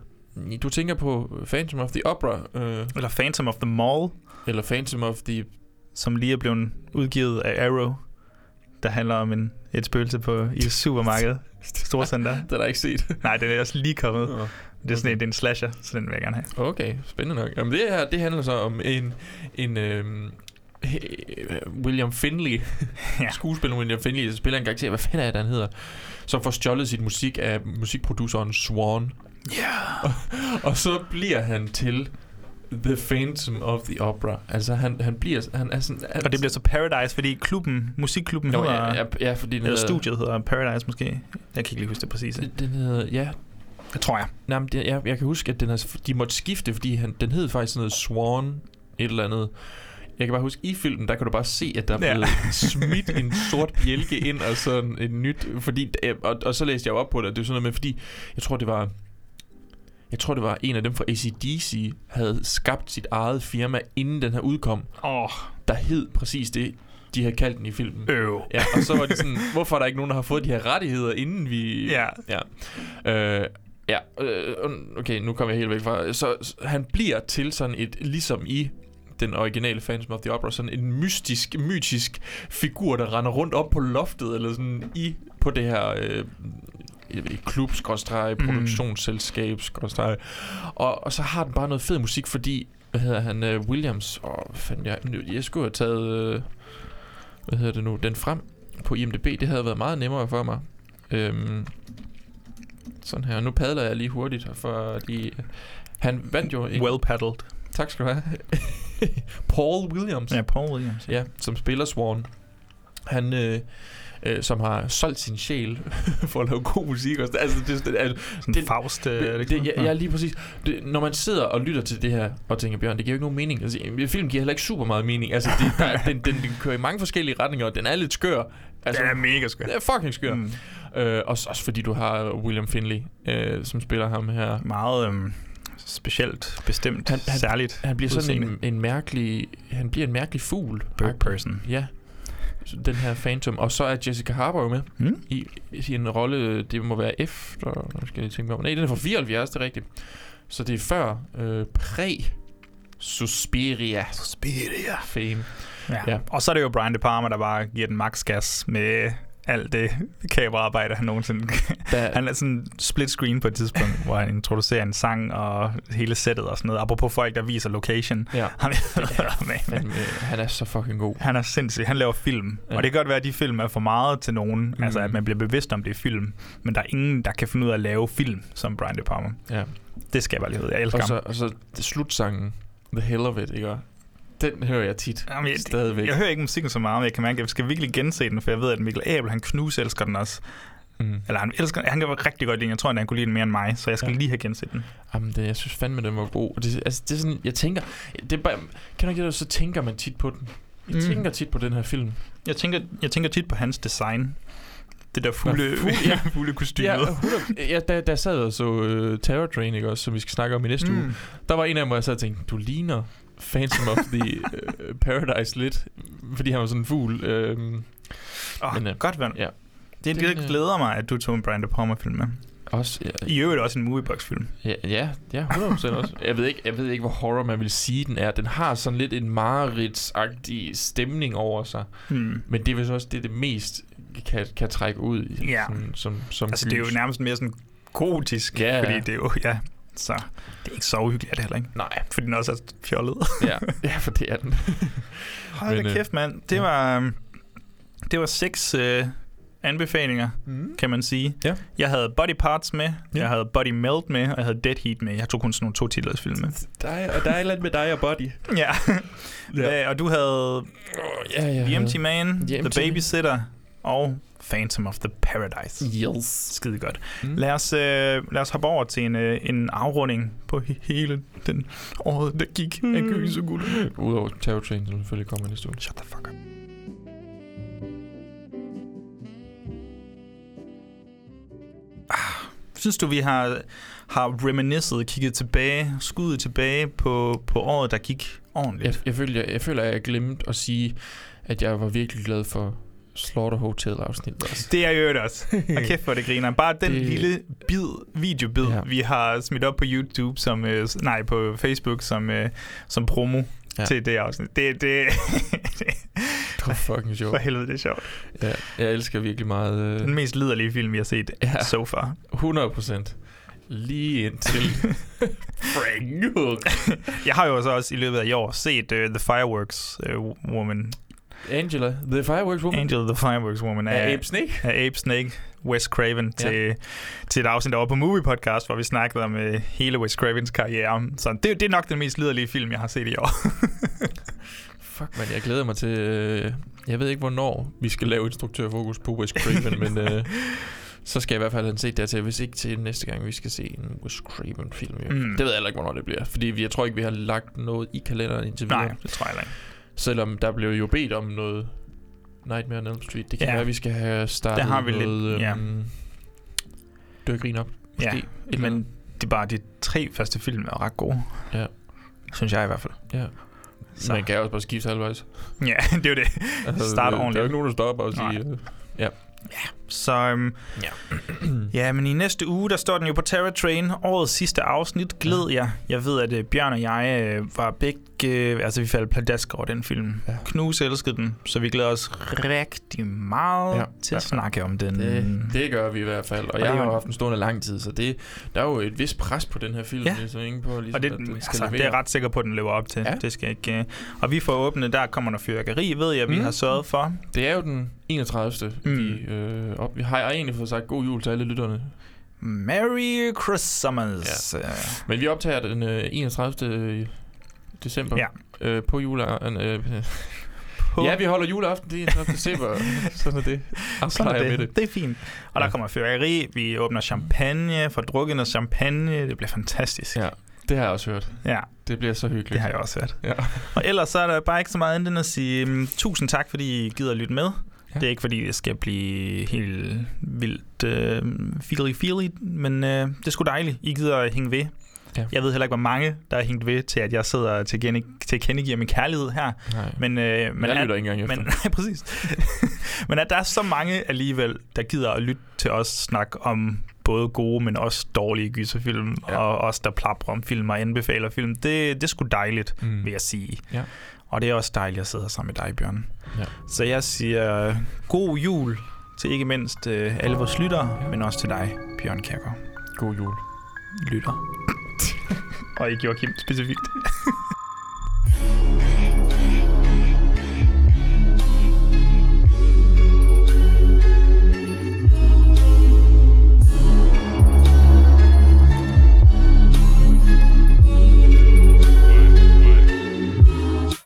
S8: Du tænker på Phantom of the Opera, øh,
S9: Eller Phantom of the Mall,
S8: eller Phantom of the...
S9: som lige er blevet udgivet af Arrow, der handler om en, et spøgelse på, i et supermarked. Storcenter.
S8: Den har jeg ikke set.
S9: Nej, den er også lige kommet.
S8: Nå.
S9: Det er sådan en, det er en slasher, så den vil jeg gerne have.
S8: Okay, spændende nok. Jamen det her, det handler så om en, en øhm, William Finley,
S9: Ja.
S8: skuespiller William Finley, der spiller en karakter, hvad fanden er det, han hedder, som får stjålet sit musik af musikproduceren Swan.
S9: Ja.
S8: Og, og så bliver han til The Phantom of the Opera. Altså han, han bliver, han er sådan... Han,
S9: Og det bliver så Paradise, fordi klubben, musikklubben
S8: Nå,
S9: hedder...
S8: ja, ja, ja, fordi den
S9: eller
S8: hedder-
S9: studiet hedder Paradise måske. Jeg kan ikke lige huske det præcis.
S8: Den hedder, ja,
S9: Det tror jeg.
S8: Nej, men det, jeg, jeg kan huske, at den har, de måtte skifte, fordi han, den hed faktisk sådan noget Swan, et eller andet. Jeg kan bare huske, i filmen, der kan du bare se, at der er
S9: Ja.
S8: blevet smidt en sort bjælke ind, og sådan et nyt, fordi, og, og så læste jeg op på det, det er sådan noget med, fordi, jeg tror, det var, jeg tror, det var en af dem fra ACDC, havde skabt sit eget firma, inden den her udkom,
S9: oh,
S8: der hed præcis det, de havde kaldt den i filmen.
S9: øv.
S8: Ja, og så var det sådan, hvorfor er der ikke nogen, der har fået de her rettigheder, inden vi...
S9: Ja.
S8: Ja. Øh, ja, øh, okay, nu kommer jeg helt væk fra... Så, så han bliver til sådan et, ligesom i den originale Phantom of the Opera, sådan en mystisk, mytisk figur, der render rundt op på loftet, eller sådan i, på det her øh, klub, skråstreg,
S9: Mm.
S8: produktionsselskab, skråstreg. Og, og så har den bare noget fed musik, fordi, hvad hedder han, øh, Williams, og hvad fanden, jeg, jeg skulle have taget, øh, hvad hedder det nu, den frem på IMDb, det havde været meget nemmere for mig. Øhm, sådan her, nu padler jeg lige hurtigt, fordi han vandt jo en...
S9: Well paddled.
S8: Tak skal du have. Paul Williams.
S9: Ja, Paul Williams.
S8: Ja, som spiller Swan. Han, øh, øh, som har solgt sin sjæl for at lave god musik. Også. Altså, det, det, altså,
S9: Sådan
S8: det-
S9: Faust, øh, er det
S8: det, det, ja, ja, lige præcis. Det, når man sidder og lytter til det her, og tænker, Bjørn, det giver jo ikke nogen mening. Altså, en film giver heller ikke super meget mening. Altså, det, der, den, den, den kører i mange forskellige retninger, og den er lidt skør. Altså,
S9: Den er mega skør.
S8: Den er fucking skør. Mm. Øh, også, også fordi du har William Finley, øh, som spiller ham her.
S9: Meget øhm, specielt, bestemt,
S8: Han- han-
S9: særligt.
S8: Han bliver sådan en, en mærkelig... Han bliver en mærkelig fugl.
S9: Bird person.
S8: Ja. Den her Phantom. Og så er Jessica Harbour jo med.
S9: Hmm?
S8: I, I en rolle, det må være efter... Nu skal jeg tænke mig om. Nej, den er fra 74, det er rigtigt. Så det er før øh, præ Suspiria.
S9: Suspiria.
S8: Fame.
S9: Ja.
S8: Ja.
S9: ja. Og så er det jo Brian De Palma, der bare giver den max gas med alt det kameraarbejde, han nogensinde...
S8: Der-
S9: han er sådan split screen på et tidspunkt, hvor han introducerer en sang og hele sættet og sådan noget. Apropos folk, der viser location.
S8: Ja.
S9: Han,
S8: Fandme, han er så fucking god.
S9: han er sindssyg. Han laver film.
S8: Ja.
S9: Og det kan godt være, at de film er for meget til nogen. Mm. Altså, at man bliver bevidst om det er film. Men der er ingen, der kan finde ud af at lave film som Brian De Palma.
S8: Ja.
S9: Det skal jeg bare lige vide. Jeg elsker
S8: Og så,
S9: ham.
S8: og så slutsangen. The Hell of It, ikke? Den hører jeg tit.
S9: Jamen, jeg,
S8: Stadigvæk.
S9: Jeg hører ikke musikken så meget, men jeg kan mærke, at jeg skal virkelig gense den, for jeg ved, at Mikkel Abel, han knus elsker den også.
S8: Mm.
S9: Eller han elsker han kan rigtig godt lide den. Jeg tror, at han kunne lide den mere end mig, så jeg skal
S8: Ja.
S9: lige have genset den.
S8: Jamen, det, jeg synes fandme, den var god. Og det, altså, det er sådan, jeg tænker... Det er bare, kan du ikke det, så tænker man tit på den. Jeg
S9: Mm.
S8: tænker tit på den her film.
S9: Jeg tænker, jeg tænker tit på hans design. Det der fugle,
S8: Nå, fugl, ja.
S9: fugle kostyme.
S8: Ja, 100, ja der, der sad jeg så uh, Terror Train, ikke også, som vi skal snakke om i næste mm. uge. Der var en af hvor jeg sad og tænkte, du ligner Phantom of the uh, Paradise lidt, fordi han var sådan en fugl. Øhm,
S9: Oh,
S8: Men, øh,
S9: godt, ven.
S8: ja.
S9: Det,
S8: Den,
S9: det
S8: øh,
S9: glæder mig, at du tog en Brian De Palma-film med.
S8: også, ja,
S9: I øvrigt også en moviebox-film.
S8: ja, ja, ja, 100% også. Jeg ved, ikke, jeg ved ikke, hvor horror man vil sige, den er. Den har sådan lidt en mareridsagtig stemning over sig.
S9: Hmm.
S8: Men det er vist også det, det mest kan, kan trække ud i,
S9: Ja.
S8: sådan, som, som
S9: Altså, det er jo
S8: gys.
S9: nærmest mere sådan gotisk,
S8: Ja, ja.
S9: fordi det er jo, ja, så det er ikke så uhyggeligt er det heller ikke.
S8: Nej,
S9: Fordi den også er fjollet.
S8: ja, ja, for det er den.
S9: Hold
S8: Men,
S9: da
S8: øh,
S9: kæft, mand. Det
S8: ja.
S9: var, øhm, det var seks øh, anbefalinger,
S8: Mm.
S9: kan man sige.
S8: Ja.
S9: Jeg havde Body Parts med,
S8: Ja.
S9: jeg havde Body Melt med, og jeg havde Dead Heat med. Jeg tog kun sådan nogle to titles film med.
S8: Dig, og der er et eller andet med dig og Body.
S9: Ja. ja. og du havde
S8: Ja, ja.
S9: The Empty Man,
S8: The
S9: The. Babysitter og Phantom of the Paradise.
S8: Yes.
S9: Skide godt.
S8: Mm.
S9: Mm. Lad, os, øh, lad os hoppe over til en, øh, en afrunding på he- hele den året, der gik af Gøs og Guld.
S8: Udover Terror Train, som selvfølgelig kommer næste uge.
S9: Shut the fuck up. Ah, Synes du, vi har, har reminiscet, kigget tilbage, skuddet tilbage på, på året, der gik ordentligt?
S8: Jeg, jeg, føler, jeg, jeg føler, at jeg glemte at sige, at jeg var virkelig glad for Slaughter Hotel-afsnittet. Altså.
S9: Det er jo det også. Og kæft for det griner. Bare den
S8: Det-
S9: lille bid, videobid,
S8: Ja.
S9: vi har smidt op på YouTube, som, øh, nej, på Facebook, som, øh, som promo
S8: Ja.
S9: til det afsnit. Det, det,
S8: Det var fucking sjovt.
S9: for helvede, det er sjovt.
S8: Ja, jeg elsker virkelig meget... Øh,
S9: Den mest liderlige film, vi har set
S8: Ja.
S9: ja. so far.
S8: 100 procent. Lige indtil Frank Hook.
S9: Jeg har jo så også i løbet af i år set uh, The Fireworks uh, Woman.
S8: Angela, The Fireworks Woman.
S9: Angel the Fireworks Woman
S8: Af Abe Snake.
S9: af Abe Snake, Wes Craven,
S8: Ja.
S9: til, til et afsnit over på Movie Podcast, hvor vi snakkede om uh, hele Wes Cravens karriere. Så det, det er nok den mest liderlige film, jeg har set i år.
S8: Fuck, man, jeg glæder mig til... Øh, jeg ved ikke, hvornår vi skal lave instruktørfokus på Wes Craven, men øh, så skal jeg i hvert fald have set dertil, hvis ikke til næste gang, vi skal se en Wes Craven-film. Mm. Det ved jeg heller ikke, hvornår det bliver, fordi jeg tror ikke, vi har lagt noget i kalenderen indtil videre.
S9: Nej, det tror jeg ikke.
S8: Selvom der blev jo bedt om noget Nightmare on Elm Street. Det kan
S9: Ja.
S8: være, vi skal have startet
S9: Der har vi lidt,
S8: noget...
S9: ja.
S8: øhm, Dør grin op. Måske.
S9: Ja,
S8: Et eller
S9: men
S8: andet.
S9: det er bare de tre første film er ret gode.
S8: Ja.
S9: Synes jeg i hvert fald.
S8: Ja.
S9: Så.
S8: Man kan også bare skifte halvvejs.
S9: Ja, det er jo det. Start
S8: der, der er jo
S9: ordentligt.
S8: ikke nogen, der stopper og siger...
S9: Nej.
S8: øh, Ja.
S9: Så øhm,
S8: Ja.
S9: ja, men i næste uge, der står den jo på Terror Train. Årets sidste afsnit, glæd jer. Jeg ved, at øh, Bjørn og jeg øh, var begge... Øh, altså, vi faldt pladask over den film. Ja. Knus elskede den, så vi glæder os rigtig meget ja. Til at
S8: Ja.
S9: snakke om den.
S8: Det, det gør vi i hvert fald. Og,
S9: Og
S8: jeg har
S9: jo-
S8: haft en stående lang tid, så det, der er jo et vist pres på den her film.
S9: Ja.
S8: Ligesom, ikke på, ligesom,
S9: Og det,
S8: at den skal
S9: altså, det er jeg ret sikker på, at den lever op til. Ja. Det skal ikke... øh. Og vi får åbne, der kommer der fyrkeri, ved jeg, vi
S8: Mm.
S9: har sørget for.
S8: Det er jo den 31.
S9: Mm.
S8: Mm. Vi, øh, op. Vi har egentlig fået sagt god jul til alle lytterne.
S9: Merry Christmas. Ja.
S8: Men vi optager den øh, 31. december
S9: Ja.
S8: øh, på juleaften. Øh,
S9: På-
S8: ja, vi holder juleaften den 31. december. Sådan er det.
S9: Sådan
S8: Afklarer
S9: er det.
S8: med det.
S9: det er fint. Og der
S8: Ja.
S9: kommer fyrkeri, vi åbner champagne, får drukket noget champagne. Det bliver fantastisk.
S8: Ja, det har jeg også hørt.
S9: ja
S8: Det bliver så hyggeligt.
S9: det har jeg også hørt.
S8: Ja.
S9: Og ellers så er der bare ikke så meget andet end at sige um, tusind tak, fordi I gider at lytte med. Ja. Det er ikke, fordi det skal blive helt vildt uh, feely feely, men uh, det er sgu dejligt. I gider at hænge ved.
S8: Ja.
S9: Jeg ved heller ikke, hvor mange, der er hængt ved til, at jeg sidder til, at kendegive min kærlighed her.
S8: Nej.
S9: Men, øh,
S8: Men jeg
S9: at-
S8: lytter ikke engang efter.
S9: men, nej, præcis. men at der er så mange alligevel, der gider at lytte til os snakke om både gode, men også dårlige gyserfilm, ja. Og os, der plapper om film og anbefaler film, det, det er sgu dejligt. Mm. vil jeg sige.
S8: Ja.
S9: Og det er også dejligt at sidde her sammen med dig, Bjørn.
S8: Ja.
S9: Så jeg siger øh, god jul til ikke mindst øh, alle vores lyttere, ja. men også til dig, Bjørn Kærgaard.
S8: God jul.
S9: Lytter. Og ikke Joachim specifikt.